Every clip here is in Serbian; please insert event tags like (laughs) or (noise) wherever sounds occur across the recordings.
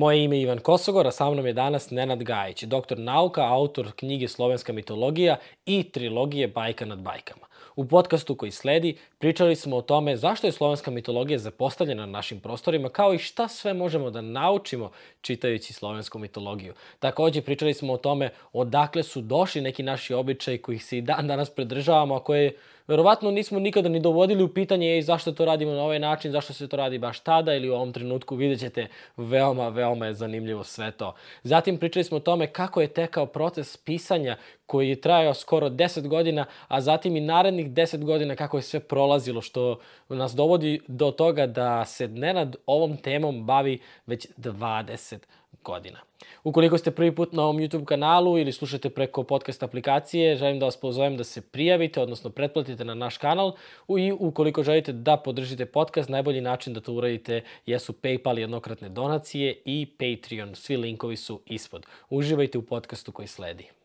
Moje ime je Ivan Kosogor, a sa mnom je danas Nenad Gajić, doktor nauka, autor knjige Slovenska mitologija i trilogije Bajka nad bajkama. U podcastu koji sledi pričali smo o tome zašto je slovenska mitologija zapostavljena na našim prostorima, kao i šta sve možemo da naučimo čitajući slovensku mitologiju. Takođe pričali smo o tome odakle su došli neki naši običaji kojih se i dan danas predržavamo, a koje verovatno nismo nikada ni dovodili u pitanje i zašto to radimo na ovaj način, zašto se to radi baš tada ili u ovom trenutku, vidjet ćete, veoma, veoma je zanimljivo sve to. Zatim pričali smo o tome kako je tekao proces pisanja koji je trajao skoro 10 godina, a zatim i narednih 10 godina kako je sve prolazilo, što nas dovodi do toga da se Nenad ovom temom bavi već 20 godina. Ukoliko ste prvi put na ovom YouTube kanalu ili slušate preko podcast aplikacije, želim da vas pozovem da se prijavite, odnosno pretplatite na naš kanal i ukoliko želite da podržite podcast, najbolji način da to uradite jesu PayPal jednokratne donacije i Patreon. Svi linkovi su ispod. Uživajte u podcastu koji sledi.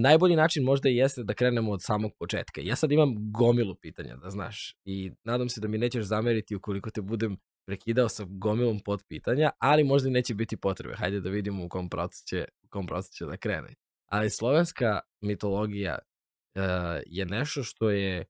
Najbolji način možda i jeste da krenemo od samog početka. Ja sad imam gomilu pitanja, da znaš, i nadam se da mi nećeš zameriti ukoliko te budem prekidao sa gomilom pod pitanja, ali možda neće biti potrebe. Hajde da vidimo u kom procesu će, u kom procesu će da krene. Ali slovenska mitologija uh, je nešto što je,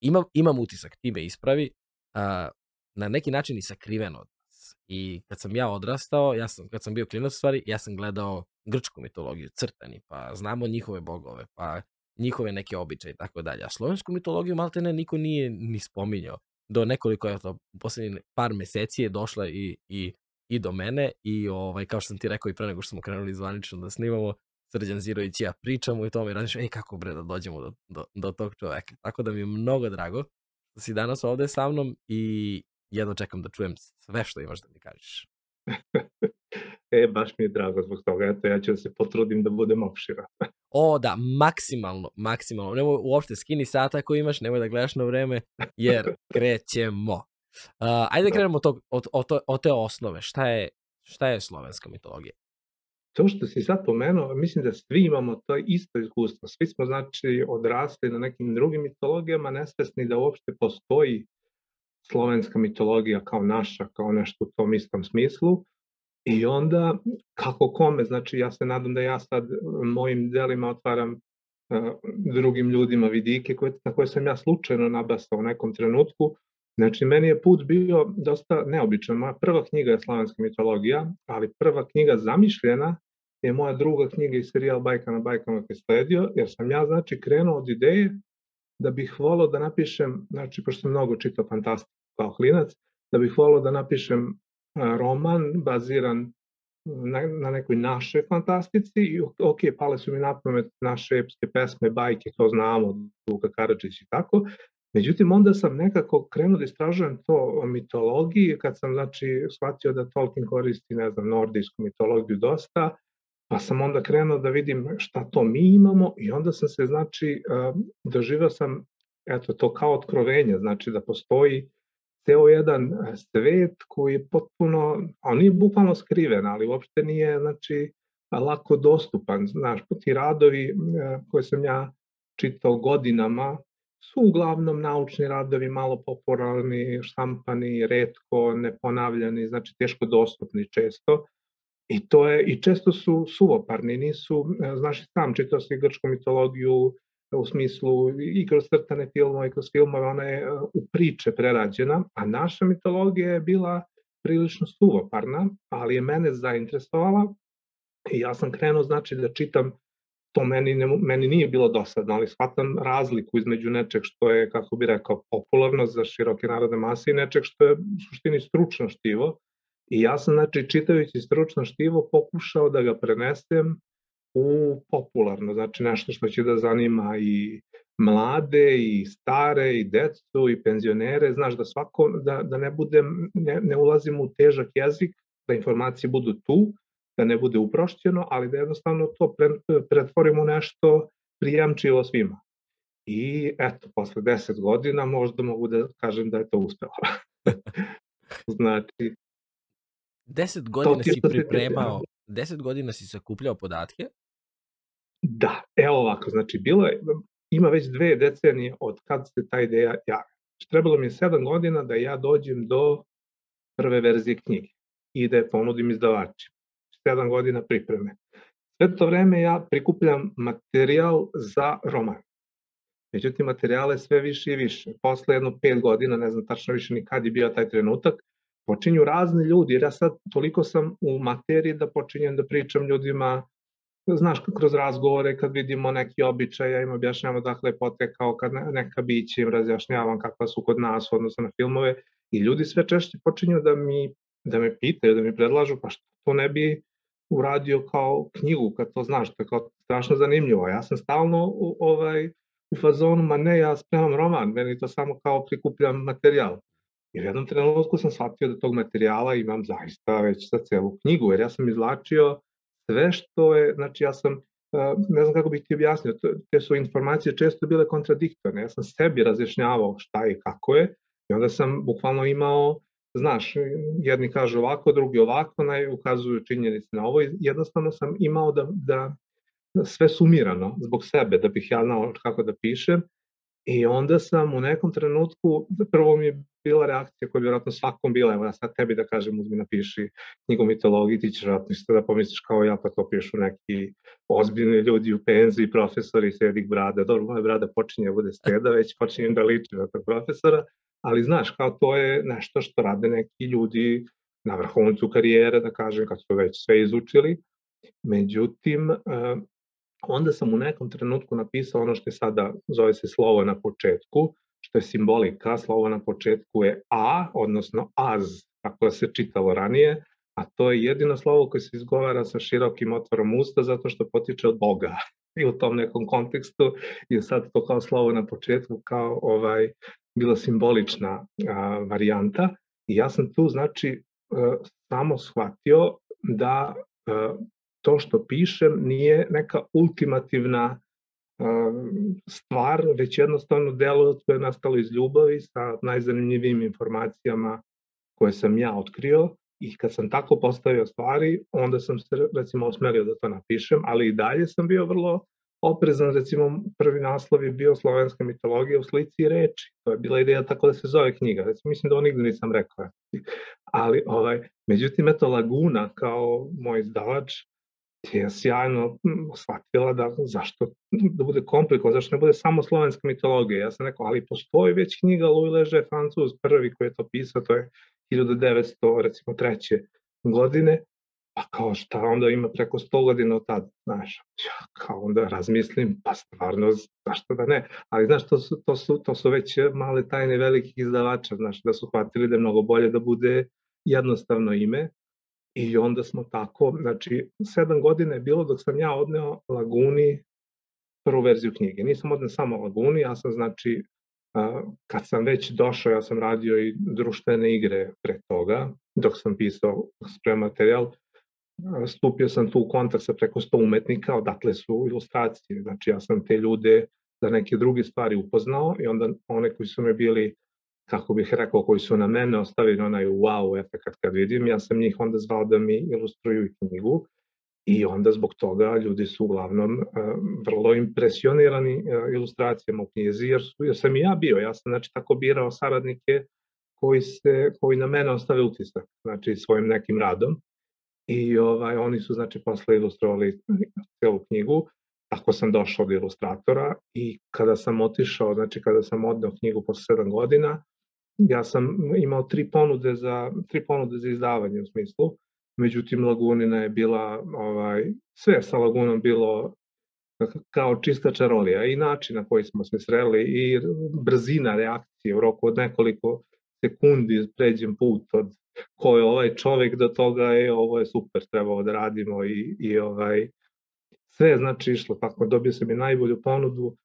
imam, imam utisak, ti me ispravi, uh, na neki način i sakriveno od nas. I kad sam ja odrastao, ja sam, kad sam bio klinac stvari, ja sam gledao grčku mitologiju, crtani, pa znamo njihove bogove, pa njihove neke običaje i tako dalje. A slovensku mitologiju malte ne niko nije ni spominjao. Do nekoliko, eto, u poslednjih par meseci je došla i, i, i do mene i ovaj, kao što sam ti rekao i pre nego što smo krenuli zvanično da snimamo, Srđan Zirović i ja pričamo i tome i razmišljamo, ej kako bre da dođemo do, do, do tog čoveka. Tako da mi je mnogo drago da si danas ovde sa mnom i jedno čekam da čujem sve što imaš da mi kažeš. (laughs) E, baš mi je drago zbog toga. Eto, ja ću da se potrudim da budem opširan. (laughs) o, da, maksimalno, maksimalno. Nemoj uopšte skini sata ako imaš, nemoj da gledaš na vreme, jer (laughs) krećemo. Uh, ajde da krenemo od, od, od, od te osnove. Šta je, šta je slovenska mitologija? To što si sad pomenuo, mislim da svi imamo to isto iskustvo. Svi smo znači odrasli na nekim drugim mitologijama, nesvesni da uopšte postoji slovenska mitologija kao naša, kao nešto u tom istom smislu. I onda, kako kome, znači ja se nadam da ja sad mojim delima otvaram uh, drugim ljudima vidike koje, na koje sam ja slučajno nabasao u nekom trenutku. Znači, meni je put bio dosta neobičan. Moja prva knjiga je slavenska mitologija, ali prva knjiga zamišljena je moja druga knjiga i serijal Bajka na bajkama koji sledio, jer sam ja, znači, krenuo od ideje da bih volao da napišem, znači, pošto sam mnogo čitao fantastiku kao klinac, da bih volao da napišem roman baziran na, na nekoj našoj fantastici i ok, pale su mi na pamet naše epske pesme, bajke, to znamo, Luka Karadžić i tako, Međutim, onda sam nekako krenuo da istražujem to o mitologiji, kad sam, znači, shvatio da Tolkien koristi, ne znam, nordijsku mitologiju dosta, pa sam onda krenuo da vidim šta to mi imamo i onda sam se, znači, doživao sam, eto, to kao otkrovenje, znači da postoji ceo jedan e, svet koji je potpuno, on nije bukvalno skriven, ali uopšte nije, znači, lako dostupan. Znaš, ti radovi e, koje sam ja čitao godinama su uglavnom naučni radovi, malo popularni, štampani, redko, neponavljani, znači teško dostupni često. I to je, i često su suvoparni, nisu, e, znaš sam, čitao si grčku mitologiju, u smislu i kroz crtane filmove i kroz filmove, ona je e, u priče prerađena, a naša mitologija je bila prilično suvoparna, ali je mene zainteresovala i ja sam krenuo znači da čitam to meni, ne, meni nije bilo dosadno, ali shvatam razliku između nečeg što je, kako bi rekao, popularno za široke narodne mase i nečeg što je u suštini stručno štivo. I ja sam, znači, čitajući stručno štivo, pokušao da ga prenesem u popularno, znači nešto što će da zanima i mlade i stare i decu i penzionere, znaš da svako, da, da ne budem, ne, ne ulazim u težak jezik, da informacije budu tu, da ne bude uprošćeno, ali da jednostavno to pre, pretvorimo nešto prijamčivo svima. I eto, posle deset godina možda mogu da kažem da je to uspelo. (laughs) znači, Deset godina si pripremao, deset godina si sakupljao podatke? Da, evo ovako, znači bilo je, ima već dve decenije od kad se ta ideja javi. Trebalo mi je sedam godina da ja dođem do prve verzije knjige i da je ponudim izdavači. Sedam godina pripreme. Sve to vreme ja prikupljam materijal za roman. Međutim, materijale sve više i više. Posle jedno pet godina, ne znam tačno više ni kad je bio taj trenutak, počinju razni ljudi, jer ja sad toliko sam u materiji da počinjem da pričam ljudima, znaš, kroz razgovore, kad vidimo neki običaj, ja im objašnjavam dakle potekao, kad neka biće im razjašnjavam kakva su kod nas odnosno na filmove, i ljudi sve češće počinju da mi, da me pitaju, da mi predlažu, pa što to ne bi uradio kao knjigu, kad to znaš, to je kao strašno zanimljivo. Ja sam stalno u, ovaj, u fazonu, ma ne, ja spremam roman, meni to samo kao prikupljam materijal. U jednom trenutku sam shvatio da tog materijala imam zaista već za celu knjigu, jer ja sam izlačio sve što je, znači ja sam, ne znam kako bih ti objasnio, te su informacije često bile kontradiktorne, ja sam sebi razjašnjavao šta i kako je, i onda sam bukvalno imao, znaš, jedni kažu ovako, drugi ovako, naj ukazuju činjenice na ovo, i jednostavno sam imao da, da sve sumirano zbog sebe, da bih ja znao kako da pišem, I onda sam u nekom trenutku, prvo mi je bila reakcija koja je vjerojatno svakom bila, evo ja sad tebi da kažem, uzmi napiši knjigu mitologiji, ti ćeš vjerojatno isto da pomisliš kao ja, pa to pišu neki ozbiljni ljudi u penziji, profesori, sedik brada, dobro, moja brada počinje da bude steda, već počinjem da liči na tog profesora, ali znaš, kao to je nešto što rade neki ljudi na vrhuncu karijere, da kažem, kad su već sve izučili. Međutim, onda sam u nekom trenutku napisao ono što je sada, zove se slovo na početku, što je simbolika, slovo na početku je A, odnosno az, kako se čitalo ranije, a to je jedino slovo koje se izgovara sa širokim otvorom usta zato što potiče od Boga. I u tom nekom kontekstu i sad to kao slovo na početku kao ovaj bila simbolična a, varijanta. I ja sam tu znači a, samo shvatio da a, to što pišem nije neka ultimativna stvar, već jednostavno delo koje je nastalo iz ljubavi sa najzanimljivijim informacijama koje sam ja otkrio i kad sam tako postavio stvari, onda sam se recimo osmelio da to napišem, ali i dalje sam bio vrlo oprezan, recimo prvi naslov je bio slovenska mitologija u slici i reči. To je bila ideja tako da se zove knjiga. Recimo, mislim da ovo nigde nisam rekao. Ali, ovaj, međutim, eto, Laguna kao moj izdavač je sjajno shvatila da zašto da bude komplikovan, zašto ne bude samo slovenska mitologija. Ja sam rekao, ali postoji već knjiga Louis Leže, Francuz, prvi koji je to pisao, to je 1900, recimo, treće godine, pa kao šta onda ima preko 100 godina od tada, znaš, ja kao onda razmislim, pa stvarno, zašto da ne, ali znaš, to su, to su, to su već male tajne velikih izdavača, znaš, da su hvatili da je mnogo bolje da bude jednostavno ime, I onda smo tako, znači, sedam godina je bilo dok sam ja odneo Laguni prvu verziju knjige. Nisam odneo samo Laguni, ja sam, znači, kad sam već došao, ja sam radio i društvene igre pre toga, dok sam pisao sprem materijal, stupio sam tu u kontakt sa preko 100 umetnika, odatle su ilustracije. Znači, ja sam te ljude za neke druge stvari upoznao i onda one koji su me bili kako bih rekao, koji su na mene ostavili onaj wow efekt kad vidim, ja sam njih onda zvao da mi ilustruju knjigu i onda zbog toga ljudi su uglavnom uh, vrlo impresionirani uh, ilustracijama u knjizi, jer, su, jer sam i ja bio, ja sam znači tako birao saradnike koji, se, koji na mene ostave utisak, znači svojim nekim radom i ovaj, oni su znači posle ilustrovali celu knjigu, tako sam došao od ilustratora i kada sam otišao, znači kada sam odneo knjigu posle 7 godina, ja sam imao tri ponude za, tri ponude za izdavanje u smislu, međutim Lagunina je bila, ovaj, sve sa Lagunom bilo kao čista čarolija i način na koji smo se sreli i brzina reakcije u roku od nekoliko sekundi pređem put od ko je ovaj čovek do toga je ovo je super trebalo da radimo i, i ovaj sve znači išlo tako dobio sam i najbolju ponudu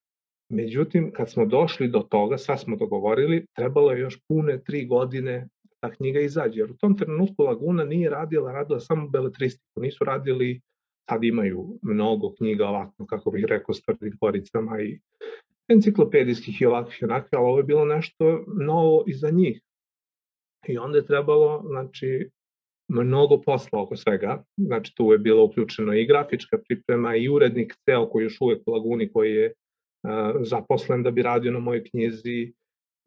Međutim, kad smo došli do toga, sad smo dogovorili, trebalo je još pune tri godine da knjiga izađe. Jer u tom trenutku Laguna nije radila, radila samo beletristiku. Nisu radili, sad imaju mnogo knjiga ovako, kako bih rekao, s tvrdim koricama i enciklopedijskih i ovakvih i onakvih, ali ovo je bilo nešto novo i za njih. I onda je trebalo, znači, mnogo posla oko svega, znači tu je bilo uključeno i grafička priprema i urednik ceo koji još uvek u Laguni koji je zaposlen da bi radio na mojoj knjizi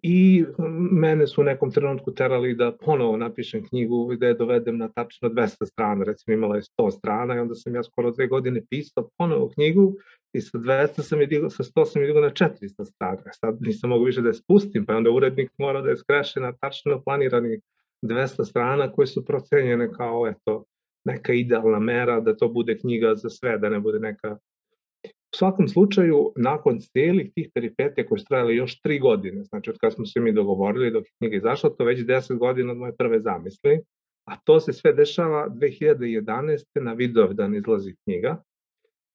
i mene su u nekom trenutku terali da ponovo napišem knjigu gde je dovedem na tačno 200 strana, recimo imala je 100 strana i onda sam ja skoro dve godine pisao ponovo knjigu i sa 200 sam je digao, sa 100 sam je digao na 400 strana. Sad nisam mogu više da je spustim, pa onda urednik mora da je skreše na tačno planirani 200 strana koje su procenjene kao eto, neka idealna mera da to bude knjiga za sve, da ne bude neka U svakom slučaju, nakon celih tih peripetija koje su trajale još tri godine, znači od kada smo se mi dogovorili dok je knjiga izašla, to već 10 godina od moje prve zamisli, a to se sve dešava 2011. na Vidovdan izlazi knjiga.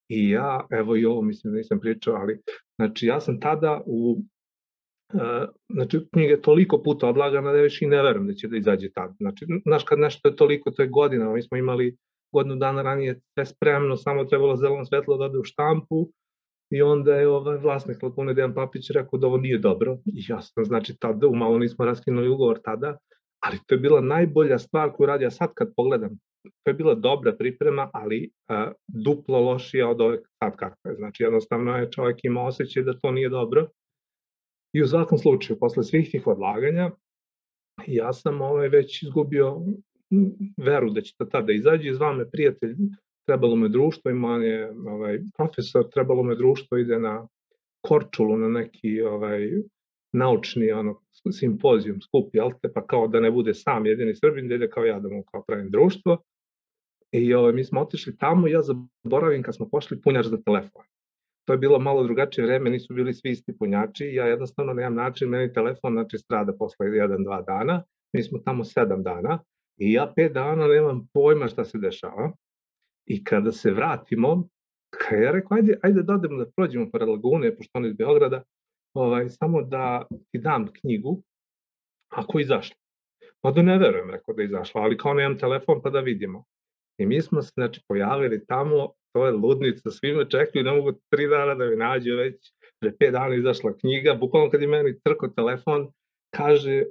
I ja, evo i ovo mislim da nisam pričao, ali znači ja sam tada u Uh, znači, knjiga je toliko puta odlagana da već i ne verujem da će da izađe tada. Znači, znaš, kad nešto je toliko, to je godina, mi smo imali godinu dana ranije sve spremno, samo trebalo zeleno svetlo da ode u štampu i onda je ovaj vlasnik Lakune Dejan Papić rekao da ovo nije dobro i ja sam, znači, tada umalo nismo raskinuli ugovor tada, ali to je bila najbolja stvar koju radi, ja sad kad pogledam, to je bila dobra priprema, ali a, duplo lošija od ove sad kakve. Znači, jednostavno je čovjek ima osjećaj da to nije dobro. I u svakom slučaju, posle svih tih odlaganja, ja sam ovaj, već izgubio veru da će to tada izađe, iz me prijatelj, trebalo me društvo, ima je ovaj, profesor, trebalo me društvo, ide na Korčulu na neki ovaj, naučni ono, simpozijum, skup, jel te, pa kao da ne bude sam jedini Srbin, da ide kao ja da mu kao pravim društvo. I ovaj, mi smo otišli tamo ja zaboravim kad smo pošli punjač za telefon. To je bilo malo drugačije vreme, nisu bili svi isti punjači, ja jednostavno nemam način, meni telefon znači strada posle 1-2 dana, mi smo tamo 7 dana, I ja pet dana nemam pojma šta se dešava. I kada se vratimo, kada ja rekao, ajde, ajde da odemo da prođemo pored Lagune, pošto on iz Beograda, ovaj, samo da ti dam knjigu, ako izašla. Pa da ne verujem, rekao da je izašla, ali kao nemam telefon pa da vidimo. I mi smo se znači, pojavili tamo, to je ludnica, svi me čekaju, ne mogu tri dana da mi nađu već, pre pet dana izašla knjiga, bukvalno kad je meni trko telefon, kaže,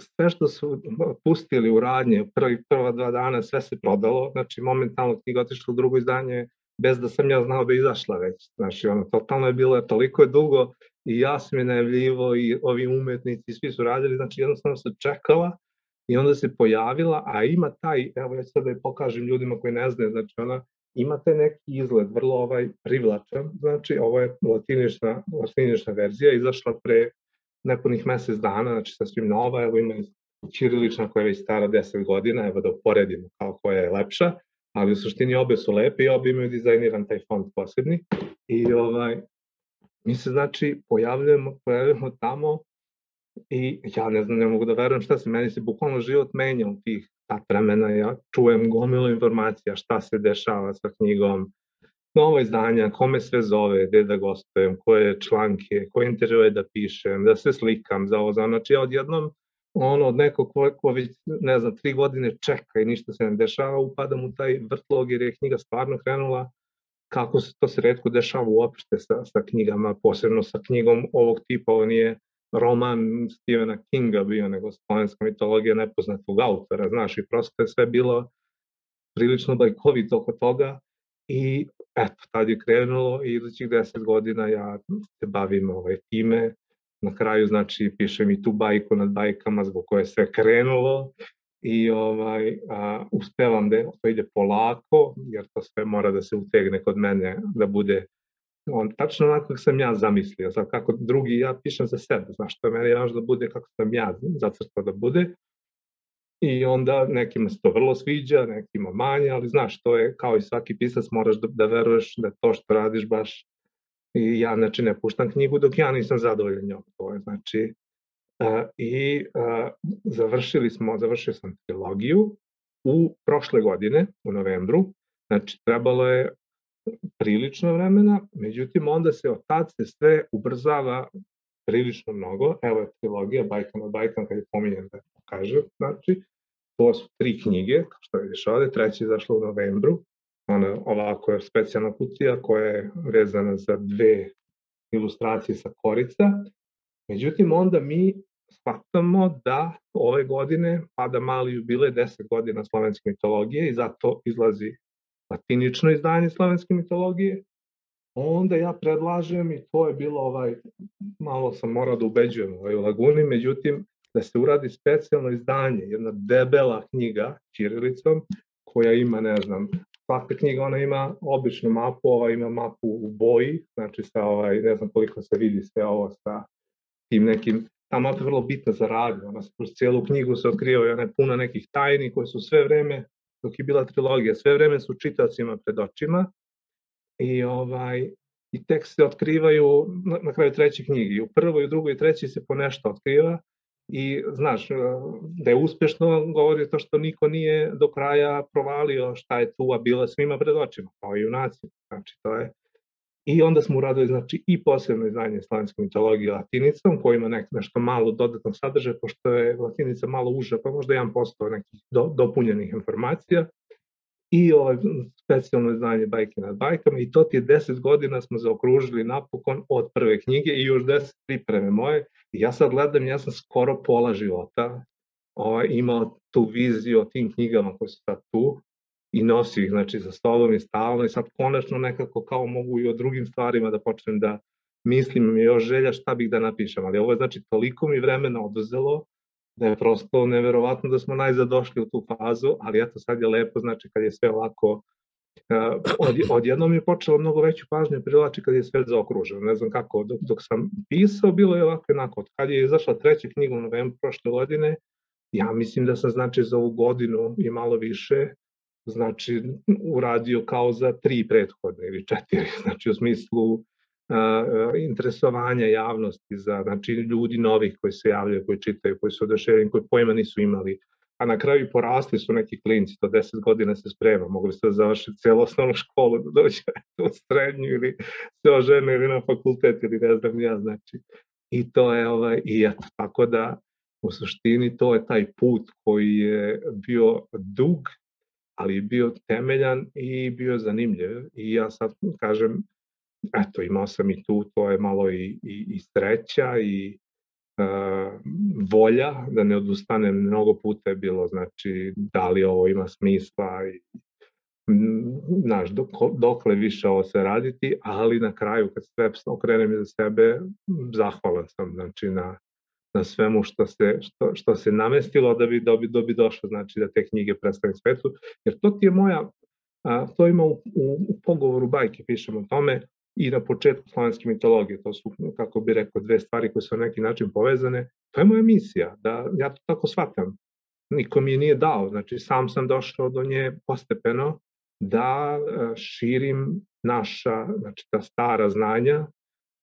sve što su pustili u radnje, prvi, prva dva dana, sve se prodalo, znači momentalno knjiga otišla u drugo izdanje, bez da sam ja znao da je izašla već. Znači, ono, totalno je bilo, toliko je dugo i ja sam je najavljivo i ovi umetnici, svi su radili, znači jednostavno se čekala i onda se pojavila, a ima taj, evo ja sad da je pokažem ljudima koji ne znaju, znači ona ima taj neki izgled, vrlo ovaj privlačan, znači ovo je latinična, latinična verzija, izašla pre nepunih mesec dana, znači sasvim nova, evo ima Ćirilična koja je već stara 10 godina, evo da uporedimo kao koja je lepša, ali u suštini obe su lepe i obe imaju dizajniran taj font posebni. I ovaj, mi se znači pojavljujemo, pojavljujemo tamo i ja ne znam, ne mogu da verujem šta se, meni se bukvalno život menja u tih ta vremena, ja čujem gomilu informacija šta se dešava sa knjigom, nova izdanja, kome sve zove, gde da gostujem, koje članke, koje intervjue da pišem, da se slikam za ovo, znači ja odjednom ono od nekog ko, ko već, ne znam, tri godine čeka i ništa se ne dešava, upadam u taj vrtlog jer je knjiga stvarno krenula kako se to se redko dešava uopšte sa, sa knjigama, posebno sa knjigom ovog tipa, ovo nije roman Stephena Kinga bio, nego slovenska mitologija nepoznatog autora, znaš, i prosto je sve bilo prilično bajkovito oko toga i eto, tad je krenulo i idućih deset godina ja se bavim ovaj, time. Na kraju, znači, pišem i tu bajku nad bajkama zbog koje je sve krenulo i ovaj, a, uspevam da to ide polako, jer to sve mora da se utegne kod mene, da bude on tačno onako kako sam ja zamislio, sad kako drugi ja pišem za sebe, znaš, to meni važno da bude kako sam ja zacrtao da bude, i onda nekima se to vrlo sviđa, nekima manje, ali znaš, to je kao i svaki pisac, moraš da, da veruješ da to što radiš baš i ja znači ne puštam knjigu dok ja nisam zadovoljan njom. To je znači a, i a, završili smo, završio sam trilogiju u prošle godine, u novembru, znači trebalo je prilično vremena, međutim onda se od tad se sve ubrzava prilično mnogo. Evo je trilogija Bajkan od Bajkan, kad je pominjen da kažem, znači, to su tri knjige, što vidiš ovde, treća je zašla u novembru, ona ovako je specijalna kutija koja je vezana za dve ilustracije sa korica, međutim onda mi shvatamo da ove godine pada mali jubilej 10 godina slovenske mitologije i zato izlazi latinično izdanje slovenske mitologije, onda ja predlažem i to je bilo ovaj, malo sam morao da ubeđujem ovaj, u Laguni, međutim da se uradi specijalno izdanje, jedna debela knjiga Čirilicom, koja ima, ne znam, svaka knjiga ona ima običnu mapu, ova ima mapu u boji, znači sa ovaj, ne znam koliko se vidi sve ovo sa tim nekim, ta mapa je vrlo bitna za radio, ona se kroz cijelu knjigu se otkriva i ona je puna nekih tajni koje su sve vreme, dok je bila trilogija, sve vreme su čitacima pred očima i ovaj i tek se otkrivaju na, na kraju treće knjige. U prvoj, u drugoj i trećoj se po nešto otkriva i znaš, da je uspešno govori to što niko nije do kraja provalio šta je tu, a bila svima pred očima, kao i junaci. Znači, to je I onda smo uradili znači, i posebno izdanje slovenske mitologije latinicom, koji ima nek, nešto malo dodatnog sadržaja, pošto je latinica malo uža, pa možda 1% nekih do, dopunjenih informacija i ovaj specijalno izdanje Bajke nad bajkama. I to ti je 10 godina smo zaokružili napokon od prve knjige i još 10 pripreme moje. I ja sad gledam, ja sam skoro pola života ovaj, imao tu viziju o tim knjigama koje su sad tu i nosi ih znači za stolom i stalno. I sad konačno nekako kao mogu i o drugim stvarima da počnem da mislim mi još želja šta bih da napišem, ali ovo je znači toliko mi vremena oduzelo da je prosto neverovatno da smo najzad došli u tu fazu, ali eto sad je lepo, znači kad je sve ovako uh, od, odjednom je počelo mnogo veću pažnju privlači kad je sve zaokruženo. Ne znam kako, dok, dok sam pisao, bilo je ovako jednako. Od kad je izašla treća knjiga u novembru prošle godine, ja mislim da sam znači za ovu godinu i malo više znači uradio kao za tri prethodne ili četiri, znači u smislu interesovanja javnosti za znači, ljudi novih koji se javljaju, koji čitaju, koji su oduševljeni, koji pojma nisu imali. A na kraju porasli su neki klinci, to 10 godina se sprema, mogli ste da završiti celu osnovnu školu, da dođe u srednju ili se ožene ili na fakultet ili ne znam ja, znači. I to je, ovaj, i eto, tako da u suštini to je taj put koji je bio dug, ali je bio temeljan i bio zanimljiv. I ja sad kažem, eto, imao sam i tu, to je malo i, i, i sreća i uh, volja da ne odustanem. Mnogo puta je bilo, znači, da li ovo ima smisla i znaš, dok, dokle više ovo se raditi, ali na kraju kad sve okrenem za sebe, zahvalan sam, znači, na, na svemu što se, što, što se namestilo da bi, da bi, da bi došlo, znači, da te knjige predstavim svetu, jer to ti je moja, a, to ima u, u, u pogovoru bajke, pišemo o tome, i na početku slovenske mitologije. To su, kako bi rekao, dve stvari koje su na neki način povezane. To je moja misija, da ja to tako shvatam. Niko mi je nije dao, znači sam sam došao do nje postepeno da e, širim naša, znači ta stara znanja,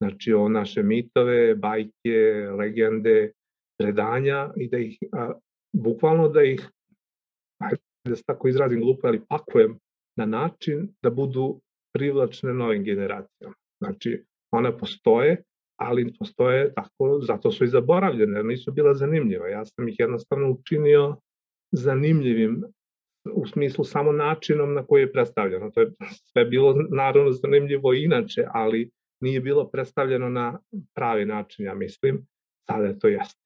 znači o naše mitove, bajke, legende, predanja i da ih, a, bukvalno da ih, da se tako izrazim glupo, ali pakujem na način da budu privlačne novim generacijama. Znači, one postoje, ali postoje tako, zato su i zaboravljene, nisu bila zanimljiva. Ja sam ih jednostavno učinio zanimljivim u smislu samo načinom na koji je predstavljeno. To je sve bilo naravno zanimljivo inače, ali nije bilo predstavljeno na pravi način, ja mislim. Sada je to jeste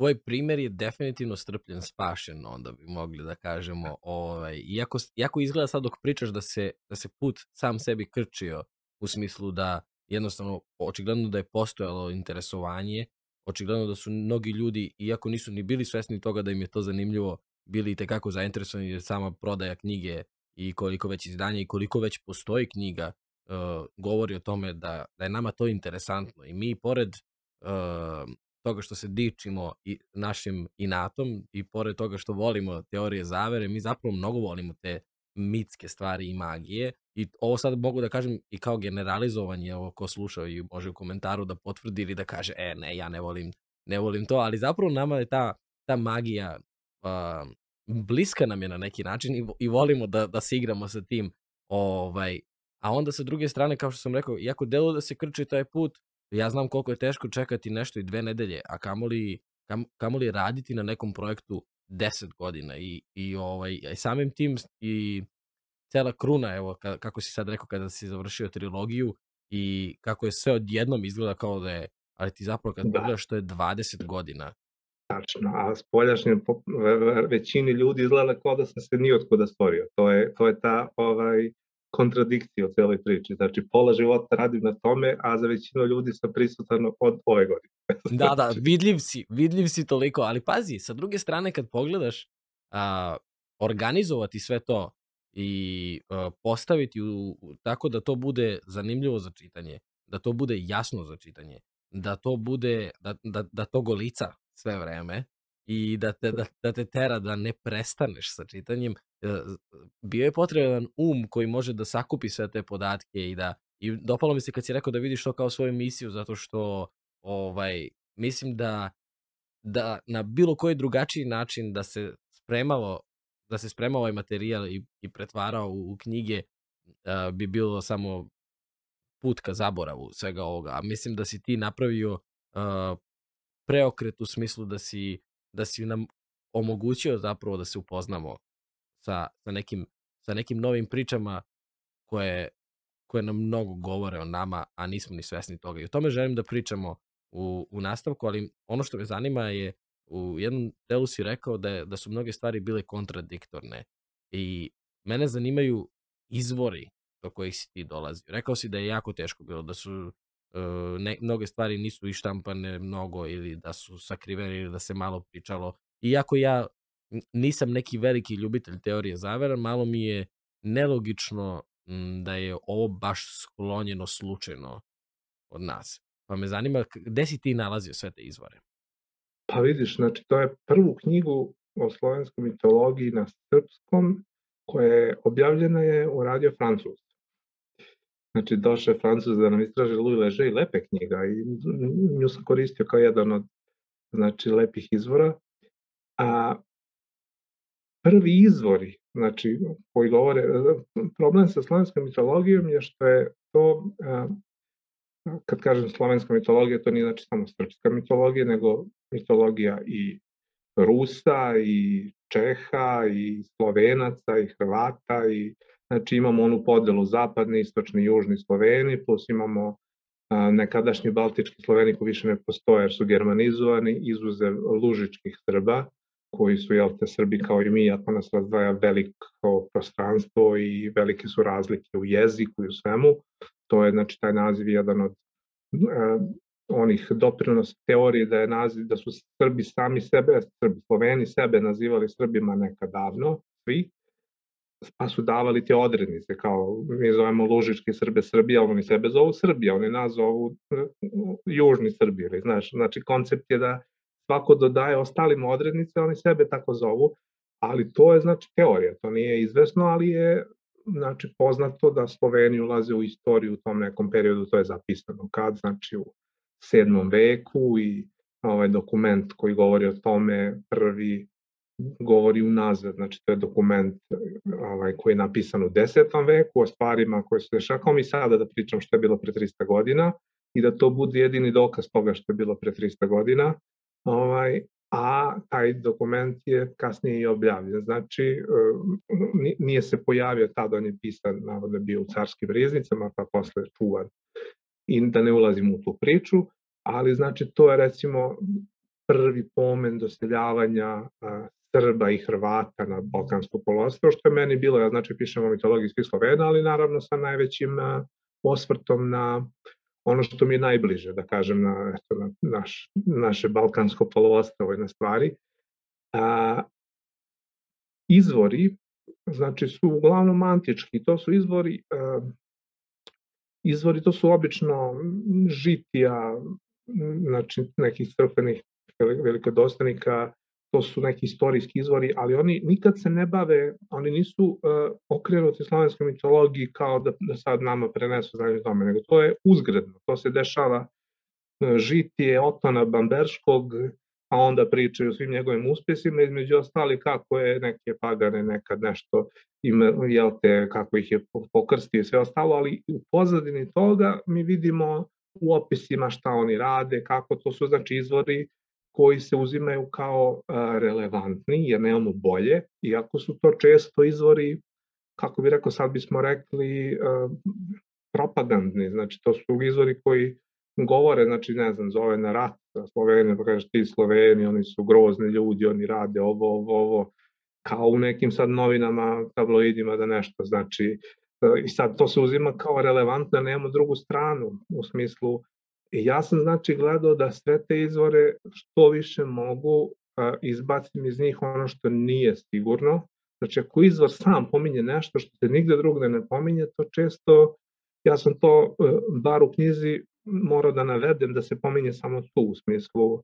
tvoj primer je definitivno strpljen spašen, onda bi mogli da kažemo. Ovaj, iako, iako izgleda sad dok pričaš da se, da se put sam sebi krčio u smislu da jednostavno očigledno da je postojalo interesovanje, očigledno da su mnogi ljudi, iako nisu ni bili svesni toga da im je to zanimljivo, bili tekako zainteresovani jer sama prodaja knjige i koliko već izdanja i koliko već postoji knjiga uh, govori o tome da, da je nama to interesantno i mi pored uh, toga što se dičimo i našim inatom i pored toga što volimo teorije zavere, mi zapravo mnogo volimo te mitske stvari i magije. I ovo sad mogu da kažem i kao generalizovanje, ovo ko slušao i može u komentaru da potvrdi ili da kaže, e ne, ja ne volim, ne volim to, ali zapravo nama je ta, ta magija uh, bliska nam je na neki način i, i volimo da, da se igramo sa tim ovaj, a onda sa druge strane, kao što sam rekao, iako delo da se krči taj put, Ja znam koliko je teško čekati nešto i dve nedelje, a kamoli, kam, kamoli raditi na nekom projektu 10 godina i, i, ovaj, i samim tim i cela kruna, evo, kako si sad rekao kada si završio trilogiju i kako je sve odjednom izgleda kao da je ali ti zapravo kad Da. pogledaš to je 20 godina. Tačno, a spoljašnje po- ve- ve- većini ljudi izgleda kao da sam se ni od kuda stvorio. To je, to je ta ovaj, kontradikcija u celoj priči. Znači, pola života radim na tome, a za većinu ljudi sam prisutan od ove godine. (laughs) Da, da, Znači, vidljiv si, vidljiv si toliko, ali pazi, sa druge strane kad pogledaš, a, organizovati sve to i a, postaviti u, u- tako da to bude zanimljivo za čitanje, da to bude jasno za čitanje, da to bude, da, da, da to golica sve vreme i da te, da, da te tera da ne prestaneš sa čitanjem, e, bio je potreban um koji može da sakupi sve te podatke i da i dopalo mi se kad si rekao da vidiš to kao svoju misiju zato što ovaj mislim da da na bilo koji drugačiji način da se spremalo da se spremao ovaj materijal i, i pretvarao u, u knjige a, bi bilo samo put ka zaboravu svega ovoga. A mislim da si ti napravio a, preokret u smislu da si, da si nam omogućio zapravo da se upoznamo sa, sa, nekim, sa nekim novim pričama koje, koje nam mnogo govore o nama, a nismo ni svesni toga. I o tome želim da pričamo u, u nastavku, ali ono što me zanima je u jednom delu si rekao da, je, da su mnoge stvari bile kontradiktorne i mene zanimaju izvori do kojih si ti dolazi. Rekao si da je jako teško bilo, da su ne, mnoge stvari nisu ištampane mnogo ili da su sakrivene ili da se malo pričalo. Iako ja nisam neki veliki ljubitelj teorije zavera, malo mi je nelogično da je ovo baš sklonjeno slučajno od nas. Pa me zanima gde si ti nalazio sve te izvore? Pa vidiš, znači to je prvu knjigu o slovenskoj mitologiji na srpskom koja je objavljena je u Radio Francuz. Znači došao je Francuz da nam istraže Louis Leže i lepe knjiga i nju sam koristio kao jedan od znači, lepih izvora. A prvi izvori, znači koji govore, problem sa slovenskom mitologijom je što je to kad kažem slovenska mitologija, to nije znači samo srpska mitologija, nego mitologija i Rusa, i Čeha, i Slovenaca, i Hrvata, i znači imamo onu podelu zapadni, istočni, južni Sloveni, plus imamo nekadašnji baltički Sloveni koji više ne postoje jer su germanizovani, izuzev lužičkih Srba, koji su, jel te, Srbi kao i mi, ako nas razdvaja veliko prostranstvo i velike su razlike u jeziku i u svemu, to je znači taj naziv jedan od uh, onih doprinos teorije da je naziv da su Srbi sami sebe, Srbi, Sloveni sebe nazivali Srbima nekad davno, svi, pa su davali te odrednice, kao mi zovemo Lužičke Srbe Srbija, oni sebe zovu Srbija, oni nas zovu Južni Srbi, ili, znaš, znači koncept je da svako dodaje ostalim odrednice, oni sebe tako zovu, ali to je znači teorija, to nije izvesno, ali je znači poznato da Sloveni ulaze u istoriju u tom nekom periodu, to je zapisano kad, znači u 7. veku i ovaj dokument koji govori o tome prvi govori unazad, znači to je dokument ovaj, koji je napisan u 10. veku o stvarima koje se dešava, kao mi sada da pričam što je bilo pre 300 godina i da to bude jedini dokaz toga što je bilo pre 300 godina, ovaj, a taj dokument je kasnije i objavljen. Znači, nije se pojavio tad, on je pisan, navodno bio u carskim riznicama, pa posle čuvan. I da ne ulazim u tu priču, ali znači to je recimo prvi pomen doseljavanja Srba i Hrvata na Balkansko polostrvo, što je meni bilo, ja znači pišem o mitologiji svih Slovena, ali naravno sa najvećim osvrtom na ono što mi je najbliže, da kažem, na, eto, na naš, naše balkansko poluostrvo i na stvari. A, izvori, znači, su uglavnom antički. To su izvori, a, izvori to su obično žitija, znači nekih crkvenih velikodostanika, to su neki istorijski izvori, ali oni nikad se ne bave, oni nisu uh, okrenuti slovenskoj mitologiji kao da, da sad nama prenesu znanje tome, nego to je uzgredno, to se dešava uh, žitije Otona Bamberškog, a onda pričaju o svim njegovim uspesima, između ostali kako je neke pagane nekad nešto ima, jel te, kako ih je pokrstio i sve ostalo, ali u pozadini toga mi vidimo u opisima šta oni rade, kako to su znači izvori koji se uzimaju kao relevantni, jer nemamo bolje, iako su to često izvori, kako bi rekao, sad bismo rekli, propagandni, znači to su izvori koji govore, znači ne znam, zove na rat Slovenija, pa kažeš ti Sloveni, oni su grozni ljudi, oni rade ovo, ovo, ovo, kao u nekim sad novinama, tabloidima da nešto, znači, i sad to se uzima kao relevantno, nemamo drugu stranu, u smislu, i ja sam znači gledao da sve te izvore što više mogu izbacim iz njih ono što nije sigurno, znači ako izvor sam pominje nešto što se nigde drugde ne pominje, to često, ja sam to, e, bar u knjizi, morao da navedem da se pominje samo tu u smislu e,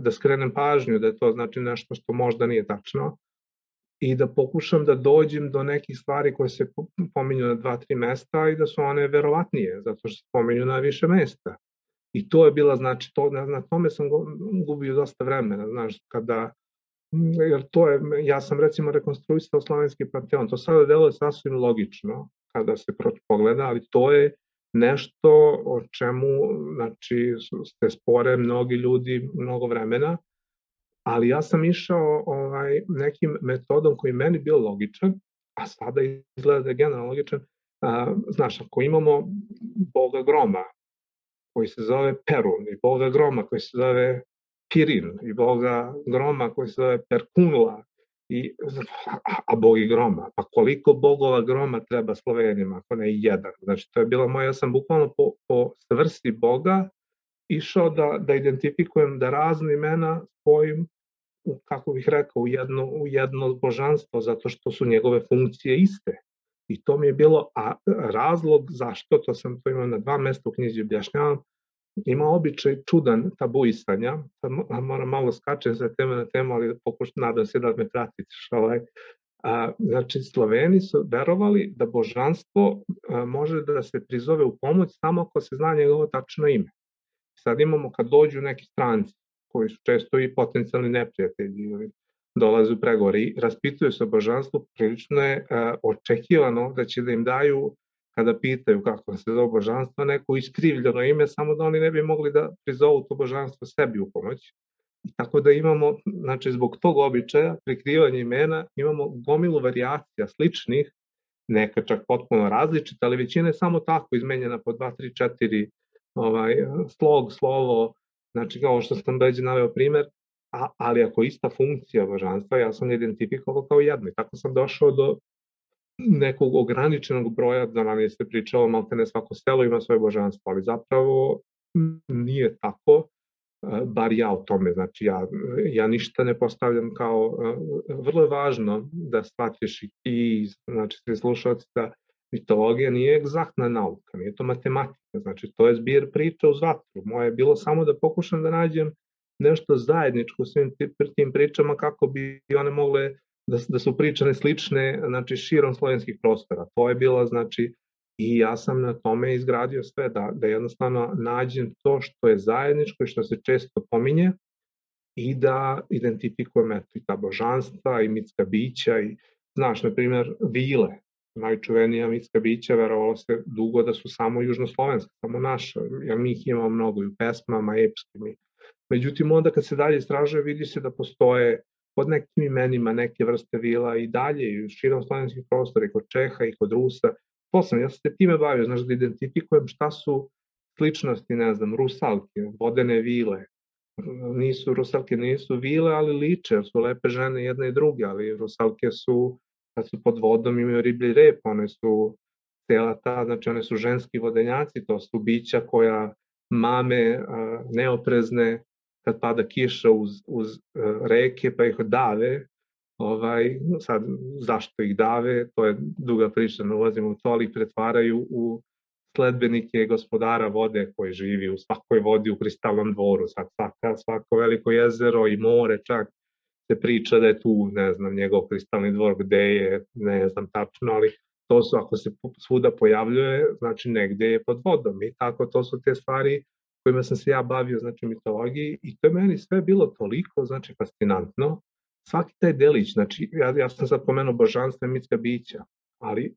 da skrenem pažnju da je to znači nešto što možda nije tačno i da pokušam da dođem do nekih stvari koje se pominju na dva, tri mesta i da su one verovatnije, zato što se pominju na više mesta. I to je bila, znači, to, na tome sam gubio dosta vremena, znaš, kada, jer to je, ja sam recimo rekonstruisao slovenski panteon, to sada deluje sasvim logično kada se pogleda, ali to je nešto o čemu znači, se spore mnogi ljudi mnogo vremena, ali ja sam išao ovaj, nekim metodom koji meni bio logičan, a sada izgleda da je generalno logičan. A, znaš, ako imamo boga groma, koji se zove Perun, i boga groma koji se zove Pirin, i boga groma koji se zove Perkunla, i, a bogi groma, pa koliko bogova groma treba Slovenima, ako ne jedan. Znači, to je bila moja, ja sam bukvalno po, po svrsti boga išao da, da identifikujem da razne imena spojim u, kako bih rekao, u jedno, u jedno božanstvo, zato što su njegove funkcije iste. I to mi je bilo a, razlog zašto, to sam to imao na dva mesta u knjizi objašnjavam, ima običaj čudan tabuisanja, moram malo skačem sa teme na temu, ali pokuš, nadam se da me pratite. Ovaj. A, znači, Sloveni su verovali da božanstvo a, može da se prizove u pomoć samo ako se zna njegovo tačno ime. Sad imamo kad dođu neki stranci, koji su često i potencijalni neprijatelji dolaze u pregovore i raspituju se o božanstvu, prilično je a, očekivano da će da im daju kada pitaju kako se zove božanstvo, neko iskrivljeno ime, samo da oni ne bi mogli da prizovu to božanstvo sebi u pomoć. Tako da imamo, znači zbog tog običaja, prikrivanja imena, imamo gomilu variacija sličnih, neka čak potpuno različita, ali većina je samo tako izmenjena po 2, 3, 4 ovaj, slog, slovo, znači kao što sam već naveo primer, a, ali ako ista funkcija božanstva, ja sam identifikovao kao jedno i tako sam došao do nekog ograničenog broja, da nam je se pričalo, malte ne svako selo ima svoje božanstvo, ali zapravo nije tako, e, bar ja o tome, znači ja, ja ništa ne postavljam kao, e, vrlo je važno da shvatiš i znači svi slušalci, da mitologija nije egzaktna nauka, nije to matematika, znači to je zbir priča uz vatru. Moje je bilo samo da pokušam da nađem nešto zajedničko svim tim pričama kako bi one mogle da, da su pričane slične znači, širom slovenskih prostora. To je bilo, znači, i ja sam na tome izgradio sve, da, da jednostavno nađem to što je zajedničko i što se često pominje i da identifikujem eto, i ta božanstva i mitska bića i, znaš, na primjer, vile, najčuvenija mitska bića, verovalo se dugo da su samo južnoslovenska, samo naša, jer mi ih imamo mnogo i u pesmama, epskim. Međutim, onda kad se dalje istražuje, vidi se da postoje pod nekim imenima neke vrste vila i dalje i širom slovenskih prostora i kod Čeha i kod Rusa. To sam, ja sam se time bavio, znaš, da identifikujem šta su sličnosti, ne znam, rusalke, vodene vile. Nisu, rusalke nisu vile, ali liče, su lepe žene jedne i druge, ali rusalke su, kad su pod vodom imaju riblji rep, one su cela ta, znači one su ženski vodenjaci, to su bića koja mame neoprezne kad pada kiša uz, uz uh, reke pa ih dave, ovaj, sad zašto ih dave, to je duga priča, ne ulazimo u to, ali pretvaraju u sledbenike gospodara vode koji živi u svakoj vodi u kristalnom dvoru, sad svaka, svako veliko jezero i more čak se priča da je tu, ne znam, njegov kristalni dvor gde je, ne znam tačno, ali to su, ako se svuda pojavljuje, znači negde je pod vodom i tako to su te stvari kojima sam se ja bavio, znači mitologiji i to je meni sve bilo toliko, znači fascinantno. Svaki taj delić, znači ja, ja sam sad pomenuo božanstva mitska bića, ali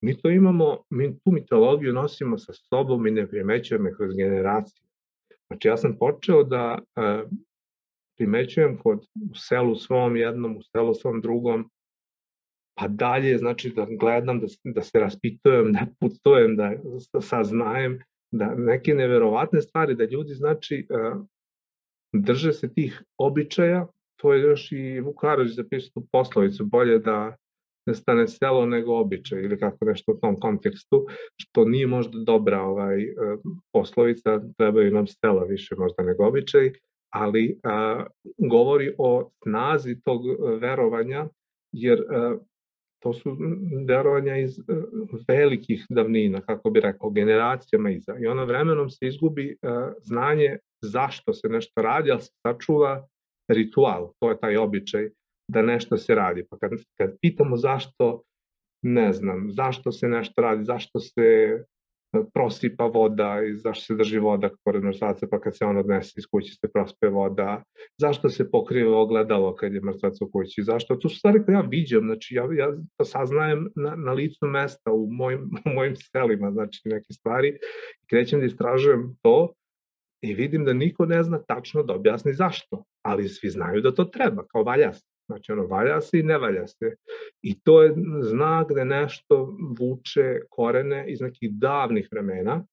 mi to imamo, mi tu mitologiju nosimo sa sobom i ne primećujemo je kroz generacije. Znači ja sam počeo da e, primećujem kod, u selu svom jednom, u selu svom drugom, pa dalje, znači da gledam, da, da se raspitujem, da putujem, da saznajem da neke neverovatne stvari, da ljudi znači drže se tih običaja, to je još i Vukarović zapisao tu poslovicu, bolje da ne stane selo nego običaj ili kako nešto u tom kontekstu, što nije možda dobra ovaj, poslovica, trebaju nam sela više možda nego običaj, ali a, govori o snazi tog verovanja, jer a, to su verovanja iz a, velikih davnina, kako bi rekao, generacijama iza. I ono vremenom se izgubi a, znanje zašto se nešto radi, ali se sačuva ritual, to je taj običaj da nešto se radi. Pa kad, kad pitamo zašto, ne znam, zašto se nešto radi, zašto se prosipa voda i zašto se drži voda pored mrtvaca pa kad se on odnese iz kuće se prospe voda, zašto se pokriva ogledalo kad je mrtvac u kući, zašto, to su stvari koje ja viđam, znači ja, ja to saznajem na, na licu mesta u mojim, (laughs) u mojim selima, znači neke stvari, krećem da istražujem to i vidim da niko ne zna tačno da objasni zašto, ali svi znaju da to treba, kao valja. Znači, ono, valja se i ne valja se. I to je znak da nešto vuče korene iz nekih davnih vremena,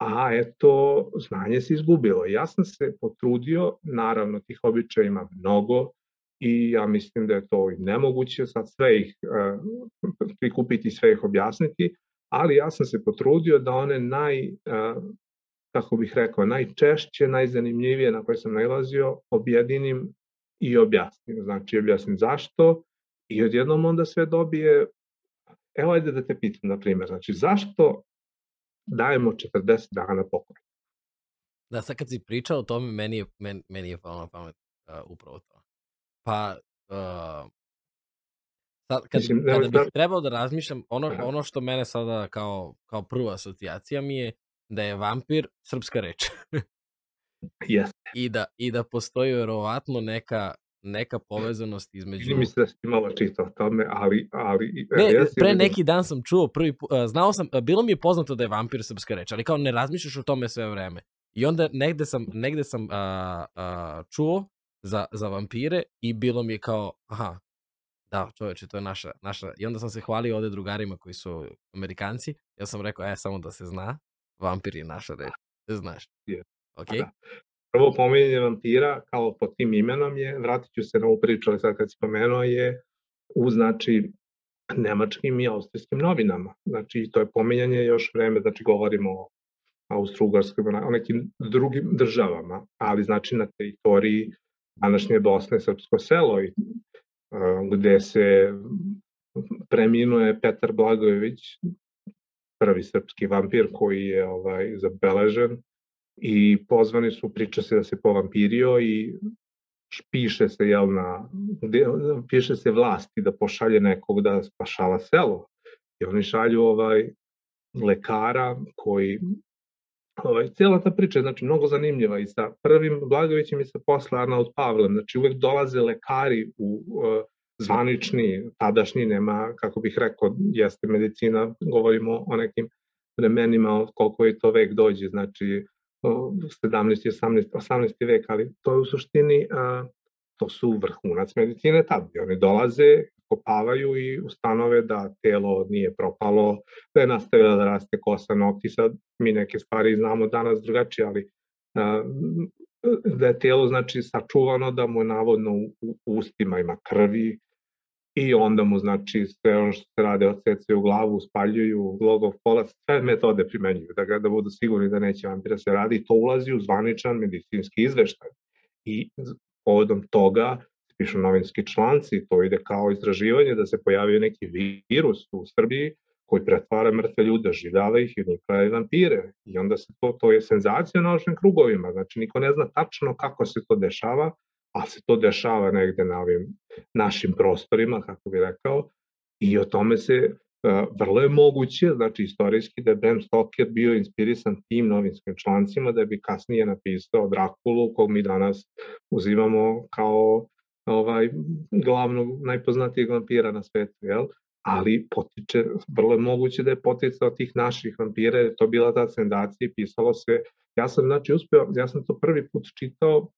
a eto, znanje se izgubilo. Ja sam se potrudio, naravno, tih običaja ima mnogo, i ja mislim da je to i nemoguće sad sve ih uh, prikupiti, sve ih objasniti, ali ja sam se potrudio da one naj, uh, kako bih rekao, najčešće, najzanimljivije na koje sam najlazio, objedinim i objasnim. Znači, objasnim zašto i odjednom onda sve dobije, evo ajde da te pitam, na primjer, znači, zašto dajemo 40 dana pokoj? Da, sad kad si pričao o tome, meni je, meni, meni je palo na pamet uh, upravo to. Pa, uh, sad, kad, Mislim, kada bih da... trebao da razmišljam, ono, ono što mene sada kao, kao prva asocijacija mi je da je vampir srpska reč. Jeste. I da, I da postoji verovatno neka neka povezanost između... Čini mi se da si malo čitao tome, ali... ali ne, ja pre neki dan sam čuo prvi put, znao sam, bilo mi je poznato da je vampir srpska reč, ali kao ne razmišljaš o tome sve vreme. I onda negde sam, negde sam a, a, čuo za, za vampire i bilo mi je kao, aha, da, čoveče, to je naša, naša... I onda sam se hvalio ovde drugarima koji su amerikanci. Ja sam rekao, e, samo da se zna, vampir je naša reč. Znaš. Yeah. Ok? Da. Prvo pomenjenje vampira kao pod tim imenom je, vratit ću se na ovu priču, ali sad kad si pomenuo, je u znači nemačkim i austrijskim novinama. Znači, to je pomenjanje još vreme, znači govorimo o Austro-Ugarskoj, o nekim drugim državama, ali znači na teritoriji današnje Bosne, Srpsko selo, i, gde se preminuje Petar Blagojević, prvi srpski vampir koji je ovaj zabeležen i pozvani su, priča se da se povampirio i piše se, jel, na, piše se vlasti da pošalje nekog da spašava selo. I oni šalju ovaj lekara koji ovaj, cijela ta priča je znači, mnogo zanimljiva i sa prvim Blagovićem i sa posle Arnaud Pavlem, znači uvek dolaze lekari u uh, zvanični, tadašnji, nema, kako bih rekao, jeste medicina, govorimo o nekim vremenima, koliko je to vek dođe, znači 17. 18. 18. vek, ali to je u suštini, to su vrhunac medicine tad. Oni dolaze, kopavaju i ustanove da telo nije propalo, da je nastavila da raste kosa, nokti, sad mi neke stvari znamo danas drugačije, ali da je telo znači sačuvano, da mu je navodno u ustima ima krvi, i onda mu znači sve ono što se rade odsecaju u glavu, spaljuju logov polac, sve metode primenjuju da, da budu sigurni da neće vampira se radi i to ulazi u zvaničan medicinski izveštaj. I povodom toga pišu novinski članci, to ide kao izraživanje da se pojavio neki virus u Srbiji koji pretvara mrtve ljude, življava ih i pravi vampire. I onda se to, to je senzacija na našim krugovima, znači niko ne zna tačno kako se to dešava, a se to dešava negde na ovim našim prostorima, kako bi rekao, i o tome se uh, vrlo je moguće, znači istorijski da je Bram Stoker bio inspirisan tim novinskim člancima da bi kasnije napisao Drakulu, kog mi danas uzimamo kao ovaj glavnog najpoznatijeg vampira na svetu, jel? ali potiče, vrlo je moguće da je poticao tih naših vampira, to bila ta sendacija i pisalo se, ja sam znači uspeo, ja sam to prvi put čitao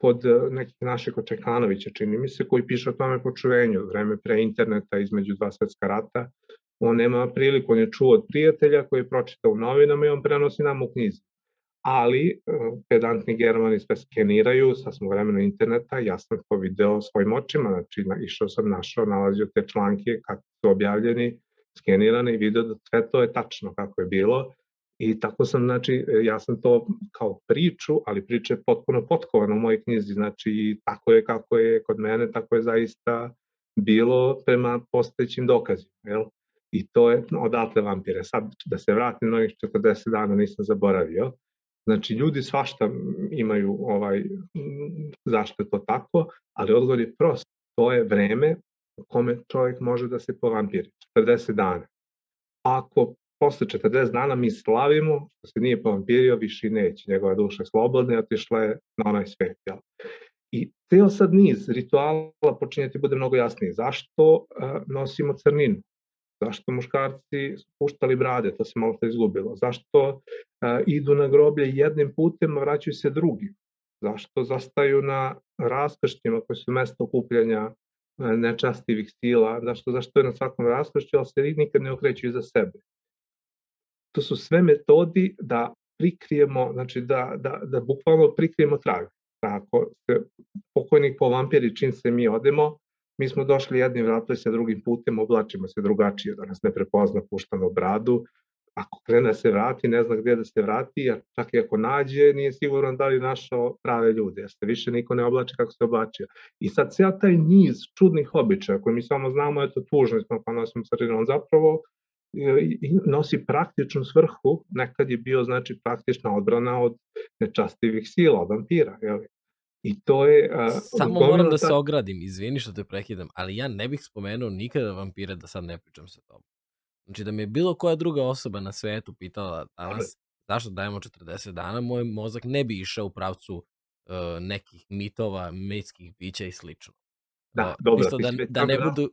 kod e, nekih naših očekanovića, čini mi se, koji piše o tome počuvenju, vreme pre interneta između dva svetska rata on nema priliku, on je čuo od prijatelja koji je pročitao u novinama i on prenosi nam u knjizi. Ali e, pedantni germani sve skeniraju, sa smo vremena interneta, ja sam to video svojim očima, znači išao sam, našao, nalazio te članke kad su objavljeni, skenirane i video da sve to je tačno kako je bilo. I tako sam, znači, ja sam to kao priču, ali priča je potpuno potkovana u mojoj knjizi, znači tako je kako je kod mene, tako je zaista bilo prema postojećim dokazima, jel? I to je odatle vampire. Sad da se vratim na ovih 40 dana nisam zaboravio. Znači ljudi svašta imaju ovaj zašto je to tako, ali odgovor je prost. To je vreme u kome čovjek može da se povampiri. 40 dana. Ako posle 40 dana mi slavimo, što se nije povampirio, više neće. Njegova duša je slobodna i otišla je na onaj svet. Jel? I ceo sad niz rituala počinje ti bude mnogo jasniji. Zašto uh, nosimo crninu? Zašto muškarci puštali brade, to se malo što izgubilo? Zašto uh, idu na groblje jednim putem, a vraćaju se drugim? Zašto zastaju na raskršćima koji su mesto okupljanja uh, nečastivih sila? Zašto, zašto je na svakom raskršću, ali se nikad ne okreću iza sebe? To su sve metodi da prikrijemo, znači da, da, da bukvalno prikrijemo trag. Ako se pokojnik po vampiri čim se mi odemo, mi smo došli jednim vratili se drugim putem, oblačimo se drugačije, da nas ne prepozna, puštamo bradu, ako krene da se vrati, ne zna gdje da se vrati, a čak i ako nađe, nije siguran da li našao prave ljude, jer se više niko ne oblači kako se oblačio. I sad cijel taj niz čudnih običaja koje mi samo znamo, eto tužno smo pa nosimo crveno, on zapravo nosi praktičnu svrhu, nekad je bio znači praktična odbrana od nečastivih sila, od vampira, jel? I to je... A, Samo moram da se ogradim, izvini što te prekidam, ali ja ne bih spomenuo nikada vampire da sad ne pričam sa tobom. Znači da me bilo koja druga osoba na svetu pitala danas zašto dajemo 40 dana, moj mozak ne bi išao u pravcu uh, nekih mitova, mitskih bića i slično. Da, dobro, da, da ne budu...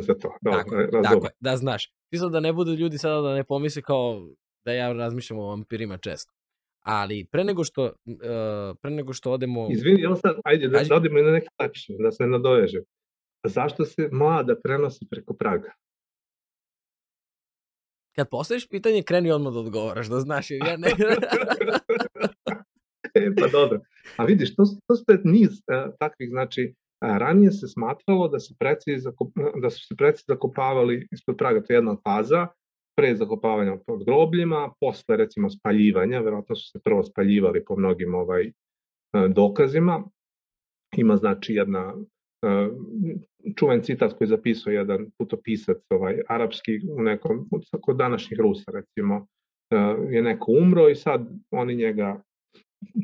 za to, dobro, tako, tako, da znaš. Isto da ne budu ljudi sada da ne pomisle kao da ja razmišljam o vampirima često. Ali pre nego što, uh, pre nego što odemo... Izvini, evo sad, ajde da, da odemo na neki način, da se nadoveže. Zašto se mlada prenosi preko praga? Kad postaviš pitanje, kreni odmah da odgovaraš, da znaš, jer ja ne... (laughs) e, pa dobro. A vidiš, to, to je niz uh, takvih, znači, ranije se smatralo da, se preci da su se preci zakopavali ispod praga, to je jedna faza, pre zakopavanja pod grobljima, posle recimo spaljivanja, verovatno su se prvo spaljivali po mnogim ovaj dokazima. Ima znači jedna čuven citat koji zapisao jedan putopisac ovaj, arapski u nekom, kod današnjih Rusa recimo, je neko umro i sad oni njega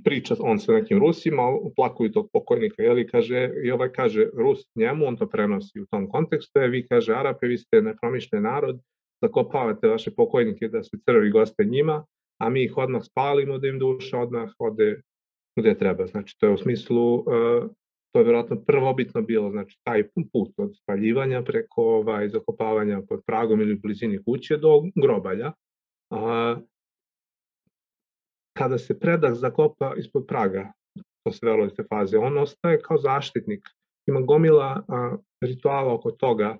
priča on sa nekim Rusima, uplakuju tog pokojnika, jeli, kaže, i ovaj kaže Rus njemu, on to prenosi u tom kontekstu, je, vi kaže Arape, vi ste nepromišljen narod, zakopavate vaše pokojnike da se crvi goste njima, a mi ih odmah spalimo da im duša odmah ode gde treba. Znači, to je u smislu, uh, to je vjerojatno prvobitno bilo, znači, taj put od spaljivanja preko ovaj, zakopavanja pod pragom ili blizini kuće do grobalja. Uh, kada se predah zakopa ispod praga, to se velo iz te faze, on ostaje kao zaštitnik. Ima gomila a, rituala oko toga,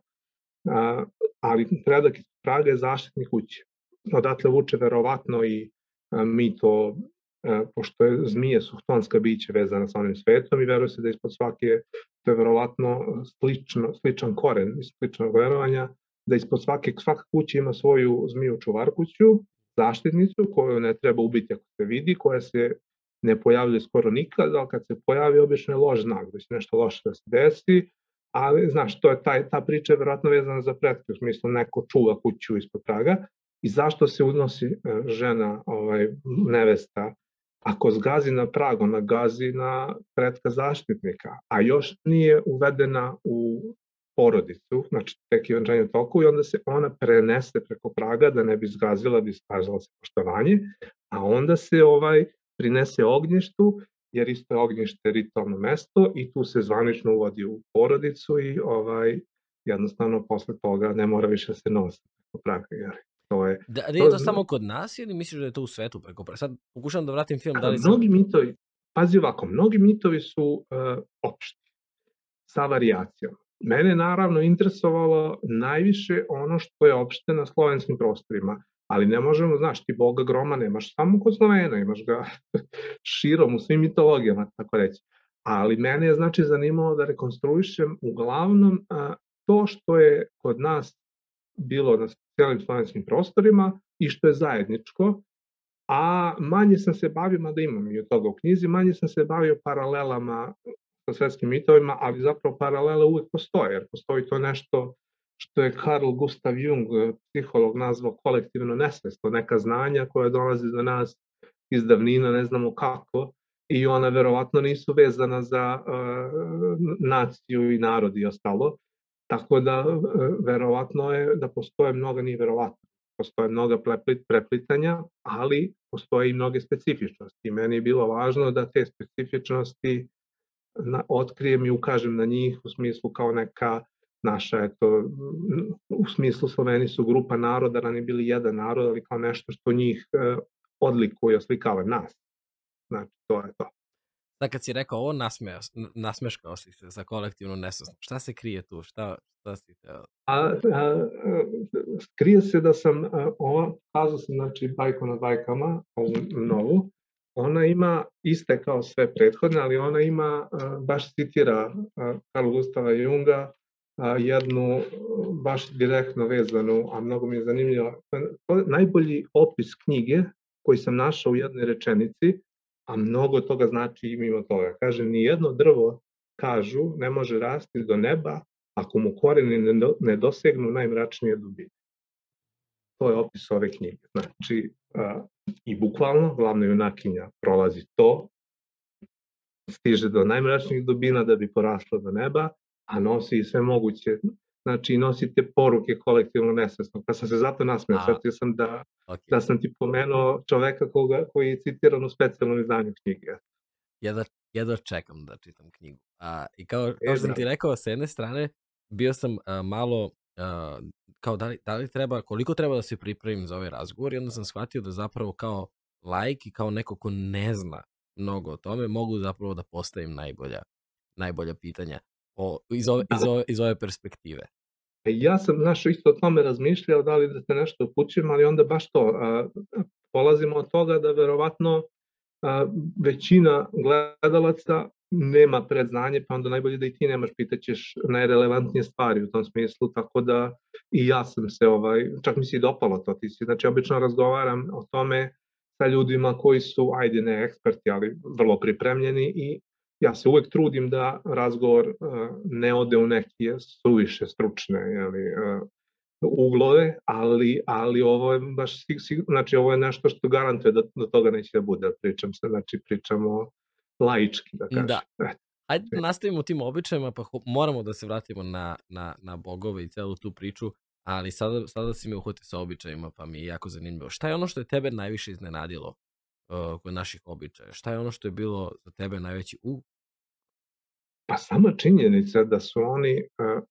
a, ali predak iz praga je zaštitnik kuće. Odatle vuče verovatno i a, mi to, a, pošto je zmije suhtonska biće vezana sa onim svetom i veruje se da ispod svake, to je verovatno slično, sličan koren, sličnog verovanja, da ispod svake, svaka kuća ima svoju zmiju čuvarkuću, zaštitnicu koju ne treba ubiti ako se vidi, koja se ne pojavljuje skoro nikad, ali kad se pojavi obično je loš znak, da će nešto loše da se desi, ali znaš, to je taj, ta priča je verovatno vezana za pretke, u smislu neko čuva kuću ispod praga. I zašto se unosi e, žena, ovaj, nevesta, ako zgazi na prag, ona gazi na pretka zaštitnika, a još nije uvedena u porodicu, znači tek je venčanje u toku i onda se ona prenese preko praga da ne bi zgazila, bi iskazala se poštovanje, a onda se ovaj prinese ognjištu, jer isto je ognjište ritualno mesto i tu se zvanično uvodi u porodicu i ovaj jednostavno posle toga ne mora više da se nosi preko praga, jer to je... Da, da je to samo kod nas ili misliš da je to u svetu preko praga? Sad pokušam da vratim film. Da li mnogi sam... mitovi, pazi ovako, mnogi mitovi su uh, opšti sa variacijama. Mene naravno interesovalo najviše ono što je opšte na slovenskim prostorima, ali ne možemo, znaš, ti Boga groma nemaš samo kod Slovena, imaš ga (laughs) širom u svim mitologijama, tako reći. Ali mene je znači zanimalo da rekonstruišem uglavnom a, to što je kod nas bilo na cijelim slovenskim prostorima i što je zajedničko, a manje sam se bavio, mada imam i od toga u knjizi, manje sam se bavio paralelama sa svetskim mitovima, ali zapravo paralele uvek postoje, jer postoji to nešto što je Carl Gustav Jung, psiholog, nazvao kolektivno nesvesto, neka znanja koja dolaze do nas iz davnina, ne znamo kako, i ona verovatno nisu vezana za uh, naciju i narod i ostalo, tako da uh, verovatno je da postoje mnoga, nije verovatno, postoje mnoga preplitanja, ali postoje i mnoge specifičnosti. Meni je bilo važno da te specifičnosti na, otkrijem i ukažem na njih u smislu kao neka naša, eto, u smislu Sloveni su grupa naroda, rani bili jedan narod, ali kao nešto što njih e, odlikuje, oslikava nas. Znači, to je to. Da, kad si rekao ovo, nasmeo, nasmeškao si se za kolektivnu nesvesnost. Šta se krije tu? Šta, šta si teo? A, a, krije se da sam, a, ova, kazao sam, znači, bajko na bajkama, ovu novu, ona ima iste kao sve prethodne, ali ona ima, baš citira Karl Gustava Junga, jednu baš direktno vezanu, a mnogo mi je zanimljivo, najbolji opis knjige koji sam našao u jednoj rečenici, a mnogo toga znači i mimo toga. Kaže, ni jedno drvo, kažu, ne može rasti do neba ako mu koreni ne dosegnu najmračnije dubine. To je opis ove knjige. Znači, i bukvalno glavna junakinja prolazi to, stiže do najmračnijih dubina da bi porasla do neba, a nosi i sve moguće, znači nosi te poruke kolektivno nesvesno. Pa sam se zato nasmeo, shvatio sam da, okay. da sam ti pomenuo čoveka koga, koji je citiran u specijalnom izdanju knjige. Jedva, jedva čekam da čitam knjigu. A, I kao, kao što sam ti rekao, s jedne strane, bio sam a, malo uh, kao da li, da li treba, koliko treba da se pripremim za ovaj razgovor i onda sam shvatio da zapravo kao like i kao neko ko ne zna mnogo o tome, mogu zapravo da postavim najbolja, najbolja pitanja o, iz, ove, iz, ove, iz ove perspektive. E, ja sam, znaš, isto o tome razmišljao da li da te nešto upućujem, ali onda baš to, a, polazimo od toga da verovatno a, većina gledalaca nema predznanje, pa onda najbolje da i ti nemaš, pitaćeš najrelevantnije stvari u tom smislu, tako da i ja sam se, ovaj, čak mi se i dopalo to, ti si, znači obično razgovaram o tome sa ljudima koji su, ajde ne eksperti, ali vrlo pripremljeni i ja se uvek trudim da razgovor uh, ne ode u neke suviše stručne jeli, uh, uglove, ali, ali ovo je baš, znači ovo je nešto što garantuje da do toga neće da bude, pričam se, znači pričamo laički, da kažem. Da. Ajde da nastavimo tim običajima, pa moramo da se vratimo na, na, na bogove i celu tu priču, ali sada, sada si me uhvati sa običajima, pa mi je jako zanimljivo. Šta je ono što je tebe najviše iznenadilo uh, kod naših običaja? Šta je ono što je bilo za tebe najveći u? Pa sama činjenica da su oni, uh,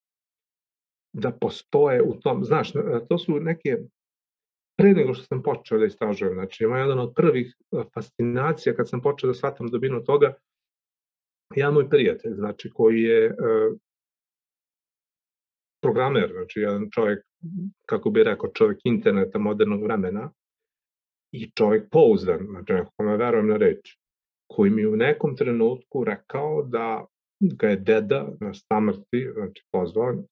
da postoje u tom, znaš, to su neke pre nego što sam počeo da istražujem, znači ima jedan od prvih fascinacija kad sam počeo da shvatam dobinu toga, ja moj prijatelj, znači koji je e, programer, znači jedan čovjek, kako bi rekao, čovjek interneta modernog vremena i čovjek pouzdan, znači neko kome verujem na reč, koji mi u nekom trenutku rekao da ga je deda na samrti, znači pozvan,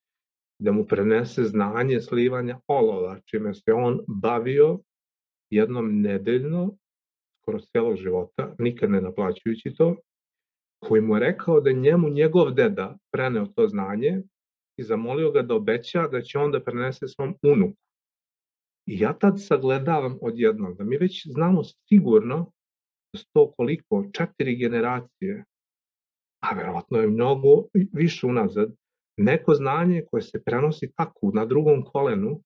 da mu prenese znanje slivanja olova, čime se on bavio jednom nedeljno, skoro celog života, nikad ne naplaćujući to, koji mu je rekao da njemu njegov deda preneo to znanje i zamolio ga da obeća da će on da prenese svom unuku. I ja tad sagledavam odjednom da mi već znamo sigurno da sto koliko, četiri generacije, a verovatno je mnogo više unazad, neko znanje koje se prenosi tako na drugom kolenu,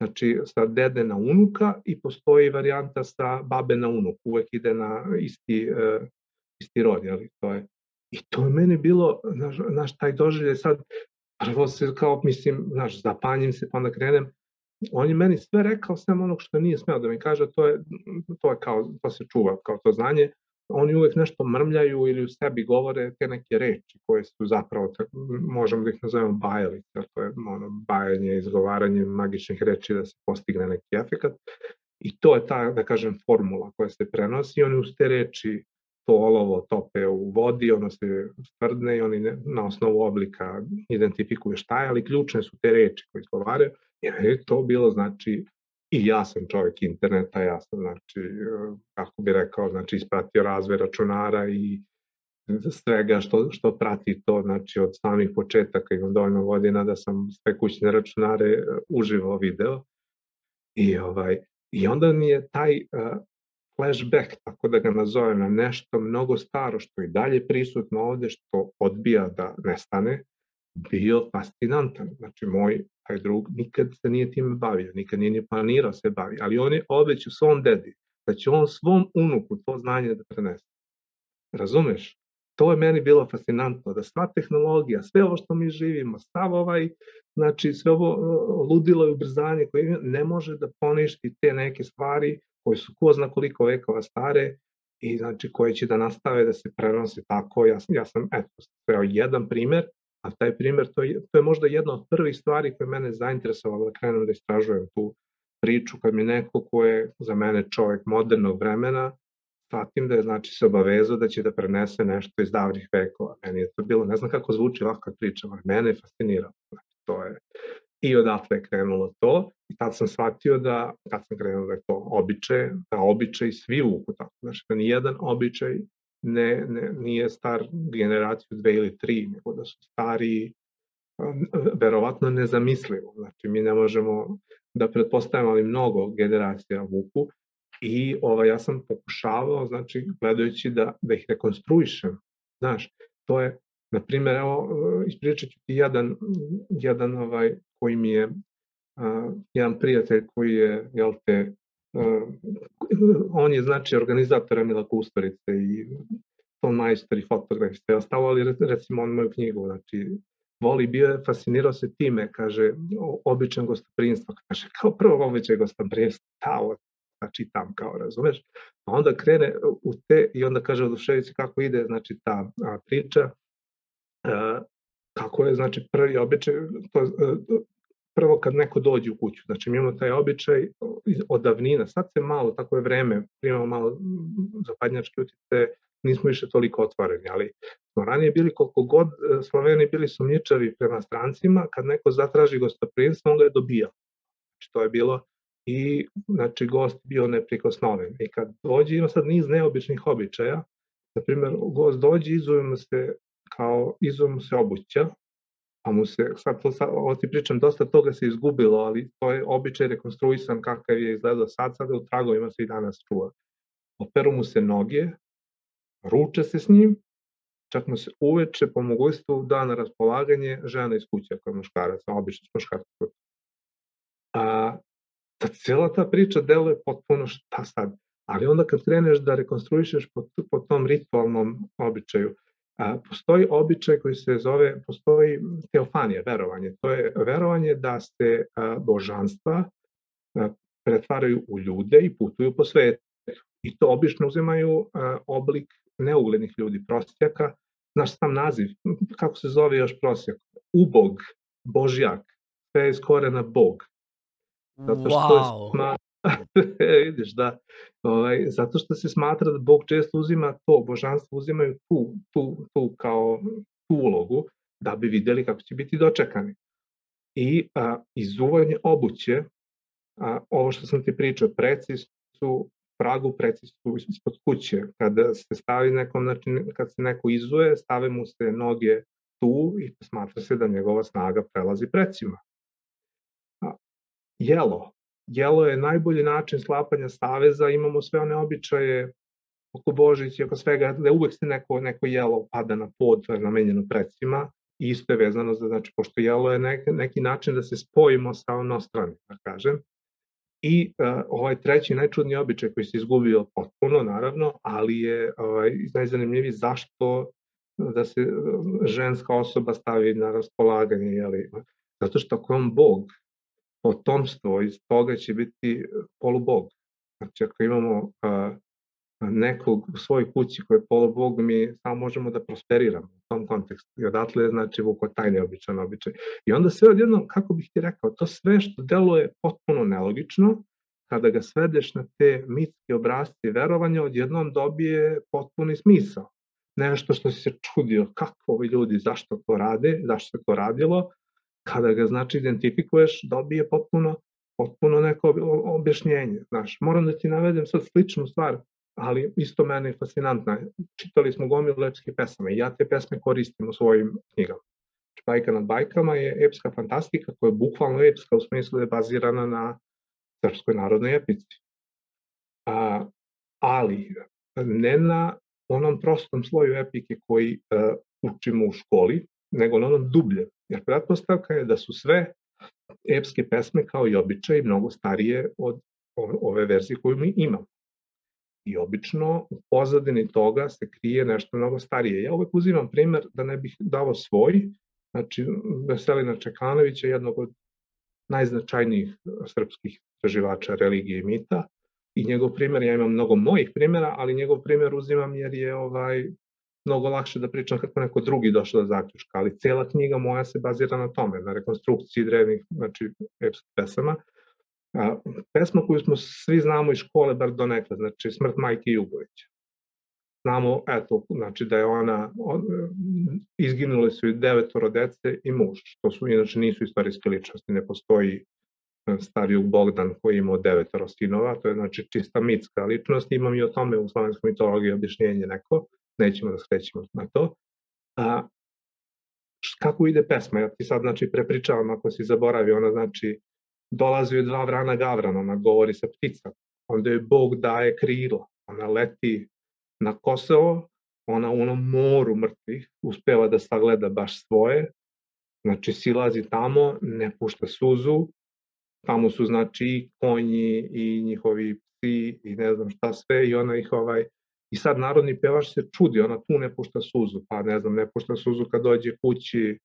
znači sa dede na unuka i postoji varijanta sa babe na unuk, uvek ide na isti, uh, isti rod, jeli, to je. I to je meni bilo, znaš, znaš taj doželje sad, prvo se kao, mislim, znaš, zapanjim se, pa onda krenem, on je meni sve rekao, sem onog što nije smeo da mi kaže, to je, to je kao, to se čuva kao to znanje, oni uvek nešto mrmljaju ili u sebi govore te neke reči koje su zapravo, možemo da ih nazovemo bajalice, to je ono, bajanje, izgovaranje magičnih reči da se postigne neki efekat. I to je ta, da kažem, formula koja se prenosi oni uz te reči to olovo tope u vodi, ono se stvrdne i oni ne, na osnovu oblika identifikuju šta je, ali ključne su te reči koje izgovaraju, jer je to bilo, znači, i ja sam čovjek interneta, ja sam, znači, kako bi rekao, znači, ispratio razvoj računara i svega što, što prati to, znači, od samih početaka imam dovoljno godina da sam sve kućne računare e, uživo video. I, ovaj, I onda mi je taj uh, flashback, tako da ga nazovem, na nešto mnogo staro što i dalje prisutno ovde, što odbija da nestane, bio fascinantan. Znači, moj taj drug nikad se nije tim bavio, nikad nije ni planirao se bavi, ali on je obećao svom dedi da će on svom unuku to znanje da prenese. Razumeš? To je meni bilo fascinantno, da sva tehnologija, sve ovo što mi živimo, stav ovaj, znači sve ovo ludilo i ubrzanje koje ne može da poništi te neke stvari koje su ko zna koliko vekova stare i znači koje će da nastave da se prenose tako. Ja, ja sam, eto, sveo jedan primer, a taj primer, to je, to je možda jedna od prvih stvari koje mene zainteresovalo da krenem da istražujem tu priču, kad mi neko ko je za mene čovek modernog vremena, shvatim da je znači se obavezao da će da prenese nešto iz davnih vekova. Meni je to bilo, ne znam kako zvuči ovako kad pričam, ali mene je fasciniralo. Znači, to je, I odatle je krenulo to i tad sam shvatio da, kad sam krenuo da je to običaj, da običaj svi vuku tako. Znači da nijedan običaj ne, ne, nije star generaciju dve ili tri, nego da su stari verovatno nezamislivo. Znači mi ne možemo da pretpostavimo ali mnogo generacija vuku i ovaj, ja sam pokušavao, znači gledajući da, da ih rekonstruišem. Znaš, to je, na primjer, evo, ispričat ću ti jedan, jedan ovaj, koji mi je uh, jedan prijatelj koji je, jel te, uh, on je znači organizator Emila Kusturice i ton majstor i fotograf i ostalo, ali recimo on moju knjigu, znači voli, bio je, fascinirao se time, kaže, običan gostoprinstvo, kaže, kao prvo običaj gostoprinstvo, tao, da čitam, kao, razumeš? A onda krene u te, i onda kaže oduševići kako ide, znači, ta a, priča, a, kako je, znači, prvi običaj, to, prvo kad neko dođe u kuću, znači mi imamo taj običaj od davnina, sad se malo, tako je vreme, imamo malo zapadnjačke utice, nismo više toliko otvoreni, ali smo ranije bili koliko god e, Sloveni bili sumnjičavi prema strancima, kad neko zatraži gostoprinstvo, on ga je dobijao. Znači to je bilo i znači gost bio neprikosnoven. I kad dođe, ima sad niz neobičnih običaja, na primjer, gost dođe, izujemo se kao izujemo se obuća, pa mu se, sad to, sad, ovo ti pričam, dosta toga se izgubilo, ali to je običaj rekonstruisan kakav je izgledao sad, sad u tragovima se i danas čuva. Operu mu se noge, ruče se s njim, čak mu se uveče po mogućstvu da na raspolaganje žena iz kuće ako je muškarac, obično muškarac. A, ta cijela ta priča deluje potpuno šta sad. Ali onda kad kreneš da rekonstruišeš po, po tom ritualnom običaju, a, postoji običaj koji se zove, postoji teofanija, verovanje. To je verovanje da se a, božanstva a, pretvaraju u ljude i putuju po svetu. I to obično uzimaju a, oblik neuglednih ljudi, prostjaka, naš sam naziv, kako se zove još prosjak? Ubog, božjak, sve je iz korena bog. Zato što wow. sma... (laughs) vidiš, da, ovaj, zato što se smatra da Bog često uzima to, božanstvo uzimaju tu, tu, tu kao tu ulogu, da bi videli kako će biti dočekani. I a, izuvanje obuće, a, ovo što sam ti pričao, preci su pragu precisu ispod kuće. Kada se stavi nekom, znači kad se neko izuje, stave mu se noge tu i smatra se da njegova snaga prelazi precima. Jelo. Jelo je najbolji način sklapanja saveza, imamo sve one običaje oko Božića, oko svega, da uvek se neko, neko jelo pada na pod, to je namenjeno precima, i isto je vezano za, znači, pošto jelo je neki, neki način da se spojimo sa onostranim, da kažem, I uh, ovaj treći najčudniji običaj koji se izgubio potpuno, naravno, ali je ovaj, najzanimljiviji zašto da se ženska osoba stavi na raspolaganje, jeli? zato što ako je on bog, potomstvo iz toga će biti polubog. Znači ako imamo uh, nekog u svojoj kući koji je polubog, mi samo možemo da prosperiramo u tom kontekstu. I odatle znači vuko taj neobičan običaj. I onda sve odjedno, kako bih ti rekao, to sve što deluje potpuno nelogično, kada ga svedeš na te mitske obrazce i verovanja, odjednom dobije potpuni smisao. Nešto što si se čudio, kako ovi ljudi, zašto to rade, zašto se to radilo, kada ga znači identifikuješ, dobije potpuno potpuno neko objašnjenje. Znaš, moram da ti navedem sad sličnu stvar ali isto meni je fascinantna. Čitali smo gomilu lepske pesama i ja te pesme koristim u svojim knjigama. Bajka nad bajkama je epska fantastika koja je bukvalno epska u smislu da je bazirana na srpskoj narodnoj epici. A, ali ne na onom prostom sloju epike koji uh, učimo u školi, nego na onom dubljem. Jer pretpostavka je da su sve epske pesme kao i običaj mnogo starije od ove verzije koju mi imamo. I obično u pozadini toga se krije nešto mnogo starije. Ja uvek uzimam primer da ne bih dao svoj, znači Veselina Čekanovića, jednog od najznačajnijih srpskih istraživača religije i mita, i njegov primer, ja imam mnogo mojih primjera, ali njegov primer uzimam jer je ovaj mnogo lakše da pričam kako neko drugi došao do zaključka, ali cela knjiga moja se bazira na tome, na rekonstrukciji drevnih, znači, epskih pesama, A, pesma koju smo svi znamo iz škole, bar do nekada, znači Smrt majke Jugovića. Znamo, eto, znači da je ona, on, izginule su i devetoro dece i muž. To su, inače, nisu istorijske ličnosti, ne postoji e, stariju Bogdan koji imao devetoro sinova, to je znači čista mitska ličnost, imam i o tome u slovenskoj mitologiji objašnjenje neko, nećemo da skrećemo na to. A, kako ide pesma? Ja ti sad znači prepričavam ako si zaboravio, ona znači dolazi dva vrana Gavrana, ona govori sa ptica. Onda je Bog daje krila, ona leti na Kosovo, ona u onom moru mrtvih uspeva da sagleda baš svoje, znači silazi tamo, ne pušta suzu, tamo su znači i konji i njihovi psi i ne znam šta sve i ona ih ovaj i sad narodni pevač se čudi, ona tu ne pušta suzu, pa ne znam, ne pušta suzu kad dođe kući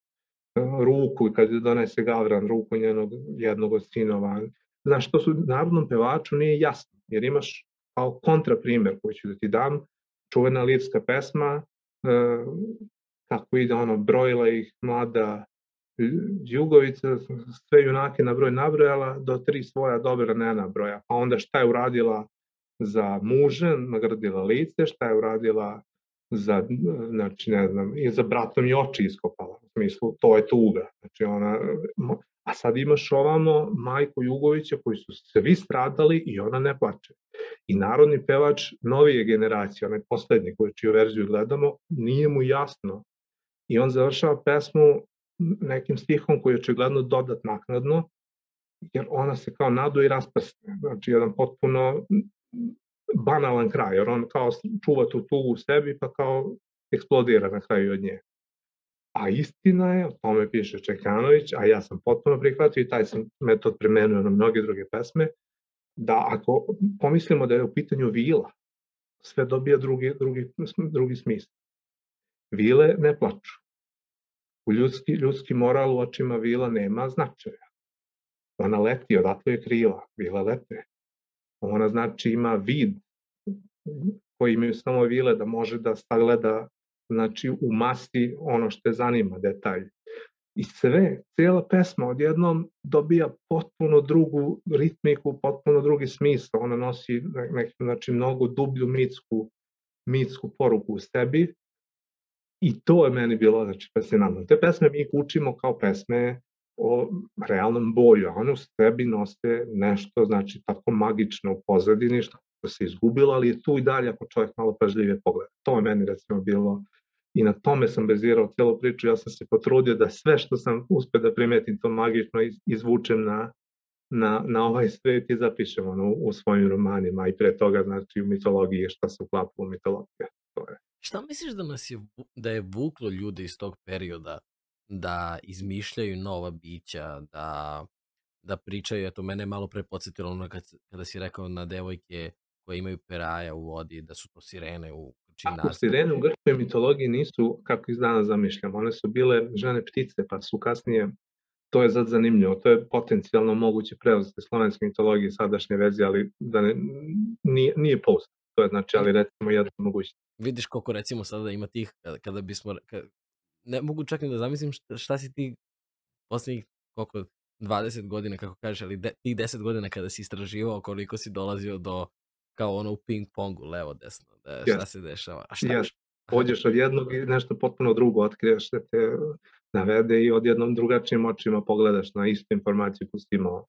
ruku kad donese Gavran ruku njenog jednog od sinova. Znaš, to su narodnom pevaču nije jasno, jer imaš kao kontraprimer koji ću da ti dam, čuvena lirska pesma, e, kako ide ono, brojila ih mlada Jugovica, sve junake na broj nabrojala, do tri svoja dobra ne nabroja. Pa onda šta je uradila za muže, nagradila lice, šta je uradila za, znači ne znam, i za bratom i oči iskopala, u smislu, to je tuga, znači ona, a sad imaš ovamo majku Jugovića koji su svi stradali i ona ne plače. I narodni pevač novije generacije, onaj poslednji koji čiju verziju gledamo, nije mu jasno. I on završava pesmu nekim stihom koji je očigledno dodat naknadno, jer ona se kao nadu i rasprsne. Znači, jedan potpuno banalan kraj, jer on kao čuva tu tugu u sebi pa kao eksplodira na kraju od nje. A istina je, o tome piše Čekanović, a ja sam potpuno prihvatio i taj sam metod primenuo na mnoge druge pesme, da ako pomislimo da je u pitanju vila, sve dobija drugi, drugi, drugi smisla. Vile ne plaču. U ljudski, ljudski moral u očima vila nema značaja. Ona leti, odatle je krila, vila lete. Ona znači ima vid koji imaju samo vile da može da sagleda znači u masti ono što je zanima detalj. I sve, cijela pesma odjednom dobija potpuno drugu ritmiku, potpuno drugi smisao. Ona nosi neki, znači, mnogo dublju mitsku, mitsku poruku u sebi. I to je meni bilo znači, fascinantno. Te pesme mi učimo kao pesme o realnom boju, a one u sebi nose nešto, znači, tako magično u pozadini, što se izgubilo, ali je tu i dalje ako čovjek malo pažljivije pogleda. To je meni recimo bilo i na tome sam bezirao celu priču, ja sam se potrudio da sve što sam uspio da primetim to magično izvučem na, na, na ovaj svet i zapišem ono, u svojim romanima i pre toga znači u mitologiji šta se uklapa u mitologiju. To je. Šta misliš da nas je, da je vuklo ljude iz tog perioda da izmišljaju nova bića, da, da pričaju, eto, mene je malo pre podsjetilo ono kad, kada si rekao na devojke koje imaju peraja u vodi, da su to sirene u činarstvu. Ako sirene u grčkoj mitologiji nisu, kako iz dana zamišljamo, one su bile žene ptice, pa su kasnije, to je zad zanimljivo, to je potencijalno moguće preuzeti slovenske mitologije sadašnje verzije, ali da ne, nije, nije post. to je, znači, ali recimo jedna mogućnost. Vidiš koliko recimo sada ima tih, kada, kada bismo, ne mogu čak ni da zamislim šta, šta si ti poslednjih koliko 20 godina, kako kažeš, ali de, tih 10 godina kada si istraživao koliko si dolazio do kao ono u ping pongu, levo, desno, da, šta yes. se dešava. A šta, yes. Pođeš od jednog i nešto potpuno drugo otkriješ da te navede i odjednom drugačijim očima pogledaš na istu informaciju koju si imao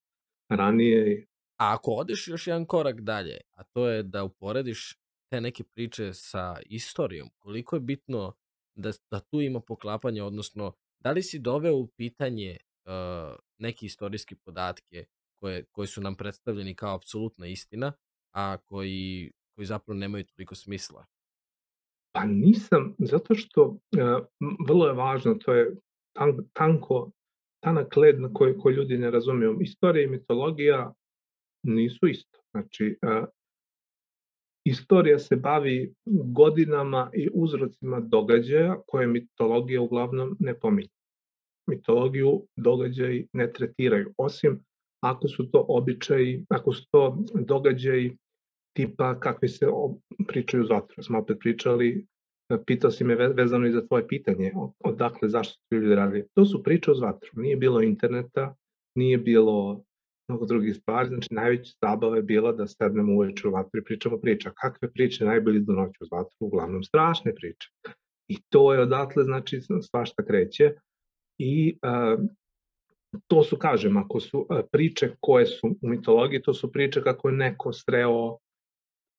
ranije. A ako odeš još jedan korak dalje, a to je da uporediš te neke priče sa istorijom, koliko je bitno da, da tu ima poklapanje, odnosno da li si doveo u pitanje uh, neke istorijske podatke koje, koje su nam predstavljeni kao apsolutna istina, a koji, koji zapravo nemaju toliko smisla? Pa nisam, zato što uh, vrlo je važno, to je tan, tanko, tanak led na koji, koji ljudi ne razumiju. Istorija i mitologija nisu isto. Znači, uh, istorija se bavi godinama i uzrocima događaja koje mitologija uglavnom ne pominje. Mitologiju događaji ne tretiraju, osim ako su to običaji, ako su to događaji tipa kakvi se pričaju za otro. Smo opet pričali, pitao si me vezano i za tvoje pitanje, odakle, zašto su ljudi radili. To su priče o vatru. Nije bilo interneta, nije bilo mnogo drugih stvari, znači najveća zabava je bila da sednemo uveče u vatru i pričamo priča. Kakve priče najbolje do noći uz vatru? Uglavnom strašne priče. I to je odatle, znači, svašta kreće. I uh, to su, kažem, ako su uh, priče koje su u mitologiji, to su priče kako je neko sreo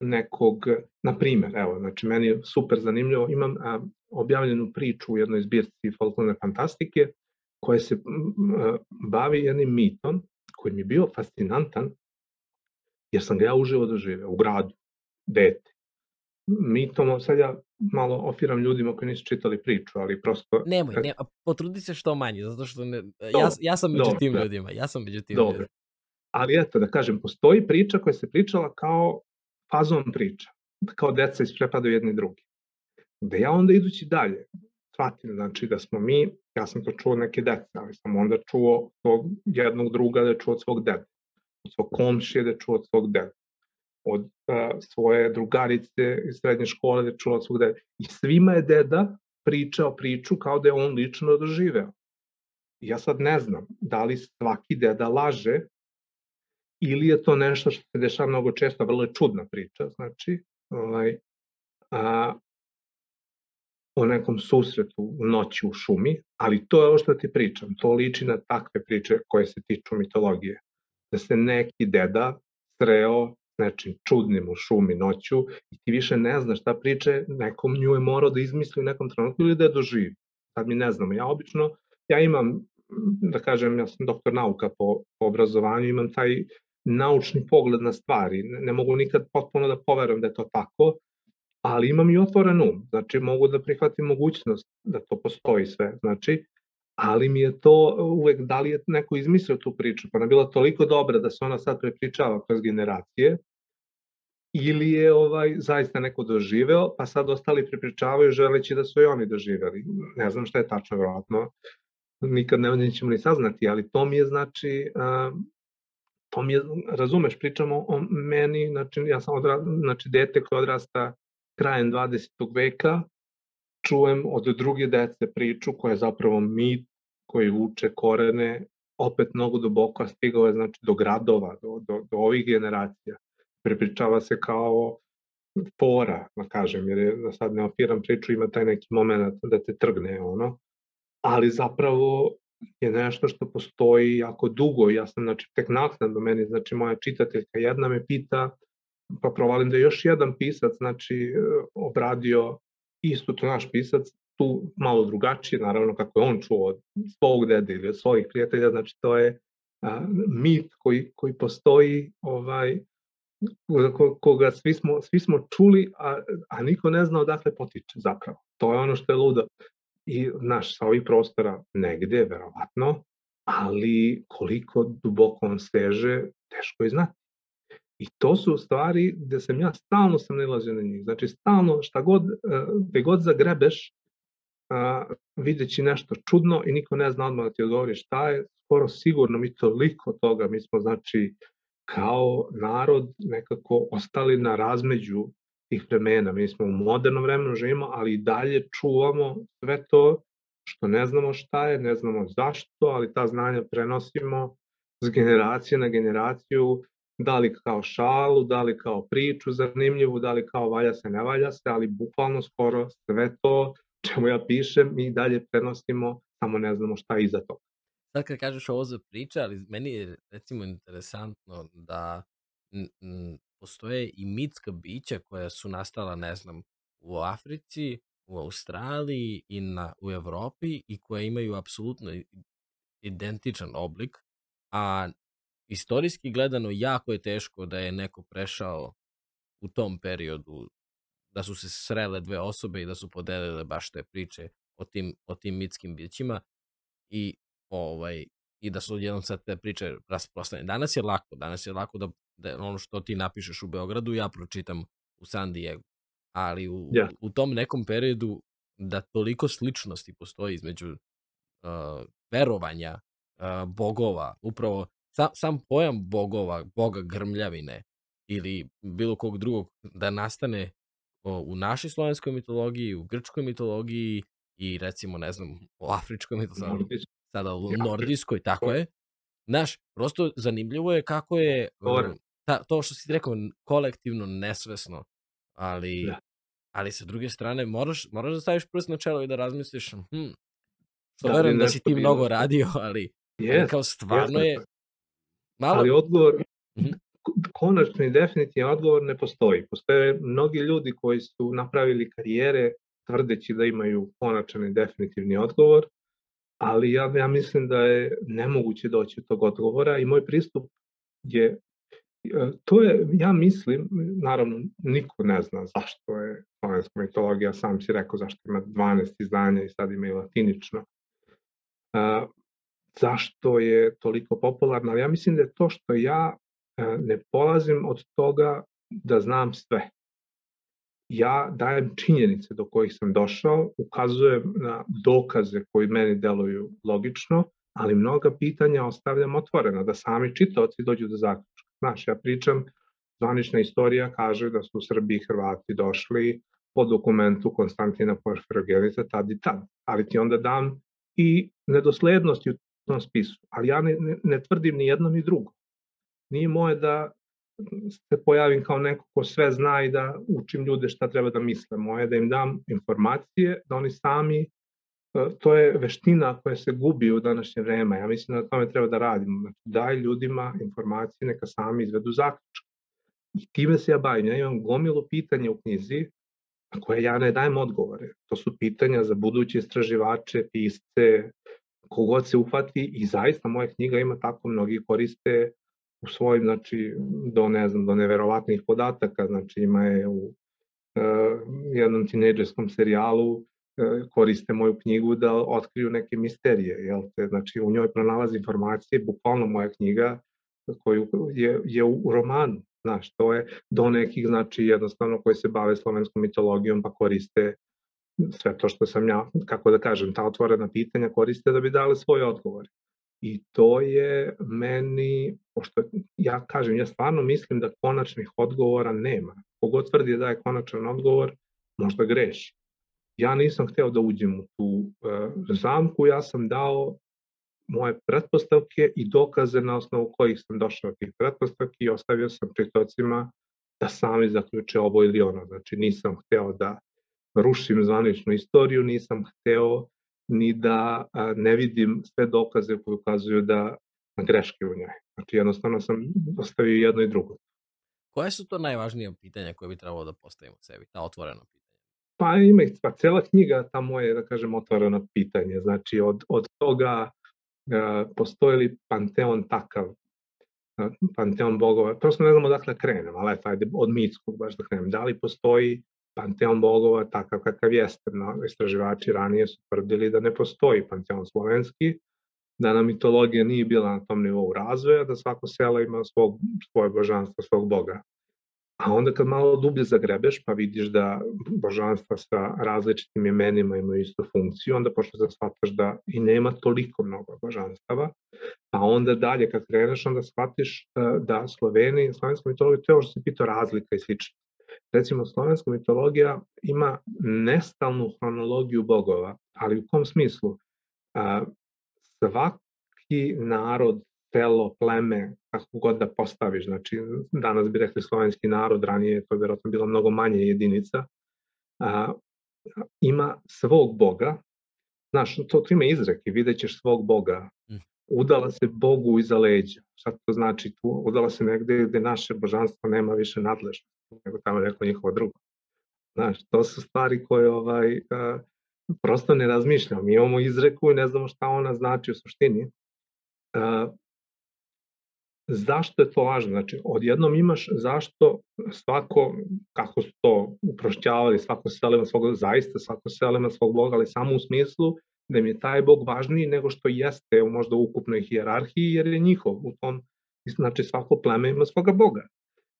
nekog, na primer, evo, znači meni je super zanimljivo, imam a, objavljenu priču u jednoj zbirci folklorne fantastike koja se bavi jednim mitom koji mi je bio fascinantan jer sam ga ja uživo doživeo u gradu, dete. Mitom, sad ja malo ofiram ljudima koji nisu čitali priču, ali prosto... Nemoj, ne, potrudi se što manje, zato što ne, ja, ja sam među tim da. ljudima, ja sam među tim dobro. ljudima. Ali eto, da kažem, postoji priča koja se pričala kao fazon priča, kao deca isprepadaju jedni drugi. Da ja onda idući dalje, shvatim, znači da smo mi, ja sam to čuo neke dece, ali sam onda čuo svog jednog druga da je čuo od svog dede, od svog komšije da je čuo od svog dede, od uh, svoje drugarice iz srednje škole da je čuo od svog dede. I svima je deda pričao priču kao da je on lično doživeo. I ja sad ne znam da li svaki deda laže ili je to nešto što se dešava mnogo često, vrlo je čudna priča, znači, ovaj, a, o nekom susretu u noći u šumi, ali to je ovo što ti pričam, to liči na takve priče koje se tiču mitologije. Da se neki deda sreo nečim čudnim u šumi noću i ti više ne znaš šta priče, nekom nju je morao da izmisli u nekom trenutku ili da je doživi. Sad mi ne znamo. Ja obično, ja imam, da kažem, ja sam doktor nauka po, po obrazovanju, imam taj naučni pogled na stvari. Ne, ne mogu nikad potpuno da poverujem da je to tako, ali imam i otvoren um. Znači, mogu da prihvatim mogućnost da to postoji sve. Znači, ali mi je to uvek, da li je neko izmislio tu priču, pa ona bila toliko dobra da se ona sad prepričava kroz generacije, ili je ovaj zaista neko doživeo, pa sad ostali prepričavaju želeći da su i oni doživeli. Ne znam šta je tačno, verovatno, nikad ne, nećemo ni saznati, ali to mi je znači to mi je, razumeš, pričamo o meni, znači ja sam odra, znači dete koje odrasta krajem 20. veka, čujem od druge dece priču koja je zapravo mit, koji uče korene, opet mnogo duboko stigao je znači, do gradova, do, do, do ovih generacija. Prepričava se kao fora, da kažem, jer je, da sad ne opiram priču, ima taj neki moment da te trgne, ono, ali zapravo je nešto što postoji jako dugo. Ja sam, znači, tek naknadno meni, znači, moja čitateljka jedna me pita, pa provalim da je još jedan pisac, znači, obradio isto to naš pisac, tu malo drugačije, naravno kako je on čuo od svog dede ili od svojih prijatelja, znači to je a, mit koji, koji postoji, ovaj, koga svi smo, svi smo čuli, a, a niko ne zna odakle potiče zapravo. To je ono što je ludo i naš sa ovih prostora negde, verovatno, ali koliko duboko on seže, teško je znati. I to su stvari gde sam ja stalno sam nalazio na njih. Znači stalno šta god, e, gde god zagrebeš, videći nešto čudno i niko ne zna odmah da ti odgovori šta je, skoro sigurno mi toliko toga, mi smo znači kao narod nekako ostali na razmeđu tih vremena. Mi smo u modernom vremenu živimo, ali i dalje čuvamo sve to što ne znamo šta je, ne znamo zašto, ali ta znanja prenosimo s generacije na generaciju, da li kao šalu, da li kao priču zanimljivu, da li kao valja se, ne valja se, ali bukvalno skoro sve to čemu ja pišem mi dalje prenosimo, samo ne znamo šta je iza toga. Sad kad kažeš ovo za priče, ali meni je recimo interesantno da postoje i mitska bića koja su nastala, ne znam, u Africi, u Australiji i na, u Evropi i koje imaju apsolutno identičan oblik, a istorijski gledano jako je teško da je neko prešao u tom periodu da su se srele dve osobe i da su podelile baš te priče o tim, o tim mitskim bićima i ovaj i da su jednom sad te priče rasprostane. Danas je lako, danas je lako da, da ono što ti napišeš u Beogradu ja pročitam u San Diego. Ali u, yeah. u tom nekom periodu da toliko sličnosti postoji između uh, verovanja uh, bogova, upravo sam, sam pojam bogova, boga grmljavine ili bilo kog drugog da nastane o, u našoj slovenskoj mitologiji, u grčkoj mitologiji i recimo, ne znam, u afričkoj mitologiji, sada u nordijskoj, tako je. Znaš, prosto zanimljivo je kako je ta, to što si rekao kolektivno nesvesno, ali, da. ali sa druge strane moraš, moraš da staviš prst na čelo i da razmisliš, hm, što da, verujem da si ti mnogo radio, ali, yes, ali kao stvarno yes, je malo... Ali odgovor, -hmm. konačni definitivni odgovor ne postoji. Postoje mnogi ljudi koji su napravili karijere tvrdeći da imaju konačan i definitivni odgovor, ali ja, ja mislim da je nemoguće doći do tog odgovora i moj pristup je e, to je, ja mislim, naravno niko ne zna zašto je slovenska mitologija, sam si rekao zašto ima 12 izdanja i sad ima i latinično. Zašto je toliko popularna, ali ja mislim da je to što ja uh, ne polazim od toga da znam sve ja dajem činjenice do kojih sam došao, ukazujem na dokaze koji meni deluju logično, ali mnoga pitanja ostavljam otvorena, da sami čitaoci dođu do zaključka. Znaš, ja pričam, zvanična istorija kaže da su Srbi i Hrvati došli po dokumentu Konstantina Porfirogenita tad i tad, ali ti onda dam i nedoslednosti u tom spisu, ali ja ne, ne, ne tvrdim ni jedno ni drugo. Nije moje da se pojavim kao neko ko sve zna i da učim ljude šta treba da misle. Moje da im dam informacije, da oni sami, e, to je veština koja se gubi u današnje vreme. Ja mislim da na tome treba da radimo. Znači, daj ljudima informacije, neka sami izvedu zaključak. I time se ja bavim. Ja imam gomilu pitanja u knjizi na koje ja ne dajem odgovore. To su pitanja za buduće istraživače, pisce, kogod se uhvati i zaista moja knjiga ima tako mnogi koriste u svojim, znači, do, ne znam, do neverovatnih podataka, znači ima je u uh, jednom tinejdžerskom serijalu uh, koriste moju knjigu da otkriju neke misterije, jel te, znači u njoj pronalazi informacije, bukvalno moja knjiga koju je, je u romanu, znaš, to je do nekih, znači, jednostavno koji se bave slovenskom mitologijom pa koriste sve to što sam ja, kako da kažem, ta otvorena pitanja koriste da bi dali svoje odgovore. I to je meni, pošto ja kažem, ja stvarno mislim da konačnih odgovora nema. Kogod tvrdi da je konačan odgovor, možda greši. Ja nisam hteo da uđem u tu uh, zamku, ja sam dao moje pretpostavke i dokaze na osnovu kojih sam došao do tih pretpostavki i ostavio sam čitocima da sami zaključe ovo ili ono. Znači nisam hteo da rušim zvaničnu istoriju, nisam hteo ni da ne vidim sve dokaze koje ukazuju da greške u njoj. Znači jednostavno sam postavio jedno i drugo. Koje su to najvažnije pitanja koje bi trebalo da postavimo sebi, ta otvorena pitanja? Pa ima ih, pa cela knjiga ta moje, da kažem, otvoreno pitanje. Znači od, od toga uh, postoji li panteon takav, panteon bogova, prosto ne znamo dakle krenem, ali eto, ajde, od mitskog baš da krenem. Da li postoji panteon bogova takav kakav jeste. No, istraživači ranije su tvrdili da ne postoji panteon slovenski, da nam mitologija nije bila na tom nivou razvoja, da svako selo ima svog, svoje božanstvo, svog boga. A onda kad malo dublje zagrebeš pa vidiš da božanstva sa različitim imenima imaju istu funkciju, onda pošto da shvataš da i nema toliko mnogo božanstava, pa onda dalje kad kreneš onda shvatiš e, da Sloveni, slovenska mitologija, to je ovo što se pitao razlika i slično Recimo, slovenska mitologija ima nestalnu hronologiju bogova, ali u kom smislu? A, svaki narod, telo, pleme, kako god da postaviš, znači danas bi rekli slovenski narod, ranije to je vjerojatno bilo mnogo manje jedinica, a, ima svog boga, znaš, to, to ima izreki, vidjet ćeš svog boga, mm. udala se Bogu iza leđa. Šta to znači? Tu udala se negde gde naše božanstvo nema više nadležnosti, nego tamo neko njihovo drugo. Znaš, to su stvari koje ovaj, uh, prosto ne razmišljamo. Mi imamo izreku i ne znamo šta ona znači u suštini. Uh, zašto je to važno? Znači, odjednom imaš zašto svako, kako su to uprošćavali, svako selima svog, zaista svako selima svog Boga, ali samo u smislu da im je taj Bog važniji nego što jeste u možda ukupnoj hijerarhiji, jer je njihov u tom, znači svako pleme ima svoga Boga.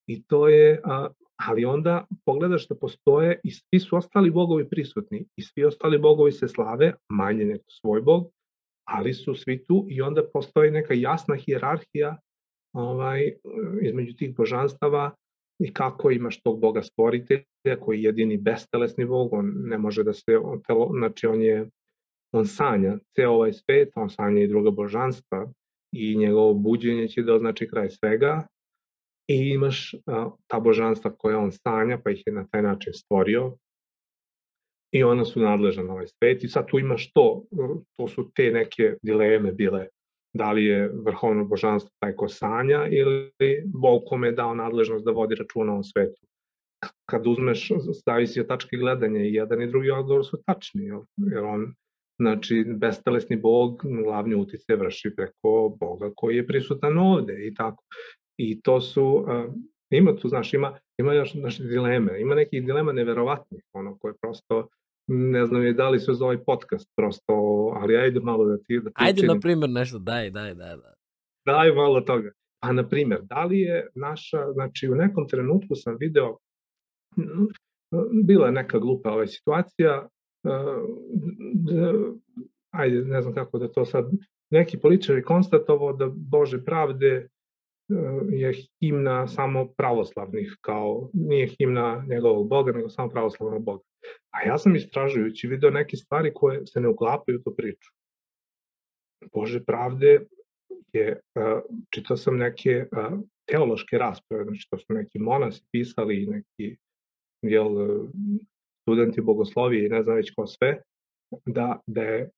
I to je, a, ali onda pogledaš da postoje i svi su ostali bogovi prisutni i svi ostali bogovi se slave, manje nego svoj bog, ali su svi tu i onda postoji neka jasna hijerarhija ovaj, između tih božanstava i kako imaš tog boga stvoritelja koji je jedini bestelesni bog, on ne može da se, on, telo, znači on je, on sanja ceo ovaj svet, on sanja i druga božanstva i njegovo buđenje će da označi kraj svega i imaš ta božanstva koja on sanja, pa ih je na taj način stvorio i ona su nadležna na ovaj svet i sad tu imaš to, to su te neke dileme bile da li je vrhovno božanstvo taj ko sanja ili Bog kome je dao nadležnost da vodi računa o svetu. Kad uzmeš, zavisi od tačke gledanja i jedan i drugi odgovor su tačni, jer on, znači, bestelesni Bog glavni utice vrši preko Boga koji je prisutan ovde i tako. I to su, uh, ima tu, znaš, ima, ima još naše dileme, ima nekih dilema neverovatnih, ono, koje prosto ne znam je da li se za ovaj podcast prosto, ali ajde malo da ti... Da ti ajde, učinim. na primjer, nešto, daj, daj, daj, daj. Daj malo toga. Pa, na primjer, da li je naša, znači u nekom trenutku sam video, bila je neka glupa ova situacija, ajde, ne znam kako da to sad, neki političar je konstatovao da Bože pravde je himna samo pravoslavnih, kao nije himna njegovog Boga, nego samo pravoslavnog Boga. A ja sam istražujući video neke stvari koje se ne uklapaju u tu priču. Bože pravde je, čitao sam neke teološke rasprave, znači to su neki monasi pisali i neki jel, studenti bogoslovije i ne znam već ko sve, da, da, je,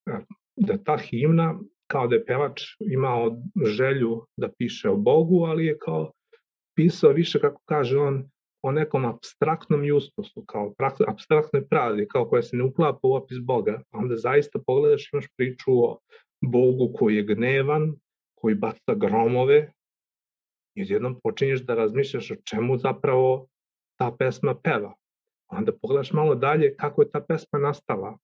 da ta himna kao da je pevač imao želju da piše o Bogu, ali je kao pisao više, kako kaže on, o nekom abstraktnom justosu, kao abstraktnoj pravdi, kao koja se ne uklapa u opis Boga, onda zaista pogledaš imaš priču o Bogu koji je gnevan, koji baca gromove, i odjednom počinješ da razmišljaš o čemu zapravo ta pesma peva. Onda pogledaš malo dalje kako je ta pesma nastala,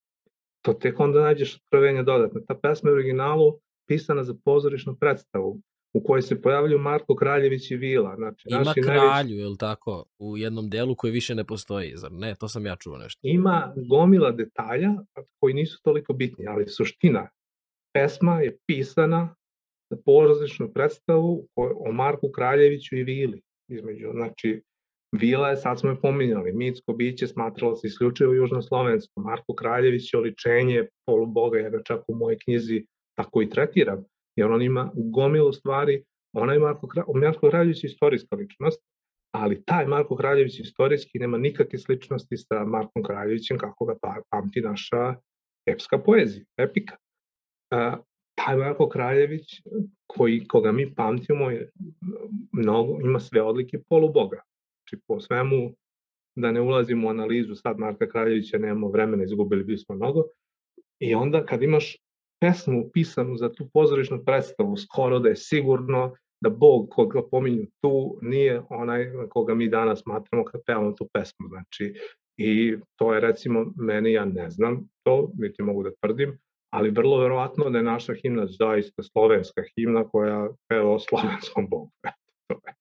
to tek onda nađeš otkrovenja dodatno. Ta pesma je u originalu pisana za pozorišnu predstavu u kojoj se pojavljuju Marko Kraljević i Vila. Znači, Ima naši kralju, najveći... je li tako, u jednom delu koji više ne postoji, zar ne? To sam ja čuo nešto. Ima gomila detalja koji nisu toliko bitni, ali suština pesma je pisana za pozorišnu predstavu o Marku Kraljeviću i Vili. Između, znači, Vila je, sad smo je pominjali, mitsko biće smatralo se isključivo južnoslovensko. Marko Kraljević je oličenje poluboga, ja ga čak u mojej knjizi tako i tretiram, jer on ima gomilu stvari, ona je Marko, Marko Kraljević istorijska ličnost, ali taj Marko Kraljević istorijski nema nikakve sličnosti sa Markom Kraljevićem kako ga pa, pamti naša epska poezija, epika. Uh, taj Marko Kraljević, koji, koga mi pamtimo, je, mnogo, ima sve odlike poluboga. Znači, po svemu, da ne ulazimo u analizu sad Marka Kraljevića, nemamo vremena, izgubili bismo mnogo. I onda kad imaš pesmu pisanu za tu pozorišnu predstavu, skoro da je sigurno da Bog koga pominju tu nije onaj koga mi danas smatramo kad pevamo tu pesmu. Znači, i to je recimo, meni ja ne znam to, niti mogu da tvrdim, ali vrlo verovatno da je naša himna zaista slovenska himna koja peva o slovenskom Bogu. (laughs)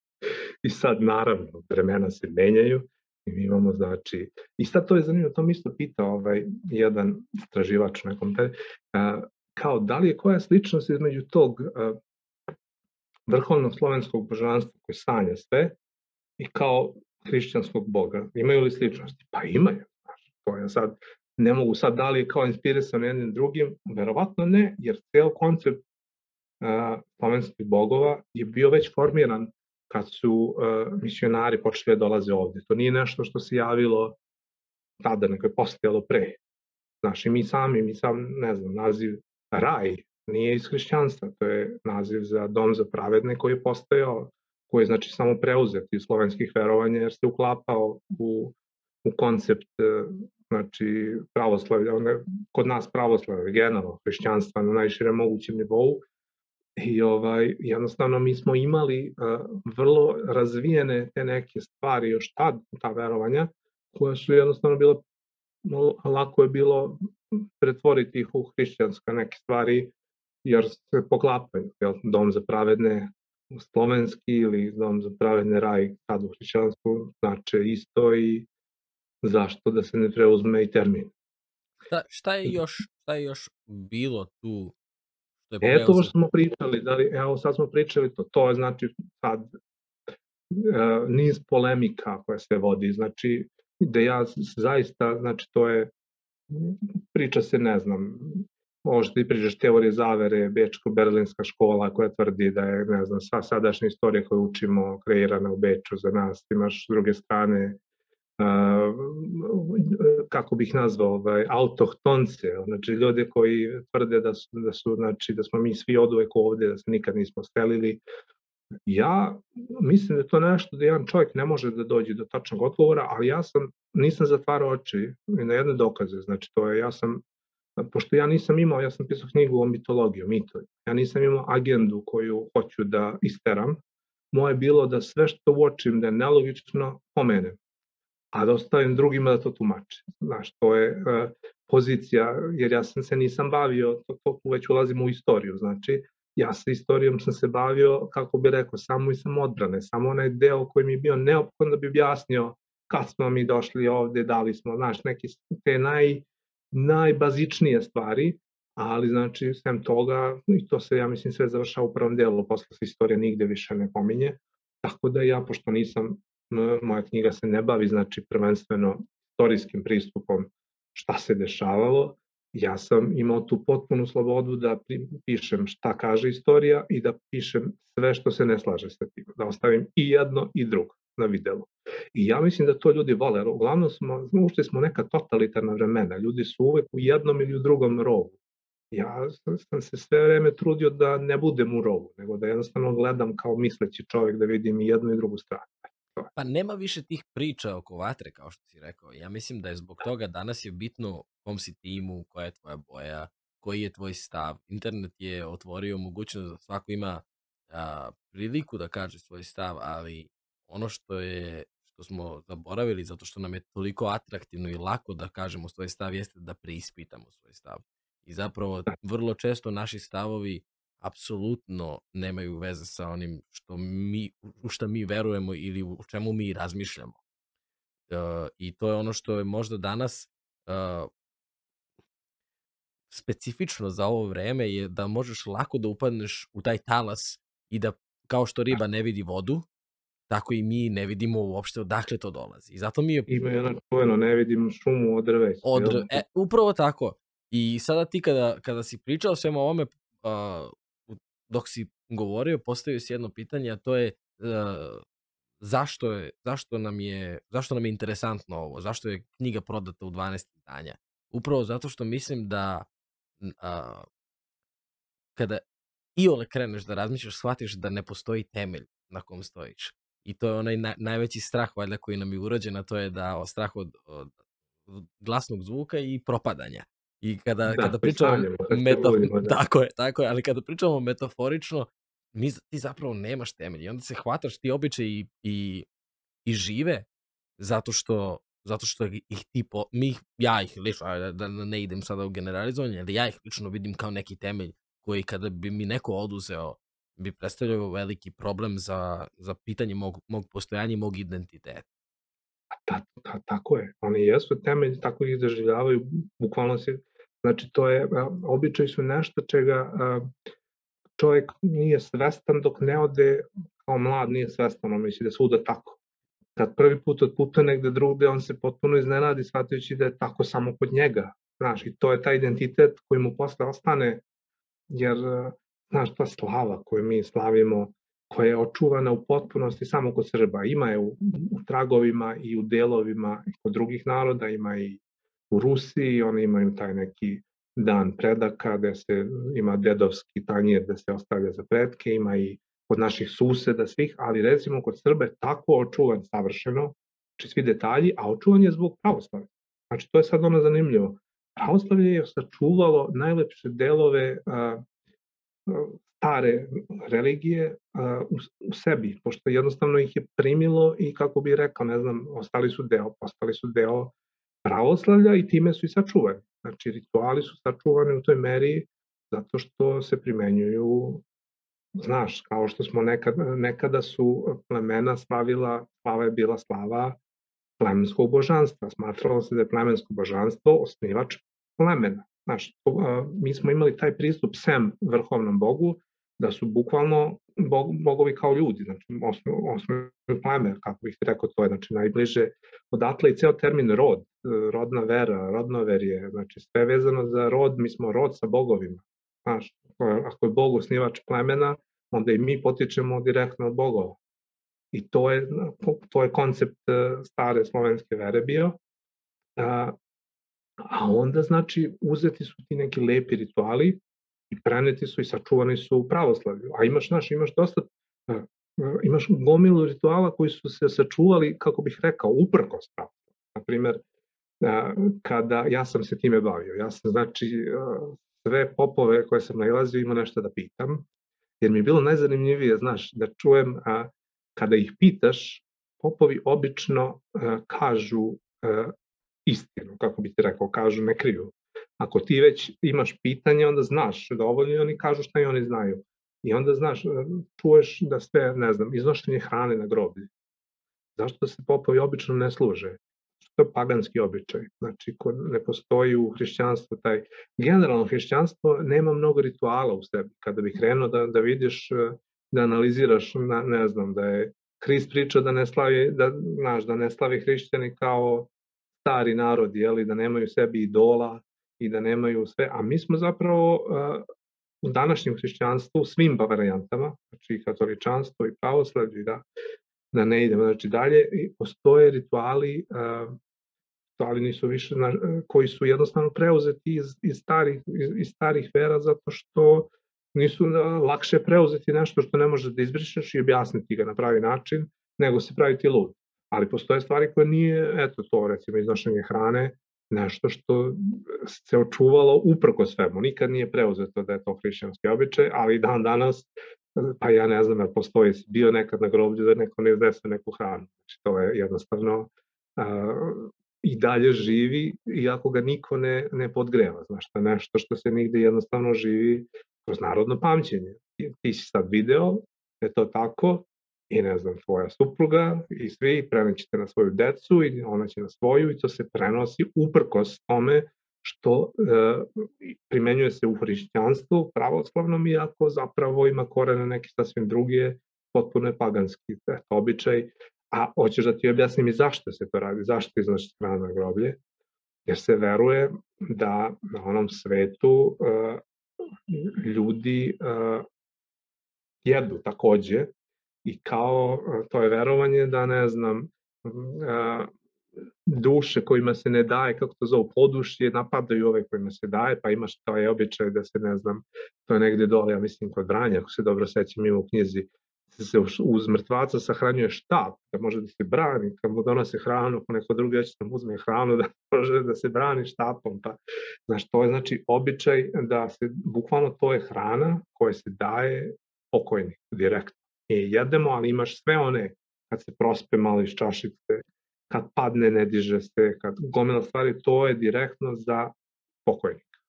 I sad, naravno, vremena se menjaju i mi imamo, znači, i sad to je zanimljivo, to mi isto pita ovaj, jedan istraživač nekom te, kao da li je koja sličnost između tog a, vrhovnog slovenskog božanstva koji sanja sve i kao hrišćanskog boga. Imaju li sličnosti? Pa imaju. Znaš, to je sad, ne mogu sad da li je kao inspirisan jednim drugim, verovatno ne, jer ceo koncept uh, slovenskih bogova je bio već formiran kad su uh, misionari počeli da dolaze ovde. To nije nešto što se javilo tada, nego je postojalo pre. Znaš, i mi sami, mi sam, ne znam, naziv raj nije iz hrišćanstva, to je naziv za dom za pravedne koji je postojao, koji je znači samo preuzet iz slovenskih verovanja jer se uklapao u, u koncept znači pravoslavlja, onda, kod nas pravoslavlja, generalno hrišćanstva na najširem mogućem nivou, I ovaj, jednostavno mi smo imali uh, vrlo razvijene te neke stvari još tad, ta verovanja, koja su jednostavno bile, lako je bilo pretvoriti ih u hrišćanske neke stvari, jer se poklapaju, jel, dom za pravedne slovenski ili dom za pravedne raj tad u hrišćanstvu znači isto i zašto da se ne preuzme i termin. Šta, šta je još šta je još bilo tu što je Eto što smo pričali, da li, evo sad smo pričali to, to je znači sad uh, niz polemika koja se vodi, znači da ja zaista, znači to je priča se, ne znam, možeš ti pričaš teorije zavere, Bečko-Berlinska škola koja tvrdi da je, ne znam, sva sadašnja istorija koju učimo kreirana u Beču za nas. Imaš s druge strane kako bih nazvao, ovaj, autohtonce, znači ljude koji tvrde da su, da su, znači, da smo mi svi od uvek ovde, da se nikad nismo stelili. Ja mislim da je to nešto da jedan čovjek ne može da dođe do tačnog odgovora, ali ja sam, nisam zatvarao oči na jedne dokaze, znači to je, ja sam, pošto ja nisam imao, ja sam pisao knjigu o mitologiji, o mitoj, ja nisam imao agendu koju hoću da isteram, moje bilo da sve što uočim da je nelogično pomenem a da ostavim drugima da to tumače. Znaš, to je uh, pozicija, jer ja sam se nisam bavio, to, to već ulazimo u istoriju, znači, ja sa istorijom sam se bavio, kako bi rekao, samo i samo odbrane, samo onaj deo koji mi je bio neophodan da bi objasnio kad smo mi došli ovde, da li smo, znaš, neke te naj, najbazičnije stvari, ali znači, sem toga, i to se, ja mislim, sve završava u prvom delu, posle se istorija nigde više ne pominje, tako da ja, pošto nisam moja knjiga se ne bavi znači prvenstveno istorijskim pristupom šta se dešavalo, ja sam imao tu potpunu slobodu da pišem šta kaže istorija i da pišem sve što se ne slaže sa tim, da ostavim i jedno i drugo na videlu. I ja mislim da to ljudi vole, uglavnom smo, ušte smo neka totalitarna vremena, ljudi su uvek u jednom ili u drugom rovu. Ja sam se sve vreme trudio da ne budem u rovu, nego da jednostavno gledam kao misleći čovjek da vidim i jednu i drugu stranu. Pa nema više tih priča oko vatre, kao što si rekao. Ja mislim da je zbog toga danas je bitno kom si timu, koja je tvoja boja, koji je tvoj stav. Internet je otvorio mogućnost da svako ima a, priliku da kaže svoj stav, ali ono što je što smo zaboravili zato što nam je toliko atraktivno i lako da kažemo svoj stav jeste da preispitamo svoj stav. I zapravo vrlo često naši stavovi apsolutno nemaju veze sa onim što mi, u šta mi verujemo ili u čemu mi razmišljamo. Uh, I to je ono što je možda danas uh, specifično za ovo vreme je da možeš lako da upadneš u taj talas i da kao što riba ne vidi vodu, tako i mi ne vidimo uopšte odakle to dolazi. I zato mi je... Ima jedno čuveno, ne vidim šumu od drveća. Od, e, upravo tako. I sada ti kada, kada si pričao svema ovome, uh, dok si govorio, postavio si jedno pitanje, a to je uh, zašto, je, zašto, nam je, zašto nam je interesantno ovo? Zašto je knjiga prodata u 12 izdanja? Upravo zato što mislim da uh, kada iole kreneš da razmišljaš, shvatiš da ne postoji temelj na kom stojiš. I to je onaj na, najveći strah valjda koji nam je urađen, a to je da o strah od, od glasnog zvuka i propadanja. I kada, da, kada pričamo meta, da. tako je, tako je, ali kada pričamo metaforično, mi, ti zapravo nemaš temelj i onda se hvataš ti običaj i, i, i žive zato što zato što ih ti po, mi ja ih lično, da, da ne idem sada u generalizovanje, ali ja ih lično vidim kao neki temelj koji kada bi mi neko oduzeo bi predstavljao veliki problem za, za pitanje mog, mog postojanja i mog identiteta. Ta, ta, tako je. Oni jesu temelj, tako ih doživljavaju, bukvalno se Znači, to je, običaj su nešto čega čovjek nije svestan dok ne ode kao mlad nije svestan, on misli da svuda tako. kad prvi put otputuje negde drugde, on se potpuno iznenadi shvatajući da je tako samo kod njega. Znaš, i to je taj identitet koji mu posle ostane, jer, znaš, ta slava koju mi slavimo, koja je očuvana u potpunosti samo kod Srba. Ima je u, u tragovima i u delovima i kod drugih naroda, ima i u Rusiji, oni imaju taj neki dan predaka gde se ima dedovski tanjir gde se ostavlja za predke, ima i kod naših suseda svih, ali recimo kod Srbe tako očuvan savršeno, znači svi detalji, a očuvan je zbog pravoslavlja. Znači to je sad ono zanimljivo. Pravoslavlje je sačuvalo najlepše delove stare religije a, u, u sebi, pošto jednostavno ih je primilo i kako bi rekao, ne znam, ostali su deo, postali su deo pravoslavlja i time su i sačuvani. Znači, rituali su sačuvani u toj meri zato što se primenjuju, znaš, kao što smo nekad, nekada su plemena slavila, slava je bila slava plemenskog božanstva. Smatralo se da je plemensko božanstvo osnivač plemena. Znaš, mi smo imali taj pristup sem vrhovnom bogu, da su bukvalno bog, bogovi kao ljudi, znači osnovi pleme, kako bih rekao, to je znači najbliže odatle i ceo termin rod, rodna vera, rodnoverje, znači sve vezano za rod, mi smo rod sa bogovima. Znaš, ako je bog osnivač plemena, onda i mi potičemo direktno od bogova. I to je, to je koncept e, stare slovenske vere bio. A, a onda, znači, uzeti su ti neki lepi rituali i preneti su i sačuvani su u pravoslavlju. A imaš, znaš, imaš dosta, imaš gomilu rituala koji su se sačuvali, kako bih rekao, uprkos pravoslavlju. Naprimer, kada ja sam se time bavio, ja sam, znači, sve popove koje sam nailazio imao nešto da pitam, jer mi je bilo najzanimljivije, znaš, da čujem a, kada ih pitaš, popovi obično kažu istinu, kako bi ti rekao, kažu, ne kriju. Ako ti već imaš pitanje, onda znaš dovoljno i oni kažu šta i oni znaju. I onda znaš, e, čuješ da sve, ne znam, iznošenje hrane na groblje. Zašto se popovi obično ne služe? To je paganski običaj. Znači, ko ne postoji u hrišćanstvu taj... Generalno, hrišćanstvo nema mnogo rituala u sebi. Kada bi krenuo da, da vidiš, e, da analiziraš, na, ne znam, da je Hrist priča da ne slavi, da, znaš, da ne slavi hrišćani kao stari narod, jeli, da nemaju sebi idola, i da nemaju sve, a mi smo zapravo u današnjem hrišćanstvu, svim varijantama, znači i katoličanstvo i pravoslavlje, da, da ne idemo znači dalje, i postoje rituali, rituali nisu više, na, koji su jednostavno preuzeti iz, iz, starih, iz, iz starih vera zato što nisu lakše preuzeti nešto što ne možeš da izbrišeš i objasniti ga na pravi način, nego se praviti lud. Ali postoje stvari koje nije, eto to, recimo iznošenje hrane, nešto što se očuvalo uprko svemu. Nikad nije preuzeto da je to hrišćanski običaj, ali dan danas, pa ja ne znam da postoji, bio nekad na groblju da neko ne iznese neku hranu. Znači to je jednostavno uh, i dalje živi, iako ga niko ne, ne podgreva. Znaš, to je nešto što se nigde jednostavno živi kroz narodno pamćenje. Ti si sad video je to tako, i ne znam, tvoja supruga i svi prenećete na svoju decu i ona će na svoju i to se prenosi uprkos tome što e, primenjuje se u hrišćanstvu pravoslavnom iako zapravo ima korene neki sasvim druge, potpuno je paganski eto, običaj, a hoćeš da ti objasnim i zašto se to radi, zašto iznosi strana na groblje, jer se veruje da na onom svetu e, ljudi e, jedu takođe i kao to je verovanje da ne znam duše kojima se ne daje, kako to zove, podušje, napadaju ove kojima se daje, pa imaš taj običaj da se, ne znam, to je negde dole, ja mislim, kod Vranja, ako se dobro sećam, ima u knjizi, se uz mrtvaca sahranjuje štap, da može da se brani, kad mu donose hranu, ako neko drugi već da mu uzme hranu, (laughs) da može da se brani štapom, pa, znaš, to je znači običaj da se, bukvalno to je hrana koja se daje pokojnik, direktno. e, jedemo, ali imaš sve one, kad se prospe malo iz čašice, kad padne ne diže se, kad gomila stvari, to je direktno za pokojnika.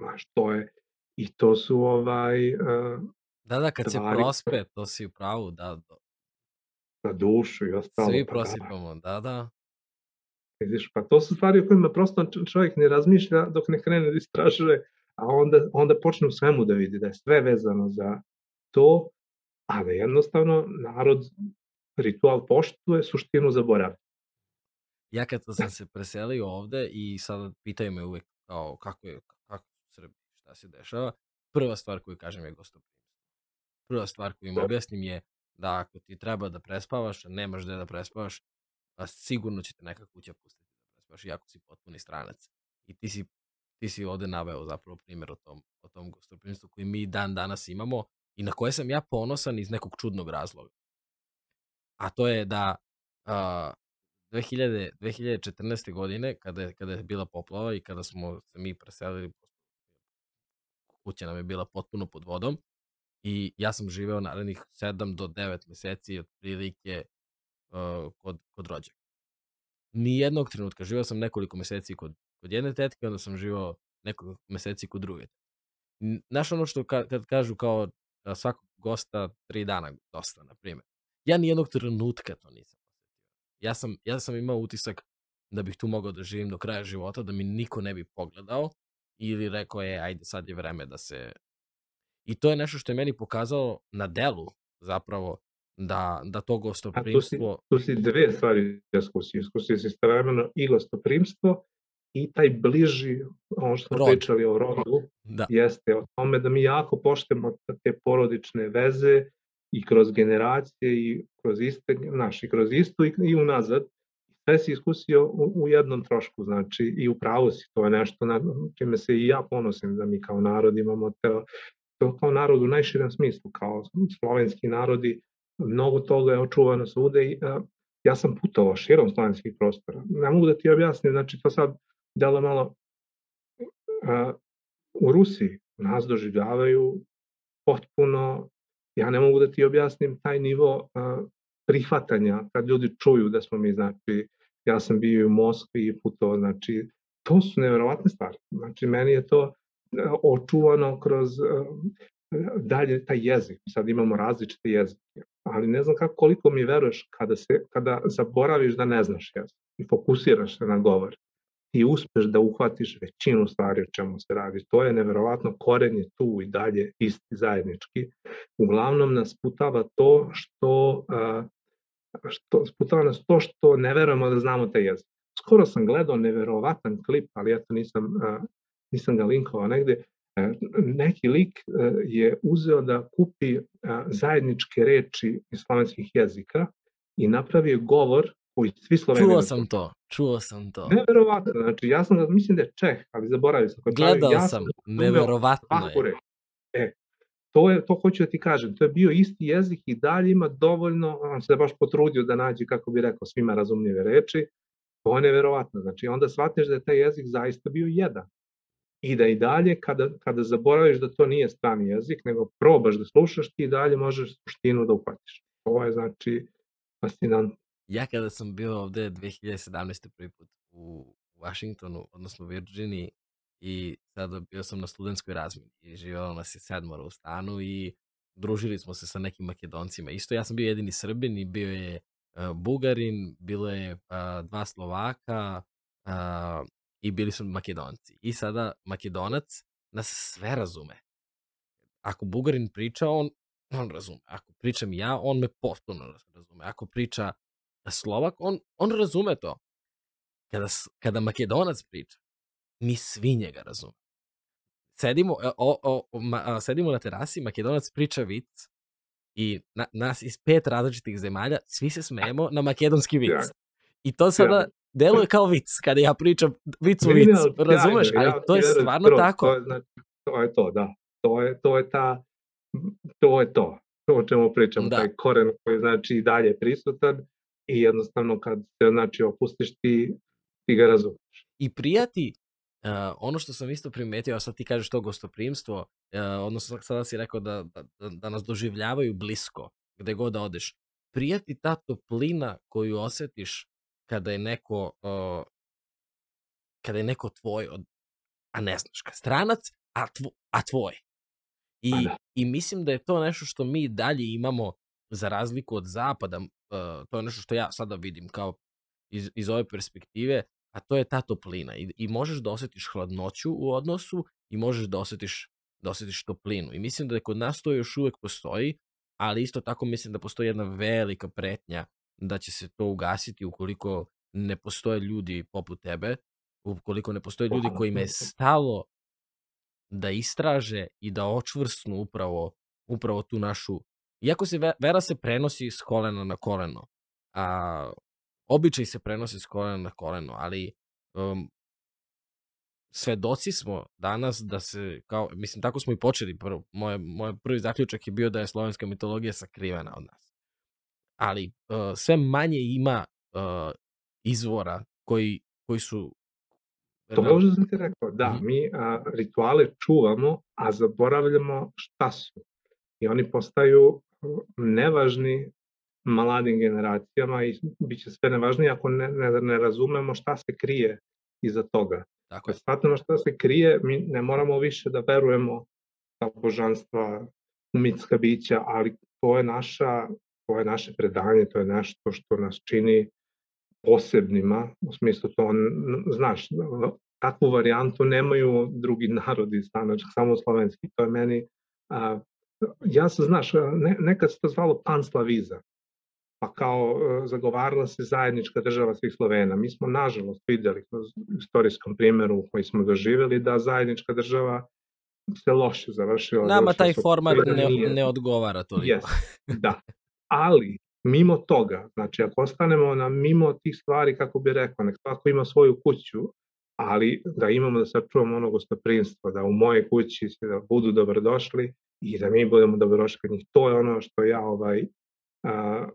Znaš, to je, i to su ovaj... Uh, da, da, kad stvari, se prospe, to si u pravu, da. Na dušu i ostalo. Svi pa da. prosipamo, da, da. Vidiš, pa to su stvari o kojima prosto čovjek ne razmišlja dok ne krene da istražuje, a onda, onda počne u svemu da vidi da je sve vezano za to a da jednostavno narod ritual poštuje, suštinu zaboravlja. Ja kad sam (laughs) se preselio ovde i sada pitaju me uvek kao kako je, kako je u Srbiji, šta se dešava, prva stvar koju kažem je gostoprimstvo. Prva stvar koju im Da. objasnim je da ako ti treba da prespavaš, nemaš gde da prespavaš, a sigurno će te neka kuća pustiti da prespavaš, iako si potpuni stranac. I ti si, ti si ovde naveo zapravo primjer o tom, o tom gostoprimstvu koji mi dan danas imamo i na koje sam ja ponosan iz nekog čudnog razloga. A to je da a, 2000, 2014. godine, kada je, kada je bila poplava i kada smo se mi preselili, kuća nam je bila potpuno pod vodom i ja sam živeo narednih 7 do 9 meseci otprilike uh, kod, kod rođaka. Nijednog trenutka, živeo sam nekoliko meseci kod, kod jedne tetke, onda sam živeo nekoliko meseci kod druge. Znaš ono što ka, kad kažu kao svakog gosta tri dana dosta, na primjer. Ja nijednog trenutka to nisam. Ja sam, ja sam imao utisak da bih tu mogao da živim do kraja života, da mi niko ne bi pogledao ili rekao je, ajde sad je vreme da se... I to je nešto što je meni pokazalo na delu zapravo da, da to A tu si, gostoprimstvo... tu si dve stvari iskusio. Iskusio si istovremeno i gostoprimstvo i taj bliži, ono što smo Rod. pričali o rodu, Da, jeste o tome da mi jako poštemo te porodične veze i kroz generacije i kroz iste, naši, kroz istu i, i unazad. Sve si iskusio u, u jednom trošku, znači i u pravu si, to je nešto na čime se i ja ponosim da mi kao narod imamo to, to kao narod u najširem smislu, kao slovenski narodi, mnogo toga je očuvano svude i a, ja sam putovao širom slovenskih prostora. Ne mogu da ti objasnim, znači to sad delo malo a, u Rusiji nas doživljavaju potpuno, ja ne mogu da ti objasnim taj nivo prihvatanja kad ljudi čuju da smo mi, znači, ja sam bio u Moskvi i putovao, znači, to su neverovatne stvari. Znači, meni je to očuvano kroz dalje taj jezik. Sad imamo različite jezike, ali ne znam kako, koliko mi veruješ kada, se, kada zaboraviš da ne znaš jezik i fokusiraš se na govor ti uspeš da uhvatiš većinu stvari o čemu se radi. To je neverovatno, koren je tu i dalje isti zajednički. Uglavnom nas putava to što, što sputava nas to što ne verujemo da znamo taj jezik. Skoro sam gledao neverovatan klip, ali eto nisam, a, nisam ga linkovao negde. E, neki lik e, je uzeo da kupi zajedničke reči iz slovenskih jezika i napravio govor koji svi Sloveni čuo sam to, čuo sam to. Neverovatno, znači ja sam, mislim da je Čeh, ali zaboravio sam. Gledao ja sam, neverovatno je. E, to, je, to hoću da ti kažem, to je bio isti jezik i dalje ima dovoljno, on se baš potrudio da nađe, kako bi rekao, svima razumljive reči, to je neverovatno, znači onda shvatiš da je taj jezik zaista bio jedan. I da i dalje, kada, kada zaboraviš da to nije strani jezik, nego probaš da slušaš, ti i dalje možeš suštinu da uhvatiš. To je znači fascinantno. Ja kada sam bio ovde 2017. prvi put u Washingtonu, odnosno Virginiji, i sada bio sam na studentskoj razmini i živjelo nas je sedmora u stanu i družili smo se sa nekim makedoncima. Isto ja sam bio jedini Srbin i bio je uh, Bugarin, bilo je uh, dva Slovaka uh, i bili su Makedonci. I sada Makedonac nas sve razume. Ako Bugarin priča, on, on razume. Ako pričam ja, on me potpuno razume. Ako priča Slovak, on, on razume to. Kada, kada Makedonac priča, mi svi njega razume. Sedimo, e, o, o, o, ma, a, sedimo na terasi, Makedonac priča vic i na, nas iz pet različitih zemalja, svi se smejemo na makedonski vic. Sjajno. I to sada Sjajno. deluje kao vic, kada ja pričam vic u vic, sjajno razumeš? Ali to je stvarno tako. To je, znači, to je to, da. To je, to je ta, to je to. To o čemu pričamo, Da. taj koren koji znači i dalje prisutan i jednostavno kad se znači opustiš ti, ti ga razumeš. I prijati, uh, ono što sam isto primetio, a sad ti kažeš to gostoprimstvo, uh, odnosno sada si rekao da, da, da, da nas doživljavaju blisko, gde god da odeš. Prijati ta toplina koju osetiš kada je neko, uh, kada je neko tvoj, od, a ne znaš, ka stranac, a, tvo, a tvoj. I, Pa da. I mislim da je to nešto što mi dalje imamo za razliku od zapada, uh, to je nešto što ja sada vidim kao iz, iz ove perspektive, a to je ta toplina. I, I možeš da osetiš hladnoću u odnosu i možeš da osetiš, da osetiš toplinu. I mislim da kod nas to još uvek postoji, ali isto tako mislim da postoji jedna velika pretnja da će se to ugasiti ukoliko ne postoje ljudi poput tebe, ukoliko ne postoje ljudi kojima je stalo da istraže i da očvrsnu upravo, upravo tu našu... Iako se vera se prenosi s kolena na koleno, a običaj se prenosi s kolena na koleno, ali um, svedoci smo danas da se, kao, mislim, tako smo i počeli, prvo, moje, moj prvi zaključak je bio da je slovenska mitologija sakrivena od nas. Ali uh, sve manje ima uh, izvora koji, koji su To možda sam ti rekao, da, mm. mi a, rituale čuvamo, a zaboravljamo šta su. I oni postaju nevažni mladim generacijama i bit će sve nevažnije ako ne, ne, ne razumemo šta se krije iza toga. Dakle, shvatimo šta se krije, mi ne moramo više da verujemo ta božanstva, mitska bića, ali to je naša to je naše predanje, to je nešto što nas čini posebnima, u smislu to, znaš, takvu varijantu nemaju drugi narodi, znači samo slovenski, to je meni, a, ja sam, znaš, ne, nekad se to zvalo panslaviza, pa kao e, zagovarala se zajednička država svih Slovena. Mi smo nažalost videli kroz istorijskom primjeru koji smo doživjeli da zajednička država se loše završila. Nama taj format ne, ne odgovara toliko. Yes, da, ali mimo toga, znači ako ostanemo na mimo tih stvari, kako bi rekao, nek svako ima svoju kuću, ali da imamo da sačuvamo ono gostoprinstvo, da u moje kući se da budu dobrodošli i da mi budemo dobrodošli kod njih. To je ono što ja ovaj, a,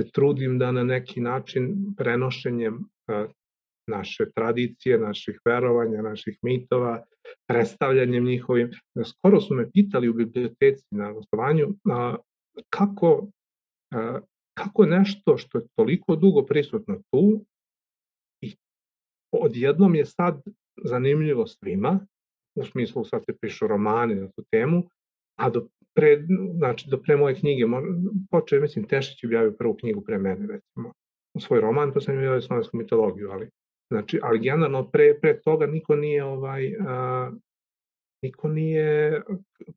se trudim da na neki način prenošenjem a, naše tradicije, naših verovanja, naših mitova, predstavljanjem njihovim. Skoro su me pitali u biblioteci na gostovanju a, kako, a, kako nešto što je toliko dugo prisutno tu i odjednom je sad zanimljivo svima, u smislu sad se pišu romani na tu temu, a do pre, znači, do pre moje knjige, počeo, mislim, Tešić objavio prvu knjigu pre mene, recimo, u svoj roman, pa sam objavio slovensku mitologiju, ali, znači, ali generalno pre, pre toga niko nije, ovaj, a, niko nije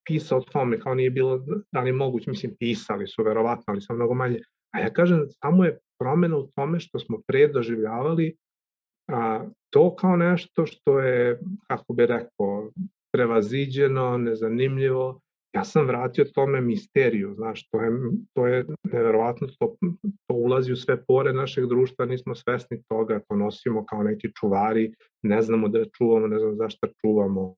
pisao o tome, kao nije bilo, da li moguće, mislim, pisali su verovatno, ali sam mnogo manje. A ja kažem, samo je promena u tome što smo pre doživljavali a, to kao nešto što je, kako bi rekao, prevaziđeno, nezanimljivo, ja sam vratio tome misteriju, znaš, to je, to je neverovatno, to, to ulazi u sve pore našeg društva, nismo svesni toga, to nosimo kao neki čuvari, ne znamo da čuvamo, ne znamo zašto čuvamo. Uh,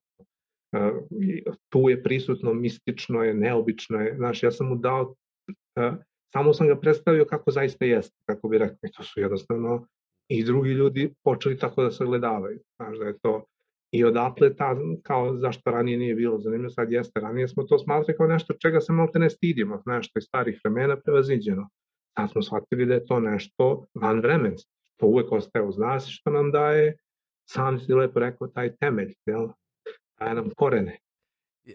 tu je prisutno, mistično je, neobično je, znaš, ja sam mu dao, uh, samo sam ga predstavio kako zaista jeste, kako bi rekao, i to su jednostavno i drugi ljudi počeli tako da se gledavaju, znaš, da je to, I odatle ta, kao zašto ranije nije bilo zanimljivo, sad jeste, ranije smo to smatrali kao nešto čega se malo ne stidimo, nešto iz starih vremena prevaziđeno. Sad smo shvatili da je to nešto van vremensko, što uvek ostaje uz nas što nam daje, sam si lepo rekao, taj temelj, jel? daje nam korene.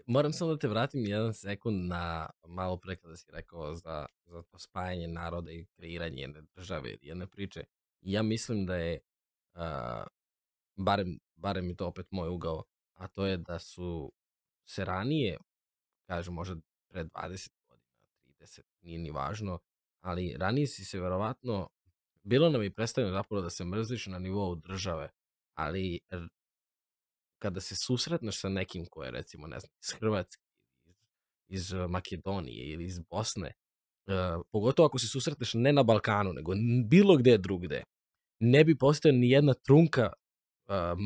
Moram samo da te vratim jedan sekund na malo pre kada si rekao za, za to spajanje naroda i kreiranje jedne države jedne priče. Ja mislim da je barem, barem je to opet moj ugao, a to je da su se ranije, kažem možda pre 20 godina, 30, nije ni važno, ali ranije si se verovatno, bilo nam je predstavljeno zapravo da se mrziš na nivou države, ali kada se susretneš sa nekim ko je recimo, ne znam, iz Hrvatske, iz, iz Makedonije ili iz Bosne, uh, pogotovo ako se susretneš ne na Balkanu, nego bilo gde drugde, ne bi postao ni jedna trunka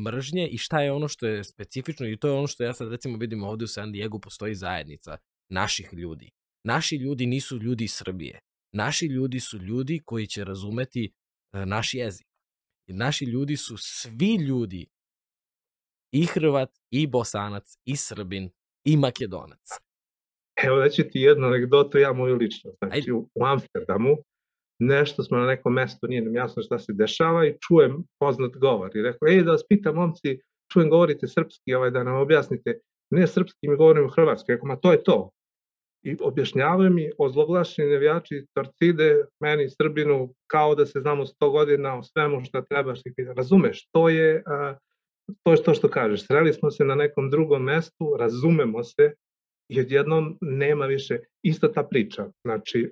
mržnje i šta je ono što je specifično i to je ono što ja sad recimo vidim ovde u San Diego postoji zajednica naših ljudi. Naši ljudi nisu ljudi iz Srbije. Naši ljudi su ljudi koji će razumeti uh, naš jezik. I naši ljudi su svi ljudi i Hrvat, i Bosanac, i Srbin, i Makedonac. Evo da ću ti jednu anegdotu, ja moju lično. Znači, Ajde. u Amsterdamu nešto smo na nekom mestu, nije nam jasno šta se dešava i čujem poznat govor. I rekao, ej da vas pitam, momci, čujem govorite srpski, ovaj, da nam objasnite. Ne srpski, mi govorimo hrvatski. Rekao, ma to je to. I objašnjavaju mi ozloglašeni nevijači Torcide, meni Srbinu, kao da se znamo 100 godina o svemu što trebaš razumeš, to je, a, to je to što kažeš. Sreli smo se na nekom drugom mestu, razumemo se, i odjednom nema više, ista ta priča. Znači,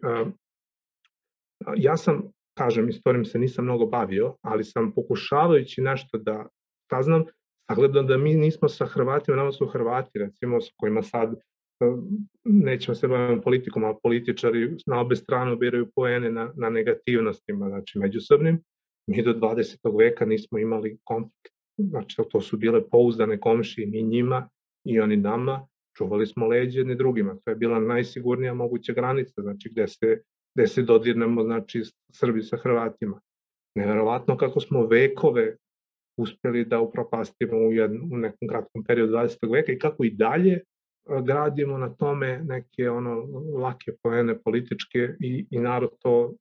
ja sam, kažem, istorijom se nisam mnogo bavio, ali sam pokušavajući nešto da saznam, sagledam da mi nismo sa Hrvatima, nama su Hrvati, recimo, s kojima sad nećemo se baviti politikom, ali političari na obe strane biraju poene na, na negativnostima, znači međusobnim. Mi do 20. veka nismo imali konflikt, znači to su bile pouzdane komšije, mi njima i oni nama, čuvali smo leđe jedni drugima, to je bila najsigurnija moguća granica, znači gde se, gde se dodirnemo, znači Srbi sa Hrvatima. Neverovatno kako smo vekove uspeli da upropastimo u, jednu, u nekom kratkom periodu 20. veka i kako i dalje gradimo na tome neke ono lake poene političke i, i narod to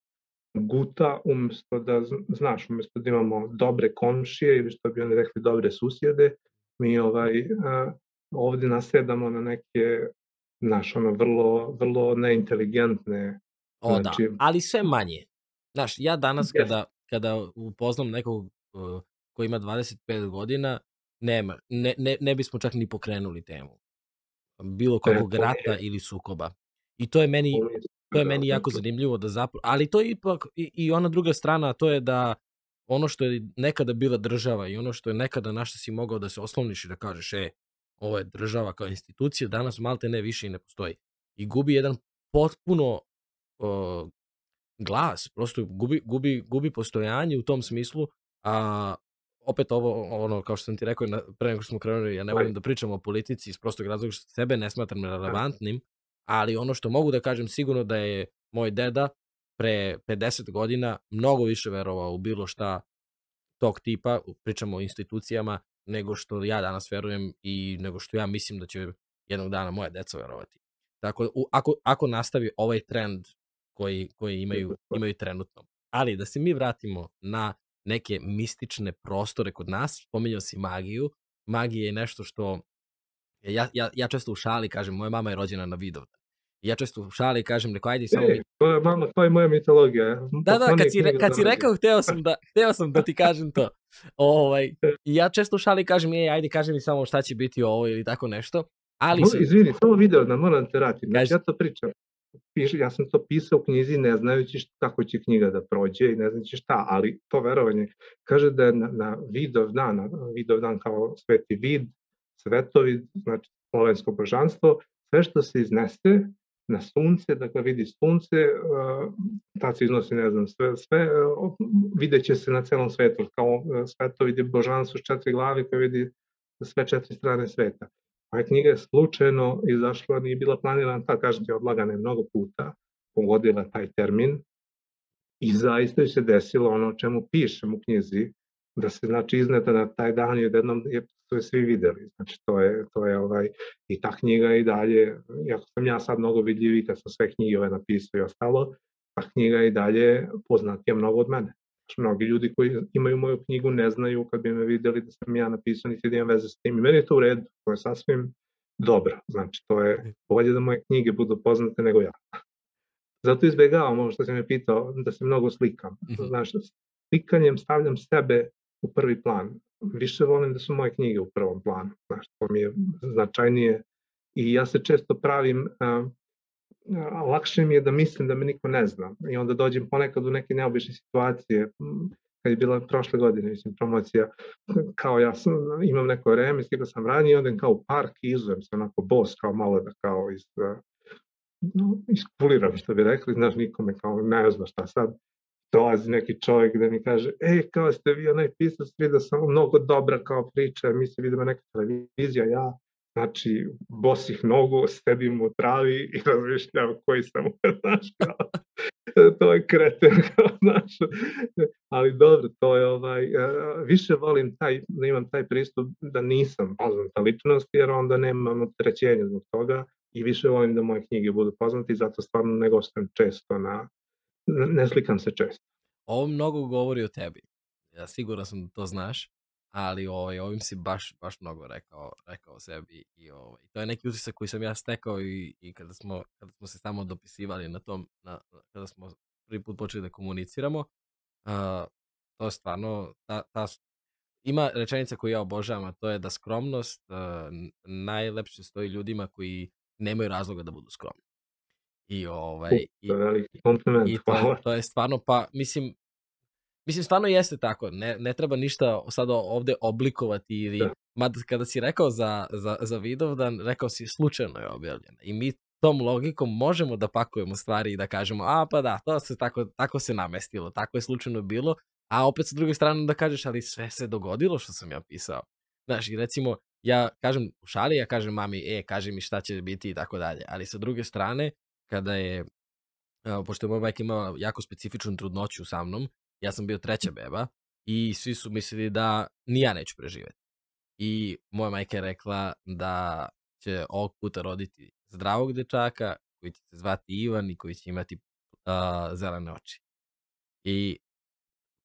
guta umesto da, znaš, umesto da imamo dobre komšije ili što bi oni rekli dobre susjede, mi ovaj, ovde nasedamo na neke naš, ono, vrlo, vrlo neinteligentne. O da, znači... da, ali sve manje. Znaš, ja danas yes. kada, kada upoznam nekog uh, koji ima 25 godina, nema, ne, ne, ne bismo čak ni pokrenuli temu. Bilo kakvog rata ili sukoba. I to je meni, to je meni jako zanimljivo da zapravo, ali to je ipak i, i ona druga strana, to je da ono što je nekada bila država i ono što je nekada našta si mogao da se osloniš i da kažeš, e, ovo je država kao institucija, danas malte ne više i ne postoji. I gubi jedan potpuno uh, glas, prosto gubi, gubi, gubi postojanje u tom smislu, a opet ovo, ono, kao što sam ti rekao, na, pre nego što smo krenuli, ja ne volim da pričam o politici iz prostog razloga što sebe ne smatram relevantnim, ali ono što mogu da kažem sigurno da je moj deda pre 50 godina mnogo više verovao u bilo šta tog tipa, pričamo o institucijama, nego što ja danas verujem i nego što ja mislim da će jednog dana moja deca verovati. Tako, u, ako, ako nastavi ovaj trend koji, koji imaju, imaju trenutno. Ali da se mi vratimo na neke mistične prostore kod nas, spominjao si magiju. Magija je nešto što ja, ja, ja često u šali kažem, moja mama je rođena na Vidovdan. Ja često u šali kažem, neko, ajde samo... E, to je, mama, to je moja mitologija. Da, da, kad si, re, kad si rekao, hteo sam, da, hteo sam da ti kažem to. Ovaj, I ja često u šali kažem, ej, ajde, kaži mi samo šta će biti ovo ili tako nešto. Ali se... Izvini, samo video da moram te ratim. Znači, ja to pričam. Piš, ja sam to pisao u knjizi ne znajući kako će knjiga da prođe i ne znajući šta, ali to verovanje kaže da je na, na vidov dan, na vidov dan kao sveti vid, svetovi, znači slovensko božanstvo, sve što se iznese na sunce, dakle vidi sunce, tad se iznosi, ne znam, sve, sve vidjet će se na celom svetu, kao sveto vidi božanstvo s četiri glavi koje vidi sve četiri strane sveta. Moja knjiga je slučajno izašla, nije bila planirana, ta kažem ti, odlagana je mnogo puta, pogodila taj termin i zaista se desilo ono o čemu pišem u knjizi, da se znači izneta na taj dan i odjednom je to je svi videli. Znači to je, to je ovaj, i ta knjiga i dalje, jako sam ja sad mnogo vidljiviji kad sam sve knjige ove napisao i ostalo, ta knjiga i dalje poznatija mnogo od mene. Znači, mnogi ljudi koji imaju moju knjigu ne znaju kad bi me videli da sam ja napisao niti da imam veze s tim. I meni je to u redu, to je sasvim dobro. Znači to je bolje da moje knjige budu poznate nego ja. Zato izbegavam ovo što sam me pitao, da se mnogo slikam. Znači, slikanjem stavljam sebe u prvi plan više volim da su moje knjige u prvom planu, znaš, to mi je značajnije i ja se često pravim, a, lakše mi je da mislim da me niko ne zna. I onda dođem ponekad u neke neobične situacije, kad je bila prošle godine, mislim, promocija, kao ja sam, imam neko vreme, stigao sam ranije, odem kao u park i izujem se onako bos, kao malo da kao iz, no, iskuliram, što bi rekli, znaš, nikome kao ne zna šta sad, dolazi neki čovjek da mi kaže, ej, kao ste vi onaj pisac, da sam mnogo dobra kao priča, mi se vidimo neka televizija, ja, znači, bosih nogu, sedim u travi i (laughs) razmišljam koji sam, (laughs) znaš, kao, (laughs) to je kreten, kao, znaš, ali dobro, to je ovaj, e, više volim taj, da imam taj pristup da nisam poznata ličnost, jer onda nemam opterećenja zbog toga i više volim da moje knjige budu poznate i zato stvarno ne gostujem često na, ne slikam se često. Ovo mnogo govori o tebi. Ja siguran sam da to znaš, ali ovaj, ovim si baš, baš mnogo rekao, rekao sebi i ovaj, to je neki utisak koji sam ja stekao i, i kada, smo, kada smo se samo dopisivali na tom, na, kada smo prvi put počeli da komuniciramo, uh, to je stvarno, ta, ta, ima rečenica koju ja obožavam, a to je da skromnost uh, najlepše stoji ljudima koji nemaju razloga da budu skromni. I, ovaj, i, To je veliki kompliment, i to, to je stvarno, pa mislim, mislim stvarno jeste tako, ne, ne treba ništa sada ovde oblikovati ili, Da. mada kada si rekao za, za, za Vidovdan, rekao si slučajno je objavljena i mi tom logikom možemo da pakujemo stvari i da kažemo, a pa da, to se tako, tako se namestilo, tako je slučajno bilo, a opet sa druge strane da kažeš, ali sve se dogodilo što sam ja pisao. Znaš, i recimo, ja kažem u šali, ja kažem mami, e, kaži mi šta će biti i tako dalje, ali sa druge strane, kada je, pošto je moja majka imala jako specifičnu trudnoću sa mnom, ja sam bio treća beba i svi su mislili da ni ja neću preživeti. I moja majka je rekla da će ovog puta roditi zdravog dečaka koji će se zvati Ivan i koji će imati uh, zelene oči. I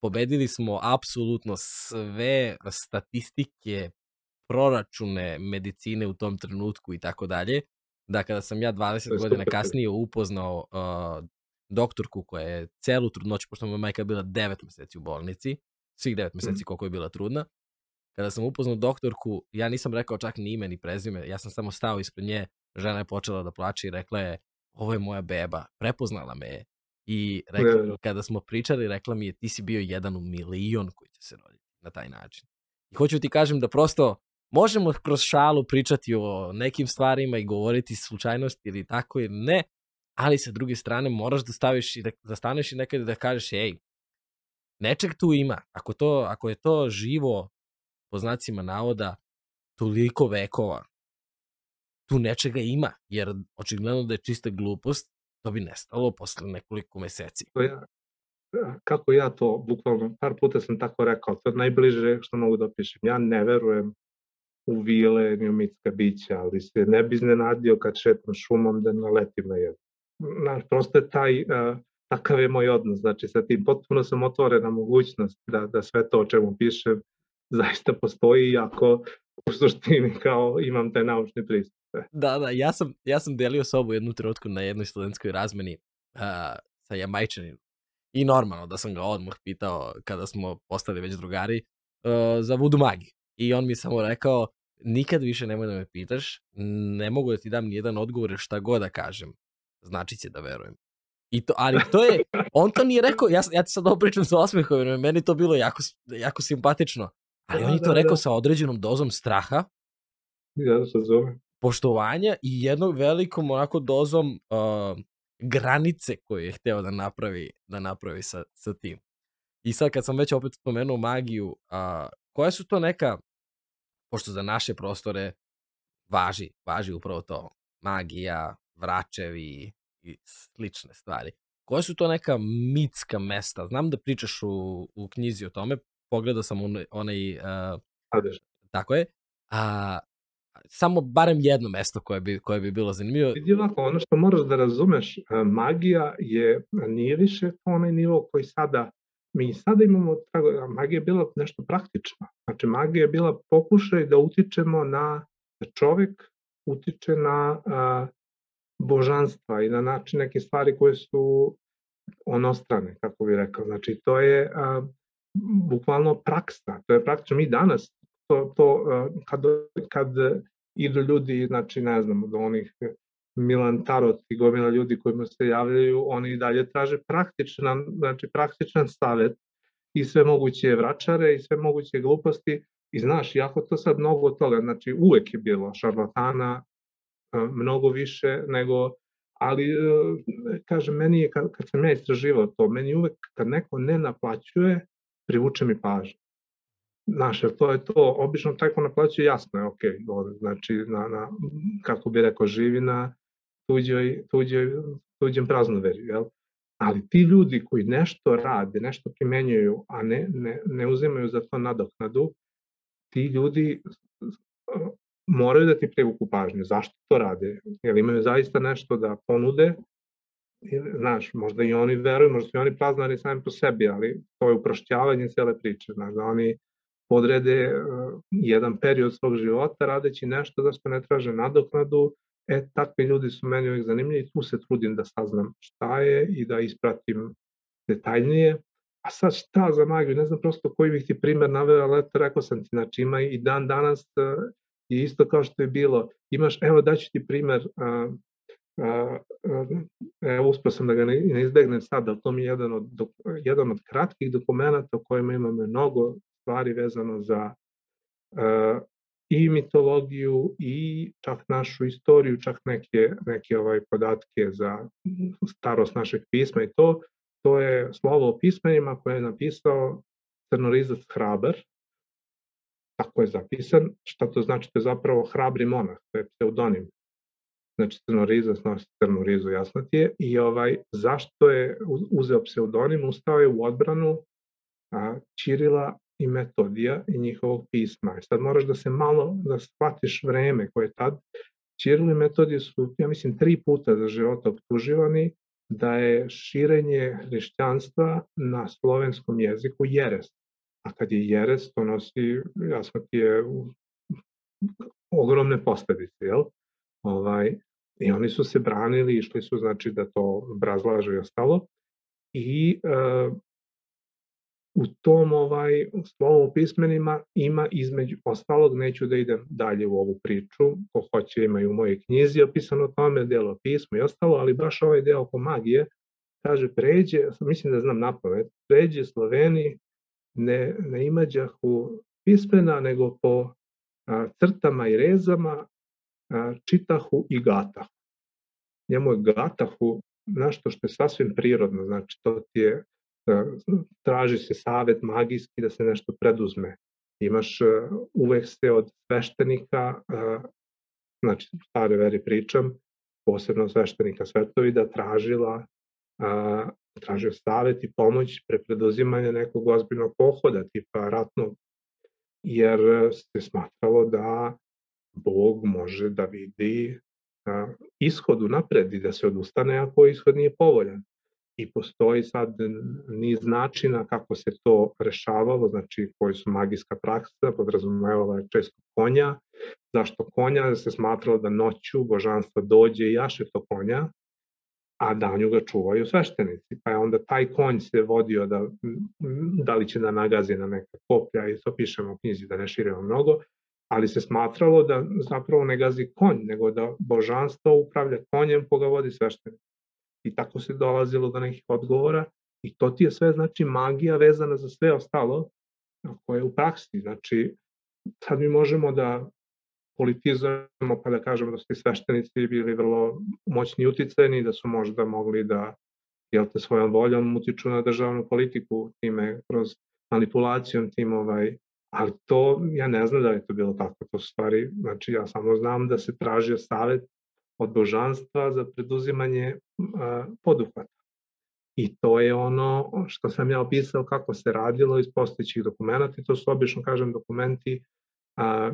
pobedili smo apsolutno sve statistike, proračune medicine u tom trenutku i tako dalje. Da kada sam ja 20 To je godina kasnije upoznao uh, doktorku koja je celu trudnoću, pošto moja majka bila 9 meseci u bolnici, svih 9 meseci koliko je bila trudna, kada sam upoznao doktorku, ja nisam rekao čak ni ime ni prezime, ja sam samo stao ispred nje, žena je počela da plače i rekla je, ovo je moja beba, prepoznala me je. I rekla, Nevjerovatno. kada smo pričali, rekla mi je, ti si bio jedan u milion koji će se roditi na taj način. I hoću ti kažem da prosto možemo kroz šalu pričati o nekim stvarima i govoriti slučajnosti ili tako ili ne, ali sa druge strane moraš da staviš i da, da staneš i nekada da kažeš, ej, nečeg tu ima. Ako, to, ako je to živo, po znacima navoda, toliko vekova, tu nečega ima, jer očigledno da je čista glupost, to bi nestalo posle nekoliko meseci. Ja, kako ja to, bukvalno, par puta sam tako rekao, to je najbliže što mogu da opišem. Ja ne verujem u vile ni u mitska bića, ali se ne bi iznenadio kad šetam šumom da naletim na jedno. Znaš, prosto je taj, uh, takav je moj odnos, znači sa tim potpuno sam otvoren na mogućnost da, da sve to o čemu pišem zaista postoji, iako u suštini kao imam taj naučni pristup. Da, da, ja sam, ja sam delio sobu jednu trenutku na jednoj studentskoj razmeni uh, sa Jamajčaninom. I normalno da sam ga odmah pitao kada smo postali već drugari uh, za vudu magiju. I on mi samo rekao, nikad više nemoj da me pitaš, ne mogu da ti dam nijedan odgovor šta god da kažem, znači će da verujem. I to, ali to je, (laughs) on to nije rekao, ja, ja ti sad ovo pričam sa osmehom, meni to bilo jako, jako simpatično. Ali Da, on je to da, rekao da. sa određenom dozom straha, Ja se zove. poštovanja i jednom velikom onako dozom uh, granice koju je hteo da napravi, da napravi sa, sa tim. I sad kad sam već opet spomenuo magiju, uh, koja su to neka, pošto za naše prostore važi, važi upravo to, magija, vračevi i slične stvari. Koje su to neka mitska mesta? Znam da pričaš u, u knjizi o tome, pogledao sam onaj, onaj uh, tako je, a, samo barem jedno mesto koje bi, koje bi bilo zanimljivo. Vidi ovako, ono što moraš da razumeš, magija je, nije više onaj nivo koji sada, mi sada imamo, magija je bila nešto praktično. Znači, magija je bila pokušaj da utičemo na, da čovek utiče na a, božanstva i na način neke stvari koje su onostrane, kako bih rekao. Znači, to je a, bukvalno praksa, to je praktično. Mi danas, to, to a, kad, kad idu ljudi, znači, ne znam, do onih Milan Tarot i gomila ljudi kojima se javljaju, oni i dalje traže praktičan, znači praktičan savet i sve moguće vračare i sve moguće gluposti i znaš, jako to sad mnogo toga, znači uvek je bilo šarlatana, mnogo više nego, ali kažem, meni je, kad, kad sam ja istraživao to, meni uvek kad neko ne naplaćuje, privuče mi pažnju. Znaš, jer to je to, obično taj ko naplaćuje jasno je, ok, znači, na, na, kako bi rekao, živi na tuđoj, tuđoj, tuđem praznoveri, jel? Ali ti ljudi koji nešto rade, nešto primenjuju, a ne, ne, ne uzimaju za to nadoknadu, ti ljudi moraju da ti privuku pažnju. Zašto to rade? Jer imaju zaista nešto da ponude, znaš, možda i oni veruju, možda su i oni praznari sami po sebi, ali to je uprošćavanje cele priče, znaš, da oni podrede uh, jedan period svog života radeći nešto da što ne traže nadoknadu, e, takvi ljudi su meni uvijek zanimljivi tu se trudim da saznam šta je i da ispratim detaljnije. A sad šta za magiju, ne znam prosto koji bih ti primer naveo, ali eto rekao sam ti, znači ima i dan danas uh, I isto kao što je bilo, imaš, evo daću ti primer, a, a, evo uspio sam da ga ne, ne izbegnem sad, ali to mi je jedan od, jedan od kratkih dokumenta u kojima imamo mnogo stvari vezano za a, i mitologiju i čak našu istoriju, čak neke, neke ovaj podatke za starost našeg pisma i to, to je slovo o pismenima koje je napisao crnorizac Hraber, tako je zapisan, šta to znači, to je zapravo hrabri monah, to je pseudonim. Znači crnorizac nosi crnu rizu, jasno ti je, i ovaj, zašto je uzeo pseudonim, ustao je u odbranu a, Čirila i Metodija i njihovog pisma. I sad moraš da se malo, da shvatiš vreme koje je tad. Čiril i Metodije su, ja mislim, tri puta za života optuživani da je širenje hrišćanstva na slovenskom jeziku jeres. A kad je jeres, to nosi, jasno ti je, ogromne posledice, jel? Ovaj, I oni su se branili, išli su, znači, da to brazlaže i ostalo. I e, u tom ovaj slovo pismenima ima između ostalog, neću da idem dalje u ovu priču, ko hoće ima u mojej knjizi opisano o tome, delo pismo i ostalo, ali baš ovaj deo oko magije, kaže pređe, mislim da znam napamet, pređe Sloveni ne, ne imađahu pismena, nego po a, crtama i rezama a, čitahu i gatahu. Njemu je gatahu nešto što je sasvim prirodno, znači to ti je traži se savet magijski da se nešto preduzme. Imaš e, uvek se od sveštenika, e, znači stare veri pričam, posebno sveštenika Svetovida, tražila tražio savet i pomoć pre preduzimanja nekog ozbiljnog pohoda, tipa ratnog, jer se smatralo da Bog može da vidi ishodu napred i da se odustane ako ishod nije povoljan. I postoji sad niz načina kako se to rešavalo, znači koji su magijska praksa, podrazumevala je često konja, zašto konja, se smatralo da noću božanstvo dođe i jaše to konja, a danju ga čuvaju sveštenici, pa je onda taj konj se vodio da, da li će da nagazi na neka koplja i to pišemo u knjizi da ne širimo mnogo, ali se smatralo da zapravo ne gazi konj, nego da božanstvo upravlja konjem koga vodi sveštenik i tako se dolazilo do nekih odgovora i to ti je sve znači magija vezana za sve ostalo koje je u praksi. Znači, sad mi možemo da politizujemo pa da kažemo da su ti sveštenici bili vrlo moćni uticajni, da su možda mogli da jel te svojom voljom utiču na državnu politiku time kroz manipulacijom tim ovaj ali to ja ne znam da je to bilo tako to stvari znači ja samo znam da se tražio savet od božanstva za preduzimanje poduhvata. I to je ono što sam ja opisao kako se radilo iz postojećih dokumenta i to su obično, kažem, dokumenti a,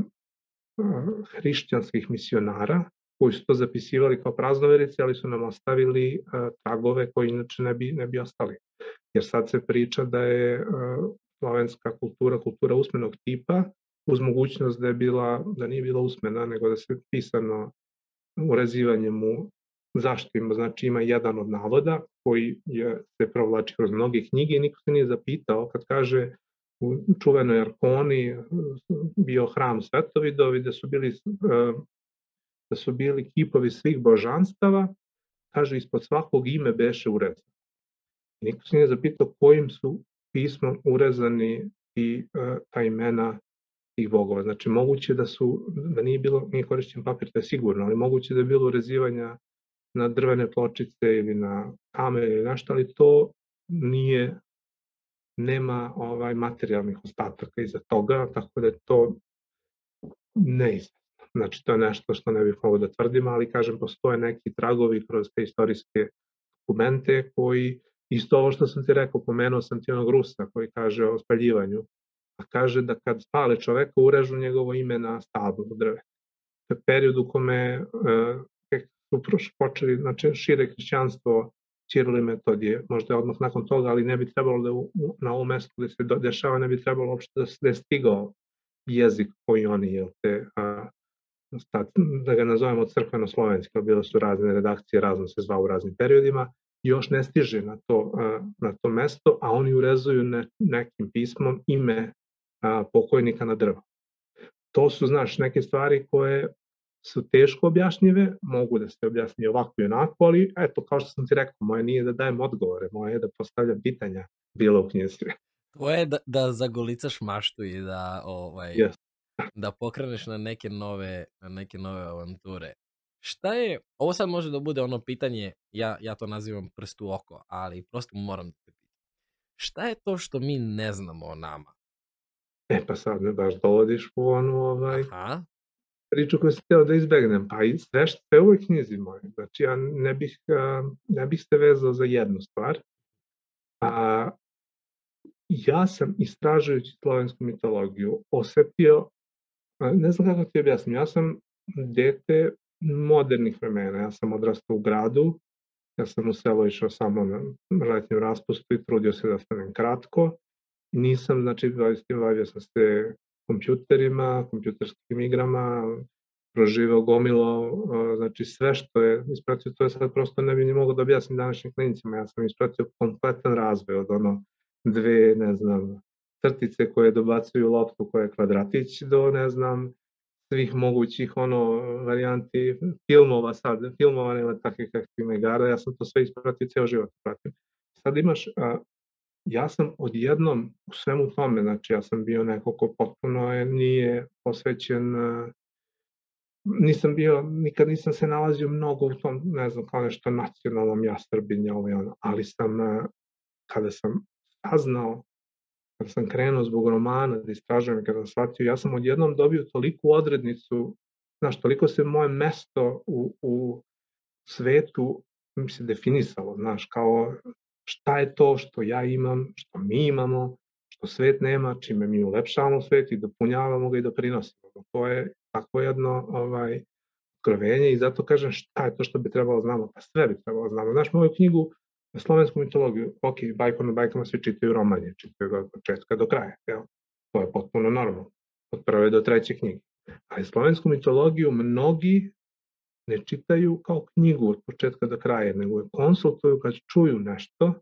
hrišćanskih misionara koji su to zapisivali kao praznoverice, ali su nam ostavili a, tragove koji inače ne bi, ne bi ostali. Jer sad se priča da je a, slovenska kultura, kultura usmenog tipa, uz mogućnost da je bila, da nije bila usmena, nego da se pisano urezivanjem u zašto znači ima jedan od navoda koji je, se provlači kroz mnoge knjige i niko se nije zapitao kad kaže u čuvenoj Arkoni bio hram Svetovidovi da su bili e, da su bili kipovi svih božanstava kaže ispod svakog ime beše urezano. Niko se nije zapitao kojim su pismom urezani i e, ta imena tih bogova. Znači, moguće da su, da nije bilo, nije korišćen papir, to je sigurno, ali moguće da je bilo urezivanja na drvene pločice ili na kamen ili nešto, ali to nije, nema ovaj materijalnih ostataka iza toga, tako da je to neizvesno. Znači, to je nešto što ne bih mogo da tvrdim, ali kažem, postoje neki tragovi kroz te istorijske dokumente koji, isto ovo što sam ti rekao, pomenuo sam ti onog Rusa koji kaže o spaljivanju, a kaže da kad spale čoveka urežu njegovo ime na stablu drve. To je period u kome e, su počeli, znači šire hrišćanstvo Čirili metodije, možda odmah nakon toga, ali ne bi trebalo da u, na ovom mestu gde se dešava, ne bi trebalo uopšte da, da je stigao jezik koji oni, jel te, a, da ga nazovemo crkveno-slovenski, bilo su razne redakcije, razno se zvao u raznim periodima, još ne stiže na to, na to mesto, a oni urezuju ne, nekim pismom ime a, pokojnika na drvo. to su, znaš, neke stvari koje su teško objašnjive, mogu da se objasni ovako i onako, ali eto, kao što sam ti rekao, moje nije da dajem odgovore, moje je da postavljam pitanja bilo u knjizi. Tvoje je da, da zagolicaš maštu i da, ovaj, Yes. da pokreneš na neke nove, na neke nove avanture. Šta je, ovo sad može da bude ono pitanje, ja, ja to nazivam prst u oko, ali prosto moram da te pitam. Šta je to što mi ne znamo o nama? E pa sad me baš dovodiš u onu ovaj, Aha, priču koju sam hteo da izbegnem, pa i sve ovoj knjizi moje. Znači ja ne bih, ne bih se vezao za jednu stvar. A, ja sam istražujući slovensku mitologiju osetio, ne znam kako ti objasnim, ja sam dete modernih vremena, ja sam odrastao u gradu, ja sam u selo išao samo na letnjem raspustu i trudio se da stanem kratko. Nisam, znači, bavio sam se kompjuterima, kompjuterskim igrama, proživao gomilo, znači sve što je ispratio, to je sad prosto ne bi ni mogao da objasnim današnjim klinicima, ja sam ispratio kompletan razvoj od ono dve, ne znam, crtice koje dobacuju loptu koja je kvadratić do, ne znam, svih mogućih ono varijanti filmova sad, filmova nema takvih kakvih igara, ja sam to sve ispratio, ceo život pratim. Sad imaš a, ja sam odjednom u svemu tome, znači ja sam bio neko ko potpuno je, nije posvećen, nisam bio, nikad nisam se nalazio mnogo u tom, ne znam, kao nešto nacionalnom ovo i ono, ali sam, kada sam saznao, kada sam krenuo zbog romana da istražujem, kada sam shvatio, ja sam odjednom dobio toliku odrednicu, znaš, toliko se moje mesto u, u svetu mi se definisalo, znaš, kao šta je to što ja imam, što mi imamo, što svet nema, čime mi ulepšavamo svet i dopunjavamo ga i doprinosimo. To je tako jedno ovaj, otkrovenje i zato kažem šta je to što bi trebalo znamo, pa sve bi trebalo znamo. Znaš, moju knjigu na slovensku mitologiju, ok, bajkom na bajkama svi čitaju romanje, čitaju ga od početka do kraja, jel? to je potpuno normalno, od prve do treće knjige. Ali slovensku mitologiju mnogi ne čitaju kao knjigu od početka do kraja, nego je konsultuju kad čuju nešto,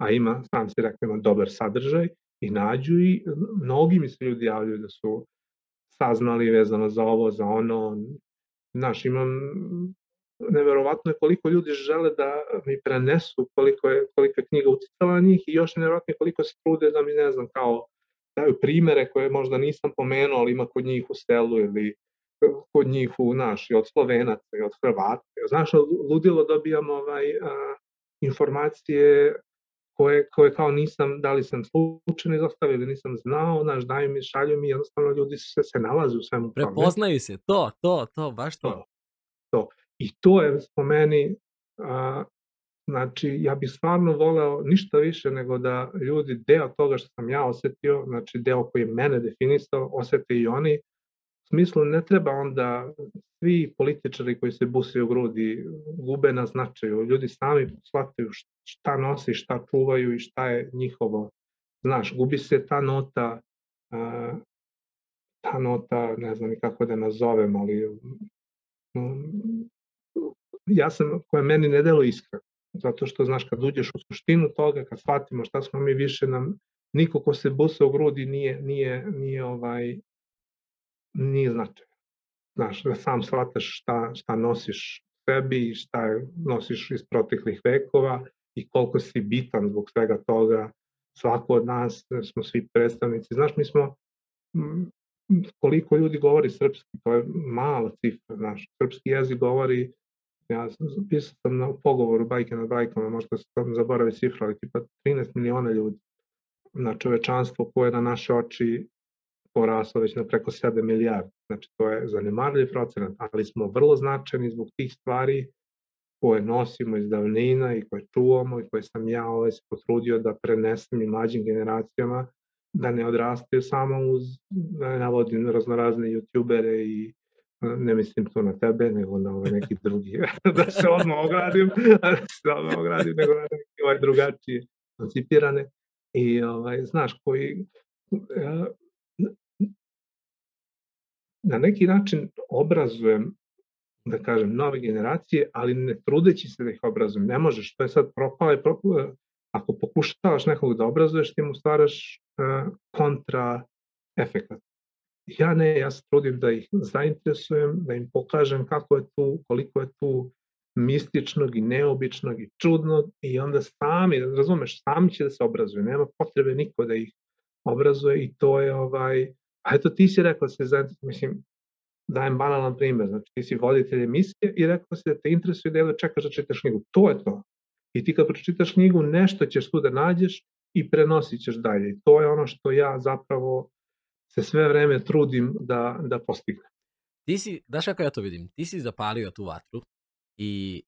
a ima, sam si rekao, ima dobar sadržaj i nađu i mnogi mi se ljudi javljaju da su saznali vezano za ovo, za ono. Znaš, imam neverovatno je koliko ljudi žele da mi prenesu koliko je, koliko je knjiga uticala na njih i još neverovatno koliko se trude da mi, ne znam, kao daju primere koje možda nisam pomenuo, ali ima kod njih u selu ili kod njih u naš, i od Slovenaca i od Hrvata. Znaš, ludilo dobijam ovaj, a, informacije koje, koje kao nisam, da li sam slučajno izostavio ili nisam znao, znaš, daju mi, šalju mi, jednostavno ljudi se, se nalaze u svemu tome. Prepoznaju se, to, to, to, baš to. to. to. I to je po meni, a, znači, ja bih stvarno voleo ništa više nego da ljudi deo toga što sam ja osetio, znači deo koji je mene definisao, osete i oni, U smislu ne treba onda svi političari koji se busaju u grudi gube na značaju. Ljudi sami shvataju šta nosi, šta čuvaju i šta je njihovo. Znaš, gubi se ta nota, ta nota, ne znam kako da nazovem, ali ja sam, koja meni ne delo iskreno. Zato što, znaš, kad uđeš u suštinu toga, kad shvatimo šta smo mi više nam, niko ko se busa u grudi nije, nije, nije ovaj, nije značajno. Znaš, da sam shvataš šta, šta nosiš sebi i šta nosiš iz proteklih vekova i koliko si bitan zbog svega toga. Svako od nas, smo svi predstavnici. Znaš, mi smo, koliko ljudi govori srpski, to je mala cifra, znaš, srpski jezik govori, ja pisao sam na pogovoru bajke na bajkama, možda sam zaboravi cifra, ali tipa 13 miliona ljudi na čovečanstvo koje na naše oči poraslo već na preko 7 milijardi. Znači, to je zanemarljiv procenat, ali smo vrlo značajni zbog tih stvari koje nosimo iz davnina i koje čuvamo i koje sam ja ovaj se potrudio da prenesem i mlađim generacijama, da ne odrastaju samo uz, da ne navodim raznorazne youtubere i ne mislim to na tebe, nego na ove neki drugi, (laughs) da se odmah ogradim, (laughs) da se odmah ogradim, nego na neki ovaj drugačije koncipirane. I ovaj, znaš, koji, na neki način obrazujem, da kažem, nove generacije, ali ne trudeći se da ih obrazujem. Ne možeš, to je sad propalo i propalo. Ako pokušavaš nekog da obrazuješ, ti mu stvaraš uh, kontra efekat. ja ne, ja se trudim da ih zainteresujem, da im pokažem kako je tu, koliko je tu mističnog i neobičnog i čudnog i onda sami, razumeš, sami će da se obrazuju, nema potrebe niko da ih obrazuje i to je ovaj, a eto ti si rekao da se zainteresujem, mislim, dajem banalan primer, znači ti si voditelj emisije i rekao si da te interesuje da jedva čekaš da čitaš knjigu, to je to. I ti kad pročitaš knjigu, nešto ćeš tu da nađeš i prenosit ćeš dalje. I to je ono što ja zapravo se sve vreme trudim da, da postignem. Ti si, daš kako ja to vidim, ti si zapalio tu vatru i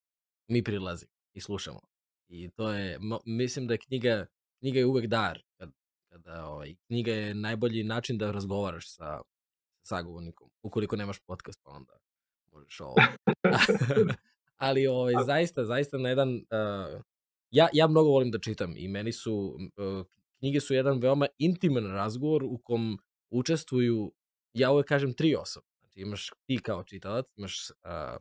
mi prilazi i slušamo. I to je, mislim da je knjiga, knjiga je uvek dar. Kad, kada, ovaj, knjiga je najbolji način da razgovaraš sa sagovornikom. Ukoliko nemaš podcast, pa onda možeš ovo. (laughs) Ali ovaj, zaista, zaista na jedan... Uh, ja, ja mnogo volim da čitam i meni su... Uh, knjige su jedan veoma intiman razgovor u kom učestvuju, ja uvek kažem, tri osobe. Znači imaš ti kao čitalac, imaš uh,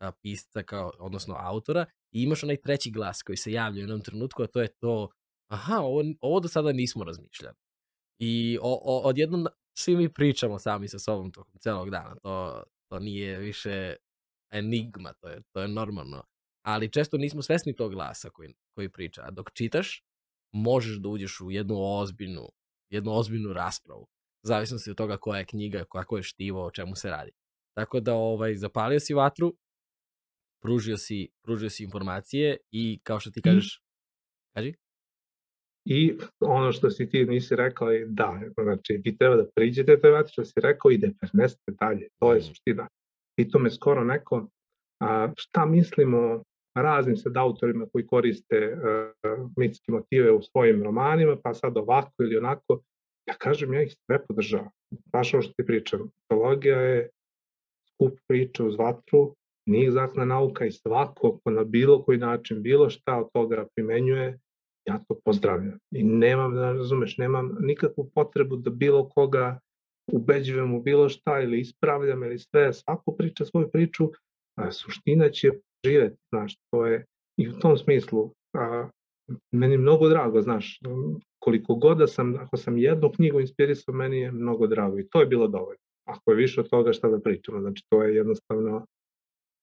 uh, pisca kao, odnosno autora i imaš onaj treći glas koji se javlja u jednom trenutku, a to je to, aha, ovo, ovo do sada nismo razmišljali. I o, o, odjednom svi mi pričamo sami sa sobom tokom celog dana. To, to nije više enigma, to je, to je normalno. Ali često nismo svesni tog glasa koji, koji priča. A dok čitaš, možeš da uđeš u jednu ozbiljnu, jednu ozbiljnu raspravu. Zavisno se od toga koja je knjiga, kako je štivo, o čemu se radi. Tako da ovaj, zapalio si vatru, pružio si, pružio si informacije i kao što ti kažeš, kaži? I ono što si ti nisi rekao je da, znači vi treba da priđete toj vatri što si rekao i da prenesete dalje, to je mm. suština. I to me skoro neko, a, šta mislimo raznim sad autorima koji koriste uh, mitske motive u svojim romanima, pa sad ovako ili onako, ja kažem, ja ih sve podržavam. Baš ovo što ti pričam, mitologija je skup priča uz vatru, nije egzaktna nauka i svako ko na bilo koji način bilo šta od toga primenjuje, ja to pozdravljam. I nemam, da razumeš, nemam nikakvu potrebu da bilo koga ubeđujem u bilo šta ili ispravljam ili sve, svako priča svoju priču, a suština će živeti, znaš, to je i u tom smislu, a, meni mnogo drago, znaš, koliko god da sam, ako sam jednu knjigu inspirisao, meni je mnogo drago i to je bilo dovoljno. Ako je više od toga šta da pričamo, znači to je jednostavno,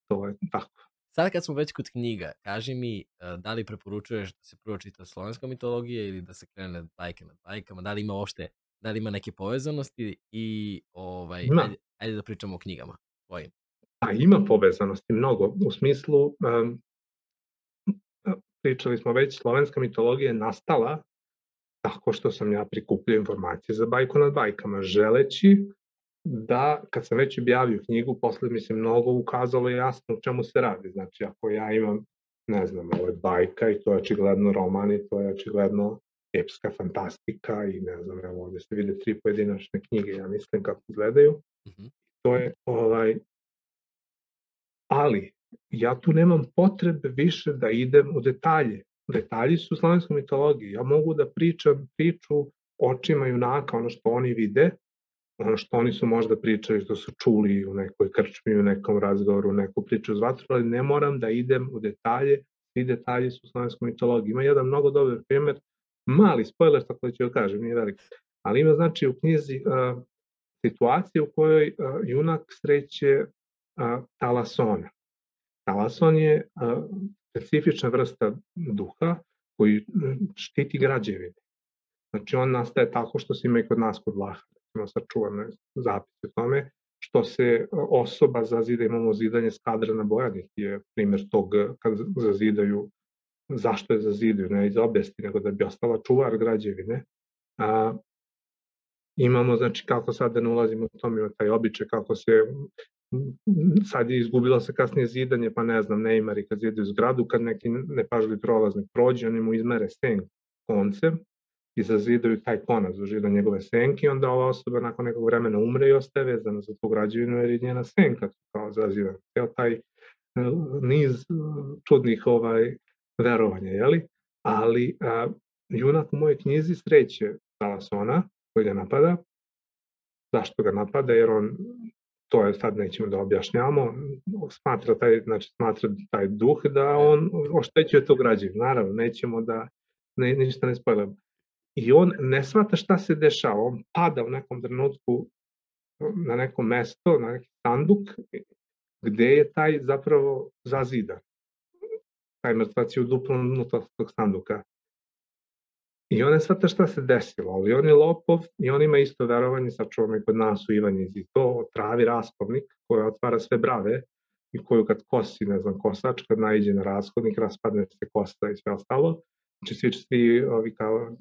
to je tako. Sad kad smo već kod knjiga, kaži mi e, da li preporučuješ da se prvo čita slovenska mitologija ili da se krene bajke nad bajkama, da li ima uopšte, da li ima neke povezanosti i ovaj, ima. ajde, ajde da pričamo o knjigama tvojim. A ima povezanosti mnogo, u smislu, um, pričali smo već, slovenska mitologija je nastala tako što sam ja prikupljao informacije za bajku nad bajkama, želeći da kad sam već objavio knjigu, posle mi se mnogo ukazalo jasno o čemu se radi. Znači, ako ja imam, ne znam, ovo je bajka i to je očigledno roman i to je očigledno epska fantastika i ne znam, evo ovde se vide tri pojedinačne knjige, ja mislim kako izgledaju. Mm -hmm. To je, ovaj, ali ja tu nemam potrebe više da idem u detalje. Detalji su u slovenskoj mitologiji. Ja mogu da pričam priču očima junaka, ono što oni vide, što oni su možda pričali, što su čuli u nekoj krčmi, u nekom razgovoru, u neku priču uz vatru, ali ne moram da idem u detalje, svi detalji su u slovenskoj mitologiji. Ima jedan mnogo dobar primjer, mali spoiler, tako da ću ga kažem, nije velik, ali ima znači u knjizi uh, situacije u kojoj uh, junak sreće uh, talasona. Talason je uh, specifična vrsta duha koji štiti građevine. Znači on nastaje tako što se ima i kod nas kod Vlaha recimo sačuvane zapise tome, što se osoba zazida, imamo zidanje skadra na Bojani, je primjer tog kad zazidaju, zašto je zazidaju, ne iz obesti, nego da bi ostala čuvar građevine. A, imamo, znači, kako sad da ne ulazimo u tom, ima taj običaj, kako se sad je izgubilo se kasnije zidanje, pa ne znam, neimari kad zidaju zgradu, kad neki nepažli prolaznik prođe, oni mu izmere sen koncem i zazidaju taj konac dužina njegove senke onda ova osoba nakon nekog vremena umre i ostaje vezana za tu građevinu jer je njena senka kao zazidana. Evo taj e, niz e, čudnih ovaj, verovanja, jeli? Ali a, junak u mojoj knjizi sreće Talasona koji ga napada. Zašto ga napada? Jer on to je sad nećemo da objašnjamo, smatra taj, znači smatra taj duh da on oštećuje to građevinu. Naravno, nećemo da ne, ništa ne spojljamo i on ne shvata šta se dešava, on pada u nekom trenutku na neko mesto, na neki sanduk, gde je taj zapravo zazidan. Taj mrtvac je u duplom unutar tog sanduka. I on ne shvata šta se desilo, ali on je lopov i on ima isto verovanje, sačuvamo i kod nas u Ivanjizi, to travi raspovnik koja otvara sve brave i koju kad kosi, ne znam, kosač, kad najđe na rashodnik, raspadne se kosta i sve ostalo. Znači svi, svi ovi kao,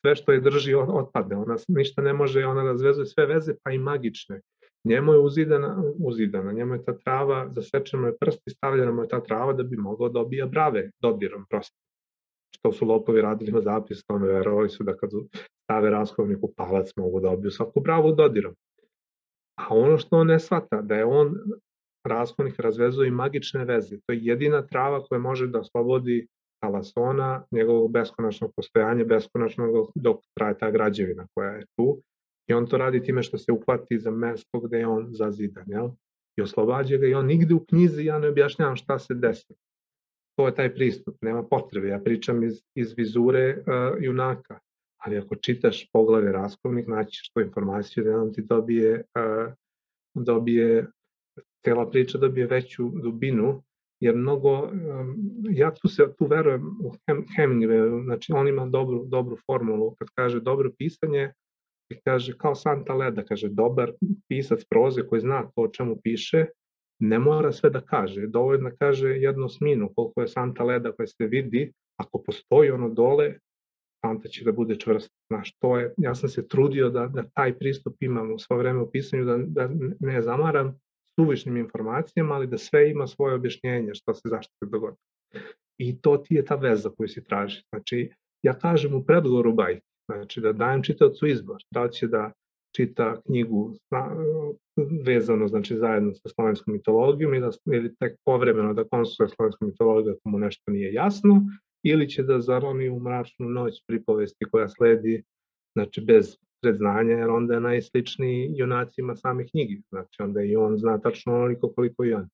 sve što je drži otpadne, ona ništa ne može, ona razvezuje sve veze, pa i magične. Njemu je uzidana, uzidana, njemu je ta trava, zasečeno je prst i stavljena mu je ta trava da bi mogao dobija da brave dodirom prosto. Što su lopovi radili na zapis, tome verovali su da kad stave raskovnik u palac mogu da dobiju svaku bravu dodirom. A ono što on ne shvata, da je on raskovnik razvezuje i magične veze. To je jedina trava koja može da oslobodi talasona, njegovog beskonačnog postojanja, beskonačnog dok traje ta građevina koja je tu. I on to radi time što se uhvati za mesto gde je on zazidan, jel? I oslobađa ga i on nigde u knjizi ja ne objašnjavam šta se desi. To je taj pristup, nema potrebe. Ja pričam iz, iz vizure uh, junaka, ali ako čitaš poglave raskovnik, naćiš tu informaciju da on ti dobije, uh, dobije cela priča dobije veću dubinu jer mnogo, ja tu se tu verujem u Hemingway, znači on ima dobru, dobru formulu, kad kaže dobro pisanje, i kaže kao Santa Leda, kaže dobar pisac proze koji zna to o čemu piše, ne mora sve da kaže, dovoljno kaže jednu sminu, koliko je Santa Leda koja se vidi, ako postoji ono dole, Santa će da bude čvrst. Znaš, to je, ja sam se trudio da, da taj pristup imam u svo vreme u pisanju, da, da ne zamaram, suvišnim informacijama, ali da sve ima svoje objašnjenje što se zašto se dogodilo. I to ti je ta veza koju si traži. Znači, ja kažem u predgovoru bajke, znači da dajem čitavcu izbor, da će da čita knjigu vezano, znači zajedno sa slovenskom mitologijom ili, da, ili tek povremeno da konsultuje slovensku mitologiju ako mu nešto nije jasno, ili će da zaroni u mračnu noć pripovesti koja sledi, znači bez predznanja, jer onda je najsličniji junacima same knjige. Znači, onda i on zna tačno onoliko koliko i on.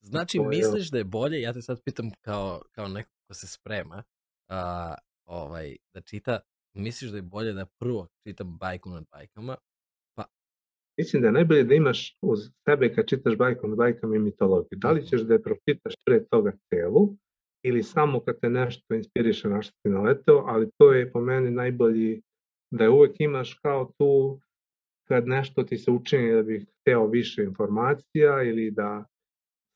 Znači, to misliš je... da je bolje, ja te sad pitam kao, kao neko ko se sprema, a, ovaj, da čita, misliš da je bolje da prvo čitam bajku nad bajkama, pa... Mislim da je najbolje da imaš uz sebe kad čitaš bajku nad bajkama i mitologiju. Da li ćeš da je pročitaš pre toga celu, ili samo kad te nešto inspiriše na što si naleteo, ali to je po meni najbolji da uvek imaš kao tu kad nešto ti se učini da bih hteo više informacija ili da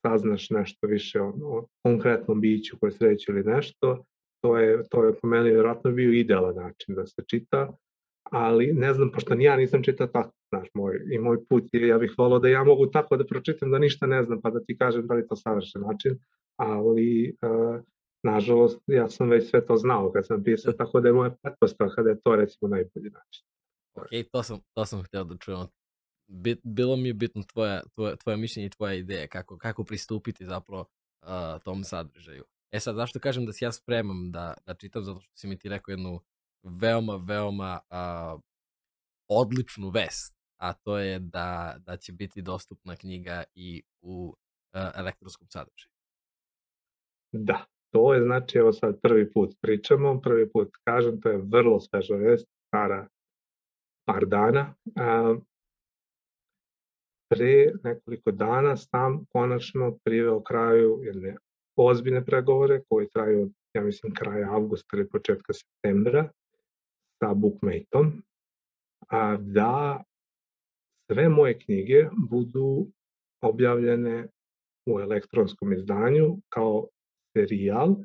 saznaš nešto više o, o konkretnom biću koje sreće ili nešto, to je, to je po meni vjerojatno bio idealan način da se čita, ali ne znam, pošto ni ja nisam čitao tako, znaš, moj, i moj put je, ja bih volao da ja mogu tako da pročitam da ništa ne znam, pa da ti kažem da li to savršen način, ali uh, nažalost, ja sam već sve to znao kad sam pisao, tako da je moja pretpostavka da je to recimo najbolji način. Ok, to sam, to sam htio da čujem. Bit, bilo mi je bitno tvoja, tvoja, tvoja mišljenje i tvoja ideja kako, kako pristupiti zapravo uh, tom sadržaju. E sad, zašto kažem da se ja spremam da, da čitam, zato što si mi ti rekao jednu veoma, veoma uh, odličnu vest, a to je da, da će biti dostupna knjiga i u uh, elektronskom sadržaju. Da, to je znači, evo sad prvi put pričamo, prvi put kažem, to je vrlo sveža vest, stara par dana. A, pre nekoliko dana sam konačno priveo kraju jedne ozbiljne pregovore koji traju, ja mislim, kraja avgusta ili početka septembra sa Bookmateom, a da sve moje knjige budu objavljene u elektronskom izdanju kao serijal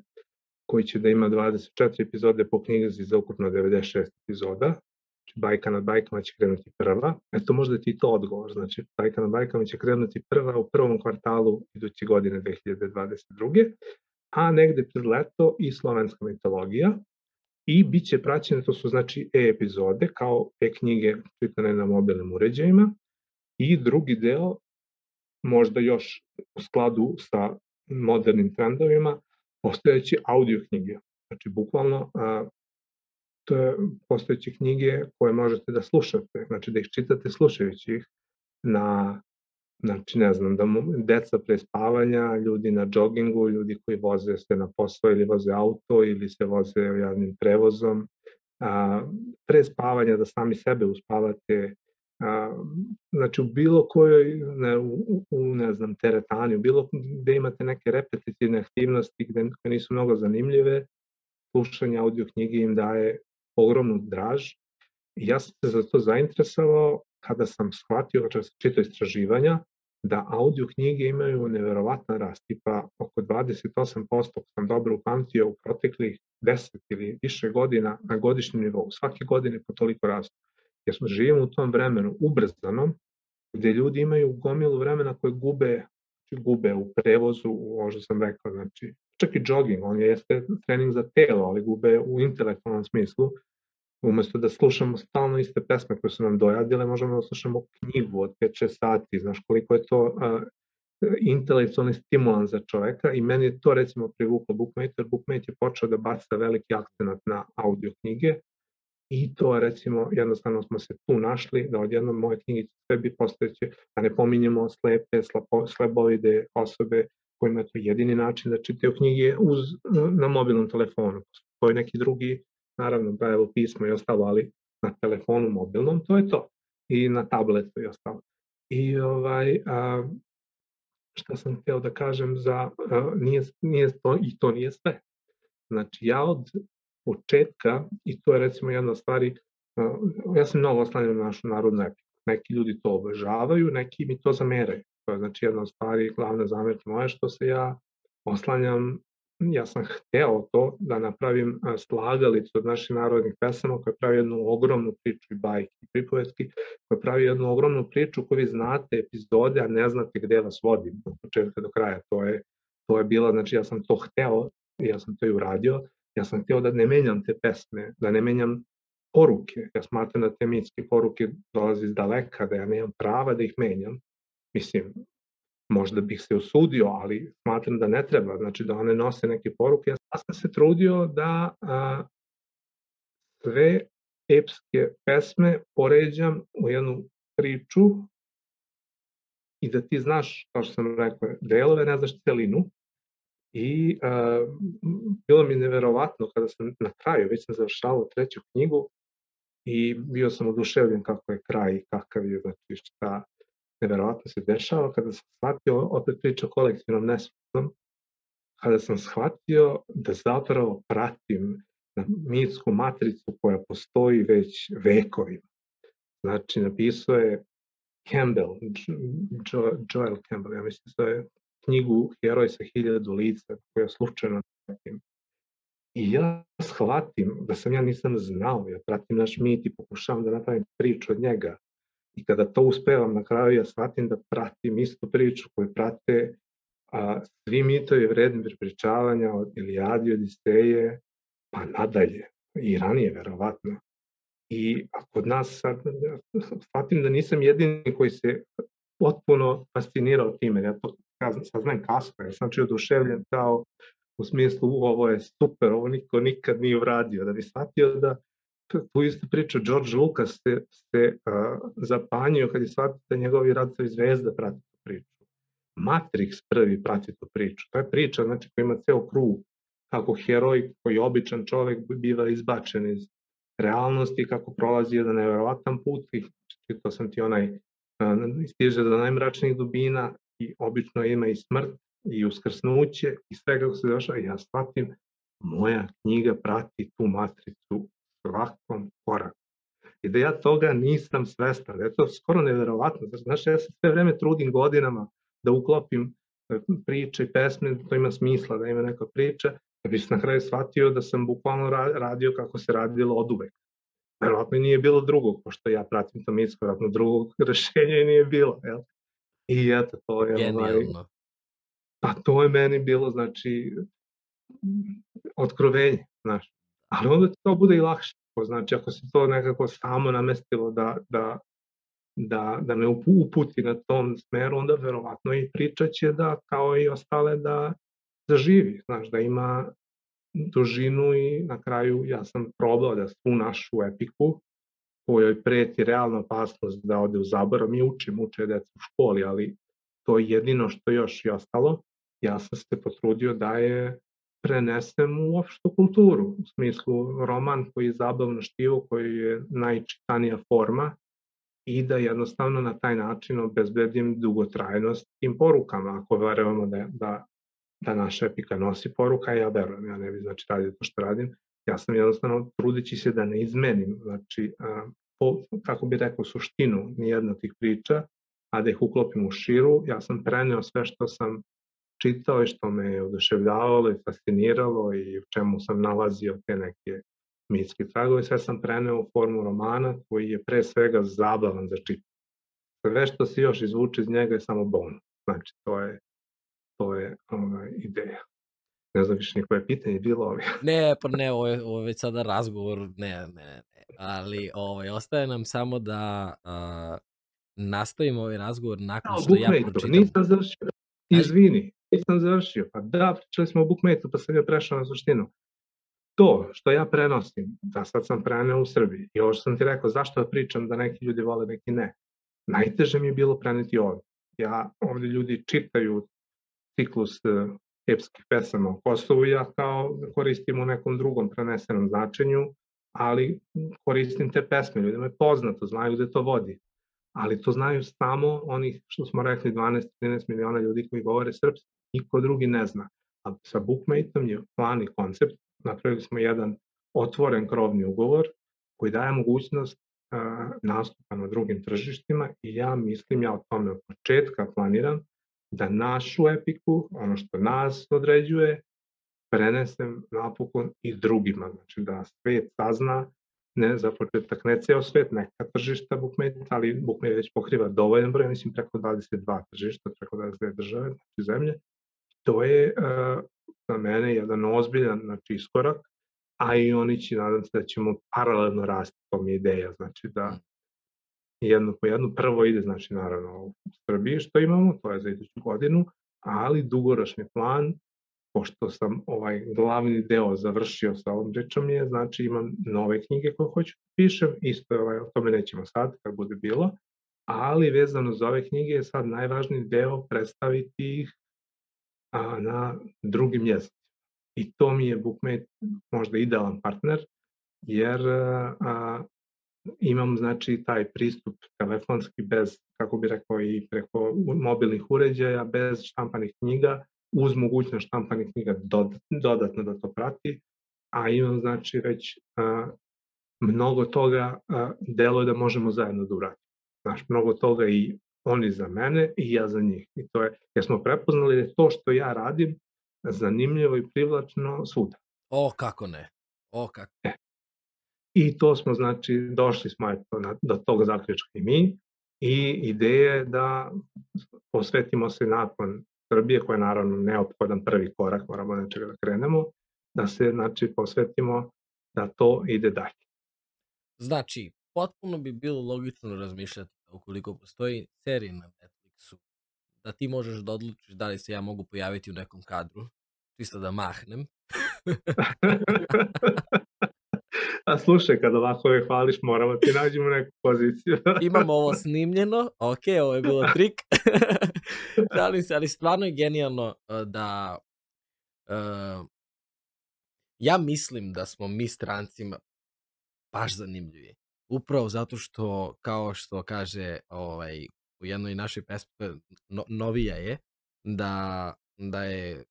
koji će da ima 24 epizode po knjizi za ukupno 96 epizoda. Znači, bajka nad bajkama će krenuti prva. Eto, možda ti to odgovor. Znači, bajka nad bajkama će krenuti prva u prvom kvartalu iduće godine 2022. A negde pred leto i slovenska mitologija. I bit će praćene, to su znači e-epizode, kao e-knjige čitane na mobilnim uređajima. I drugi deo, možda još u skladu sa modernim trendovima, postojeće audio knjige. Znači, bukvalno, a, to je postojeće knjige koje možete da slušate, znači da ih čitate slušajući ih na, znači ne znam, da mu, deca pre spavanja, ljudi na džogingu, ljudi koji voze se na posao ili voze auto ili se voze javnim prevozom, a, pre spavanja da sami sebe uspavate, znači u bilo kojoj, ne, u, u, ne znam, teretani, u bilo gde imate neke repetitivne aktivnosti gde, nisu mnogo zanimljive, slušanje audio knjige im daje ogromnu draž. I ja sam se za to zainteresovao kada sam shvatio, kada sam čitao istraživanja, da audio knjige imaju neverovatan rast, tipa oko 28% sam dobro upamtio u proteklih 10 ili više godina na godišnjem nivou. Svake godine po toliko rastu. Jer smo živimo u tom vremenu ubrzanom, gde ljudi imaju gomilu vremena koje gube, znači gube u prevozu, ovo što sam rekao, znači čak i jogging, on jeste trening za telo, ali gube u intelektualnom smislu, umesto da slušamo stalno iste pesme koje su nam dojadile, možemo da slušamo knjigu od 5-6 sati, znaš koliko je to uh, intelektualni stimulan za čoveka. I meni je to recimo privuklo. Bookmate, Bookmate je počeo da baca veliki akcenat na audio knjige i to recimo jednostavno smo se tu našli da odjednom moje knjige sve bi postojeće, da ne pominjemo slepe, slapo, slebovide osobe kojima je to jedini način da čitaju knjige uz, na mobilnom telefonu. Postoji neki drugi naravno evo pismo i ostalo, ali na telefonu mobilnom, to je to. I na tabletu i ostalo. I ovaj, a, šta sam hteo da kažem za, a, nije, nije to, i to nije sve. Znači, ja od početka, i to je recimo jedna stvari, a, ja sam mnogo oslanjam na našu narodnu epiku. Neki ljudi to obožavaju, neki mi to zameraju. To je znači jedna od stvari, glavna zamerka moja, što se ja oslanjam ja sam hteo to da napravim slagalicu od naših narodnih pesama koja pravi jednu ogromnu priču i bajke i pripovetki, koja pravi jednu ogromnu priču koju vi znate epizode, a ne znate gde vas vodi od početka do kraja. To je, to je bila, znači ja sam to hteo i ja sam to i uradio. Ja sam hteo da ne menjam te pesme, da ne menjam poruke. Ja smatram da te mitske poruke dolaze iz daleka, da ja nemam prava da ih menjam. Mislim, možda bih se usudio, ali smatram da ne treba, znači da one nose neke poruke. Ja sam se trudio da a, sve epske pesme poređam u jednu priču i da ti znaš, kao što sam rekao, delove, ne znaš celinu. I a, bilo mi neverovatno kada sam na kraju, već sam završavao treću knjigu i bio sam oduševljen kako je kraj i kakav je, znači šta, neverovatno se dešava kada sam shvatio, opet priča o kolektivnom nesvesnom, kada sam shvatio da zapravo pratim mitsku matricu koja postoji već vekovima. Znači, napisao je Campbell, jo, Joel Campbell, ja mislim da je knjigu Heroj sa hiljadu lica, koja slučajno pratim. I ja shvatim da sam ja nisam znao, ja pratim naš mit i pokušavam da napravim priču od njega, I kada to uspevam na kraju, ja shvatim da pratim istu priču koju prate a, svi mitovi vredni prepričavanja od Ilijadi, Odiseje, pa nadalje, i ranije verovatno. I kod nas sad, shvatim da nisam jedini koji se potpuno fascinirao time, ja to saznajem kasno, ja sam znači oduševljen kao u smislu ovo je super, ovo niko nikad nije uradio, da bi shvatio da tu istu priču George Lucas se, se uh, zapanjio kad je shvatio da njegovi radovi zvezda prati tu priču. Matrix prvi prati tu priču. To je priča znači, koja ima ceo krug kako heroj koji je običan čovek biva izbačen iz realnosti, kako prolazi jedan nevjerovatan put i čitao sam ti onaj stiže do najmračnijih dubina i obično ima i smrt i uskrsnuće i sve kako se dešava ja shvatim moja knjiga prati tu matricu svakom koraku. I da ja toga nisam svestan, da je to skoro neverovatno. Znaš, ja se sve vreme trudim godinama da uklopim e, priče i pesme, da to ima smisla, da ima neka priča, da bi se na kraju shvatio da sam bukvalno radio kako se radilo od uvek. Verovatno nije bilo drugog, pošto ja pratim to mitsko, verovatno drugog (laughs) rešenja nije bilo. Jel? I eto, to je... Ovaj, pa to je meni bilo, znači, otkrovenje, znaš ali onda to bude i lakše. Znači, ako se to nekako samo namestilo da, da, da, da me uputi na tom smeru, onda verovatno i priča će da, kao i ostale, da zaživi, znaš, da ima dužinu i na kraju ja sam probao da tu našu epiku kojoj preti realna opasnost da ode u zaborav. Mi učimo, uče deca u školi, ali to je jedino što još i ostalo. Ja sam se potrudio da je prenesem u opštu kulturu, u smislu roman koji je zabavno štivo, koji je najčitanija forma i da jednostavno na taj način obezbedim dugotrajnost tim porukama, ako verujemo da, da, da naša epika nosi poruka, ja verujem, ja ne bi znači radio to što radim, ja sam jednostavno trudići se da ne izmenim, znači, po, kako bi rekao, suštinu nijedna tih priča, a da ih uklopim u širu, ja sam preneo sve što sam čitao i što me je oduševljavalo i fasciniralo i u čemu sam nalazio te neke mitske tragove, sve sam preneo u formu romana koji je pre svega zabavan za čitanje. Sve što se još izvuče iz njega je samo bonus. Znači, to je, to je ovaj, ideja. Ne znam više nikkoje pitanje bilo ovdje. ne, pa ne, ovo je, ovo je već sada razgovor, ne, ne, ne. Ali ovaj, ostaje nam samo da uh, nastavimo ovaj razgovor nakon no, što ja pročitam. Nisam završio. Izvini, nisam završio. Pa da, pričali smo o bookmate pa sam ja prešao na suštinu to što ja prenosim, da sad sam preneo u Srbiji i ovo što sam ti rekao, zašto da pričam da neki ljudi vole, neki ne. Najteže mi je bilo preneti ovde. Ja, ovde ljudi čitaju ciklus uh, epskih pesama o Kosovu, ja kao koristim u nekom drugom prenesenom značenju, ali koristim te pesme, ljudima je poznato, znaju gde to vodi. Ali to znaju samo onih, što smo rekli, 12-13 miliona ljudi koji govore srpski, niko drugi ne zna. A sa Bookmateom je plan i koncept napravili smo jedan otvoren krovni ugovor koji daje mogućnost nastupa na drugim tržištima i ja mislim, ja o tome od početka planiram, da našu epiku, ono što nas određuje, prenesem napokon i drugima. Znači da svet sazna, ne za početak ne ceo svet, neka tržišta bookmate, ali bookmate već pokriva dovoljan broj, mislim preko 22 tržišta, preko 22 države, znači zemlje. To je za mene jedan ozbiljan znači, iskorak, a i oni će, nadam se da ćemo paralelno rasti, to mi je ideja, znači da. Jedno po jedno, prvo ide, znači naravno u Srbiji što imamo, to je za iduću godinu, ali dugoročni plan, pošto sam ovaj glavni deo završio sa ovom pričom je, znači imam nove knjige koje hoću da pišem, isto ovaj, o tome nećemo sad, kad bude bilo, ali vezano za ove knjige je sad najvažniji deo predstaviti ih a, na drugim jezicima. I to mi je Bookmate možda idealan partner, jer a, imam znači taj pristup telefonski bez, kako bi rekao, i preko mobilnih uređaja, bez štampanih knjiga, uz mogućnost štampanih knjiga dodatno da to prati, a imam znači već a, mnogo toga a, deluje da možemo zajedno da uradimo. Znaš, mnogo toga i oni za mene i ja za njih. I to je, jer smo prepoznali da je to što ja radim zanimljivo i privlačno svuda. O, kako ne. O, kako. E. I to smo, znači, došli smo eto, na, do tog zaključka i mi i ideja je da posvetimo se nakon Srbije, koja je naravno neophodan prvi korak, moramo nečega da krenemo, da se, znači, posvetimo da to ide dalje. Znači, potpuno bi bilo logično razmišljati ukoliko postoji serija na Netflixu, da ti možeš da odlučiš da li se ja mogu pojaviti u nekom kadru, čisto da mahnem. (laughs) (laughs) A slušaj, kad ovako je hvališ, moramo ti nađemo neku poziciju. (laughs) Imamo ovo snimljeno, ok, ovo je bilo trik. (laughs) Šalim se, ali stvarno je genijalno da... Uh, ja mislim da smo mi strancima baš zanimljivi. Upravo zato što, kao što kaže ovaj, u jednoj našoj pesmi, no, novija je, da, da je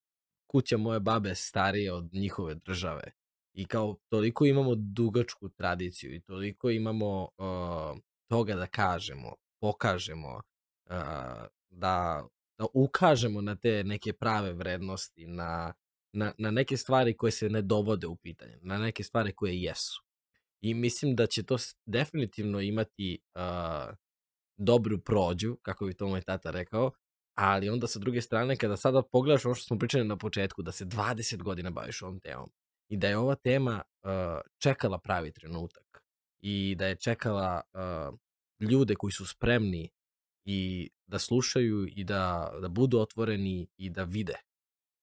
kuća moje babe starije od njihove države. I kao toliko imamo dugačku tradiciju i toliko imamo uh, toga da kažemo, pokažemo, uh, da, da ukažemo na te neke prave vrednosti, na, na, na neke stvari koje se ne dovode u pitanje, na neke stvari koje jesu. I mislim da će to definitivno imati uh, dobru prođu, kako bi to moj tata rekao, ali onda sa druge strane, kada sada pogledaš ovo što smo pričali na početku, da se 20 godina baviš ovom temom i da je ova tema uh, čekala pravi trenutak i da je čekala uh, ljude koji su spremni i da slušaju i da, da budu otvoreni i da vide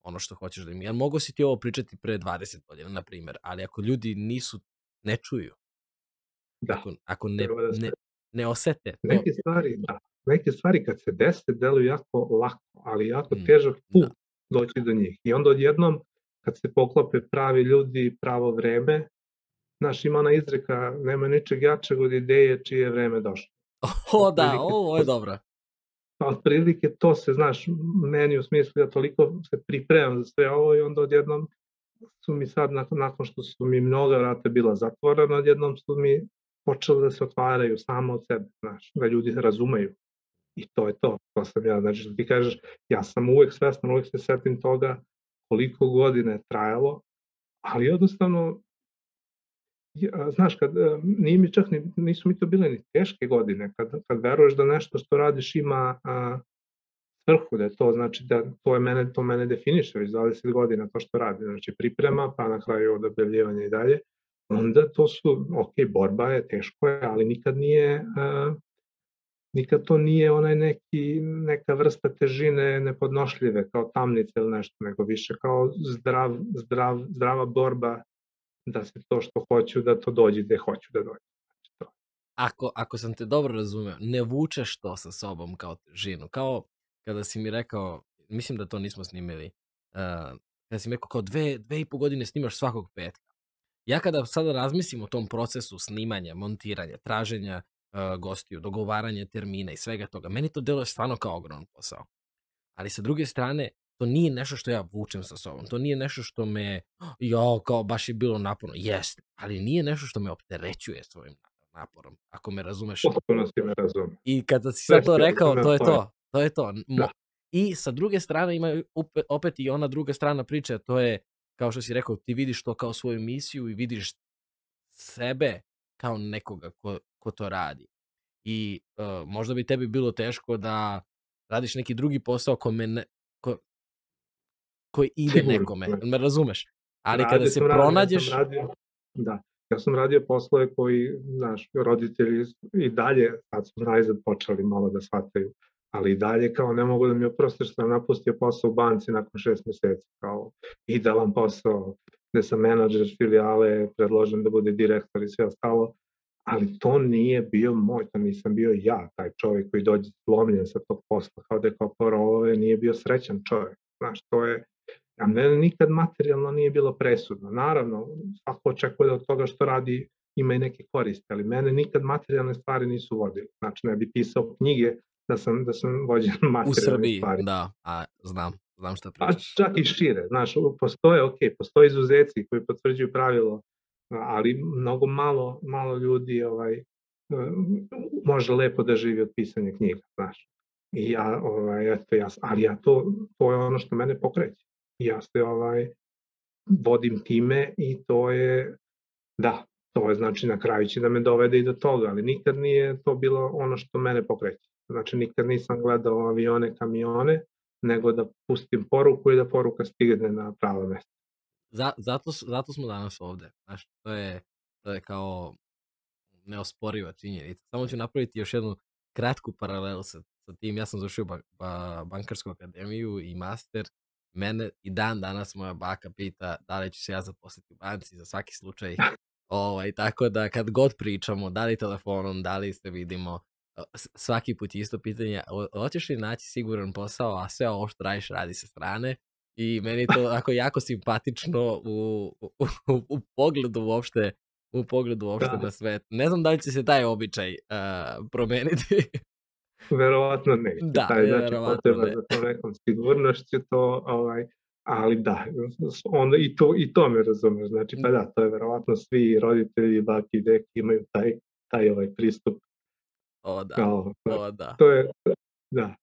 ono što hoćeš da im. Jer mogu si ti ovo pričati pre 20 godina, na primjer, ali ako ljudi nisu ne čuju. Da. Ako, ako ne, da ne, ne osete. To... Neke stvari, da. Neke stvari kad se dese deluju jako lako, ali jako mm, težak put da. doći do njih. I onda odjednom kad se poklope pravi ljudi, pravo vreme, znaš, ima ona izreka, nema ničeg jačeg od ideje čije je vreme došlo. (laughs) O da, ovo je dobro. Otprilike to se, znaš, meni u smislu da toliko se pripremam za sve ovo i onda odjednom su mi sad, nakon, nakon što su mi mnoga vrata bila zatvorena, odjednom su mi počele da se otvaraju samo od sebe, znaš, da ljudi razumeju. I to je to, to sam ja, znači ti kažeš, ja sam uvek svestan, uvek se setim toga koliko godine je trajalo, ali jednostavno, ja, znaš, kad, e, nije mi čak, ni, nisu mi to bile ni teške godine, kad, kad veruješ da nešto što radiš ima a, svrhu, da je to znači da to je mene, to mene definiše već 20 godina to što radim, znači priprema, pa na kraju od objavljivanja i dalje, onda to su, ok, borba je, teško je, ali nikad nije, uh, nikad to nije onaj neki, neka vrsta težine nepodnošljive, kao tamnice ili nešto, nego više kao zdrav, zdrav, zdrava borba da se to što hoću, da to dođe gde hoću da dođe. Znači, to. Ako, ako sam te dobro razumeo, ne vučeš to sa sobom kao težinu, kao kada si mi rekao, mislim da to nismo snimili, uh, kada si mi rekao kao dve, dve i po godine snimaš svakog petka. Ja kada sada razmislim o tom procesu snimanja, montiranja, traženja uh, gostiju, dogovaranja termina i svega toga, meni to deluje stvarno kao ogroman posao. Ali sa druge strane, to nije nešto što ja vučem sa sobom. To nije nešto što me, jo, kao baš je bilo naporno. Jeste, ali nije nešto što me opterećuje svojim naporom, ako me razumeš. Potpuno si me razumem. I kada si sad to rekao, to je to. To je to. Da. I sa druge strane ima opet i ona druga strana priče, to je, kao što si rekao, ti vidiš to kao svoju misiju i vidiš sebe kao nekoga ko, ko to radi. I uh, možda bi tebi bilo teško da radiš neki drugi posao ko, me ko, koji (laughs) ide Sigurno. nekome, me razumeš? Ali radio kada se pronađeš... Ja radio, da, ja sam radio poslove koji, znaš, roditelji i dalje, sad su najzad počeli malo da shvataju, ali i dalje kao ne mogu da mi oproste što sam napustio posao u banci nakon šest meseci, kao idealan posao, gde sam menadžer filijale, predložen da bude direktor i sve ostalo, ali to nije bio moj, to nisam bio ja, taj čovjek koji dođe slomljen sa tog posla, kao da je kao porove, nije bio srećan čovjek, znaš, to je, a mene nikad materijalno nije bilo presudno. Naravno, svako očekuje da od toga što radi ima i neke koriste, ali mene nikad materijalne stvari nisu vodili. Znači, ne bi pisao knjige da sam, da sam vođen (laughs) materijalne U Srbiji, stvari. da, a znam, znam šta pričaš. A čak i šire, znaš, postoje, ok, postoje izuzeci koji potvrđuju pravilo, ali mnogo malo, malo ljudi ovaj, može lepo da živi od pisanja knjiga, znaš. I ja, ovaj, eto, ja, ali ja to, to je ono što mene pokreće. Ja se ovaj, vodim time i to je, da, to je znači na kraju će da me dovede i do toga, ali nikad nije to bilo ono što mene pokreće. Znači nikad nisam gledao avione, kamione, nego da pustim poruku i da poruka stigne na pravo mesto. Za, zato, zato smo danas ovde. Znaš, to je, to je kao neosporiva činjenica. Samo ću napraviti još jednu kratku paralelu sa, sa tim. Ja sam završio ba, ba, bankarsku akademiju i master. Mene i dan danas moja baka pita da li ću se ja zaposliti u banci za svaki slučaj. Ovaj, tako da kad god pričamo, da li telefonom, da li se vidimo, svaki put isto pitanje, hoćeš li naći siguran posao, a sve ovo što radiš radi sa strane i meni to ako jako simpatično u, u, u, u pogledu uopšte u pogledu uopšte da. na svet. Ne znam da li će se taj običaj uh, promeniti. verovatno ne. Da, taj, znači, potreba ne. za to nekom sigurnošću to, ovaj, ali da, onda i to, i to me razumeš, znači pa da, to je verovatno svi roditelji, baki i deki imaju taj, taj ovaj pristup O da, kao, o da. To je, da.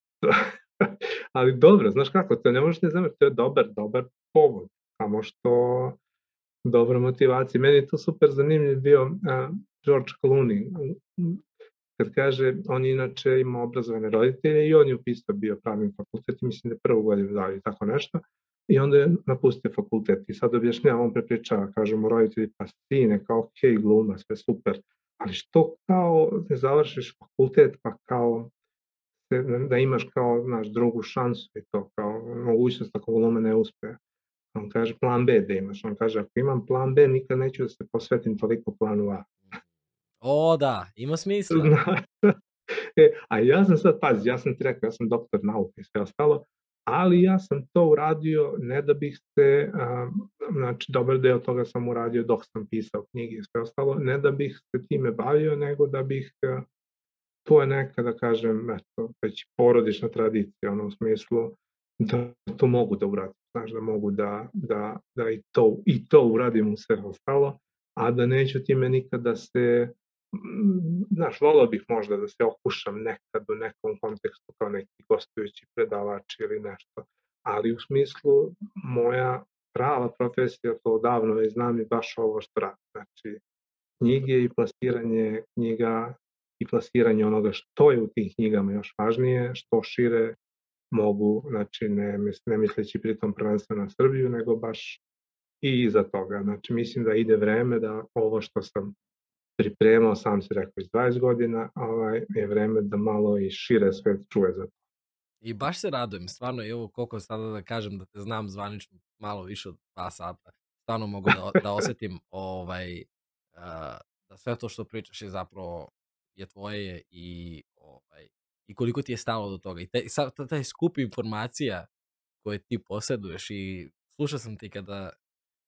(laughs) Ali dobro, znaš kako, to ne možeš ne zameriti, to je dobar, dobar povod, samo što dobra motivacija. Meni je to super zanimljiv bio uh, George Clooney, kad kaže, on inače ima obrazovane roditelje i on je upisao bio pravni fakultet, mislim da je prvu godinu dali tako nešto, i onda je napustio fakultet i sad objašnjava, on prepričava, kaže mu roditelji, pa sine, kao ok, gluma, sve super, ali što kao ne završiš fakultet pa kao da imaš kao znaš, drugu šansu i to kao mogućnost ako gluma ne uspe. On kaže plan B da imaš. On kaže ako imam plan B nikad neću da se posvetim toliko planu A. O da, ima smisla. (laughs) e, a ja sam sad, pazi, ja sam ti rekao, ja sam doktor nauke i sve ostalo, ali ja sam to uradio ne da bih se, a, znači dobar deo toga sam uradio dok sam pisao knjige i sve ostalo, ne da bih se time bavio, nego da bih a, to je neka, da kažem, eto, već porodična tradicija, ono u smislu da to mogu da uradim, znaš, da mogu da, da, da i, to, i to uradim u sve ostalo, a da neću time nikada se, znaš, volao bih možda da se okušam nekad u nekom kontekstu kao neki gostujući predavač ili nešto, ali u smislu moja prava profesija, to odavno već znam i baš ovo što radim. Znači, knjige i plasiranje knjiga i plasiranje onoga što je u tim knjigama još važnije, što šire mogu, znači ne, ne misleći pritom prvenstveno na Srbiju, nego baš i iza toga. Znači mislim da ide vreme da ovo što sam pripremao, sam se rekao iz 20 godina, ovaj, je vreme da malo i šire svet čuje za to. I baš se radujem, stvarno, evo koliko sada da kažem da te znam zvanično malo više od dva sata, stvarno mogu da, da osetim ovaj, uh, da sve to što pričaš je zapravo je tvoje i, ovaj, i koliko ti je stalo do toga. I taj, taj skup informacija koje ti posjeduješ i slušao sam ti kada,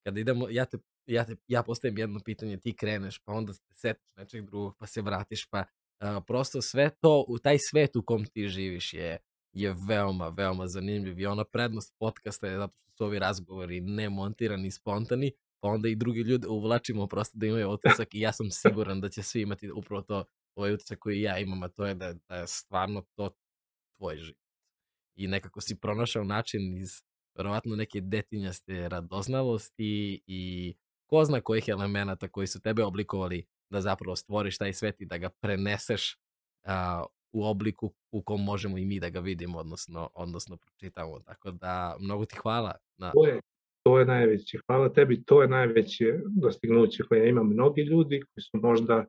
kada idemo, ja te ja, te, ja postavim jedno pitanje, ti kreneš, pa onda se setiš nečeg drugog, pa se vratiš, pa uh, prosto sve to, u taj svet u kom ti živiš je, je veoma, veoma zanimljiv i ona prednost podcasta je zato što su ovi razgovori nemontirani, spontani, pa onda i drugi ljudi uvlačimo prosto da imaju (laughs) otisak i ja sam siguran da će svi imati upravo to ovaj utisak koji ja imam, a to je da, da je stvarno to tvoj život. I nekako si pronašao način iz verovatno neke detinjaste radoznalosti i ko zna kojih elemenata koji su tebe oblikovali da zapravo stvoriš taj svet i da ga preneseš uh, u obliku u kom možemo i mi da ga vidimo, odnosno, odnosno pročitamo. Tako da, mnogo ti hvala. Na... To, je, to je najveće. Hvala tebi, to je najveće dostignuće koje ima mnogi ljudi koji su možda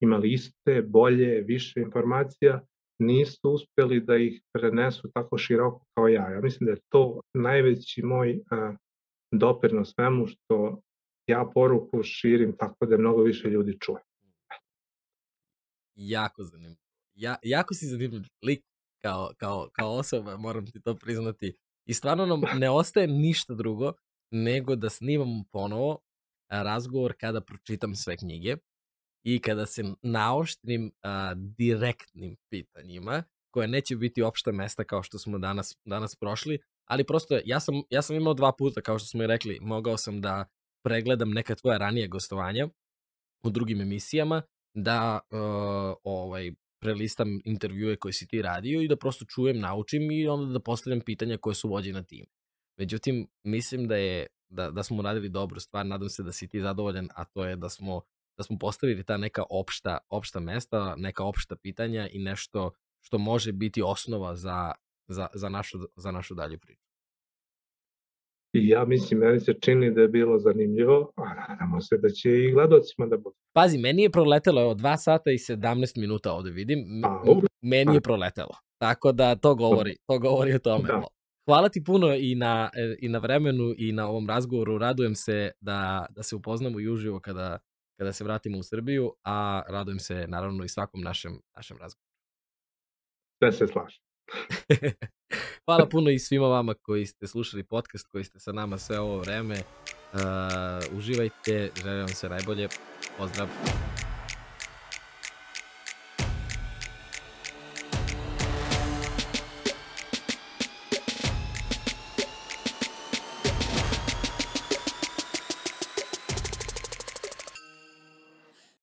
imali iste, bolje, više informacija, nisu uspeli da ih prenesu tako široko kao ja. Ja mislim da je to najveći moj a, svemu što ja poruku širim tako da mnogo više ljudi čuje. Jako zanimljivo. Ja, jako si zanimljiv lik kao, kao, kao osoba, moram ti to priznati. I stvarno nam ne ostaje ništa drugo nego da snimamo ponovo razgovor kada pročitam sve knjige i kada se naoštrim a, direktnim pitanjima, koje neće biti opšta mesta kao što smo danas, danas prošli, ali prosto ja sam, ja sam imao dva puta, kao što smo i rekli, mogao sam da pregledam neka tvoja ranije gostovanja u drugim emisijama, da uh, ovaj, prelistam intervjue koje si ti radio i da prosto čujem, naučim i onda da postavljam pitanja koje su vođene tim. Međutim, mislim da je da, da smo radili dobru stvar, nadam se da si ti zadovoljan, a to je da smo da smo postavili ta neka opšta, opšta mesta, neka opšta pitanja i nešto što može biti osnova za, za, za, našu, za našu dalju priču. I ja mislim, meni se čini da je bilo zanimljivo, a nadamo se da će i gledocima da bude. Pazi, meni je proletelo od 2 sata i 17 minuta ovde vidim. A, meni je proletelo. Tako da to govori, to govori o tome. Da. Hvala ti puno i na, e, i na vremenu i na ovom razgovoru. Radujem se da, da se upoznamo i uživo kada, kada se vratimo u Srbiju, a radujem se naravno i svakom našem, našem razgovoru. Sve se slažem. (laughs) Hvala puno i svima vama koji ste slušali podcast, koji ste sa nama sve ovo vreme. Uh, uživajte, želim vam sve najbolje. Pozdrav!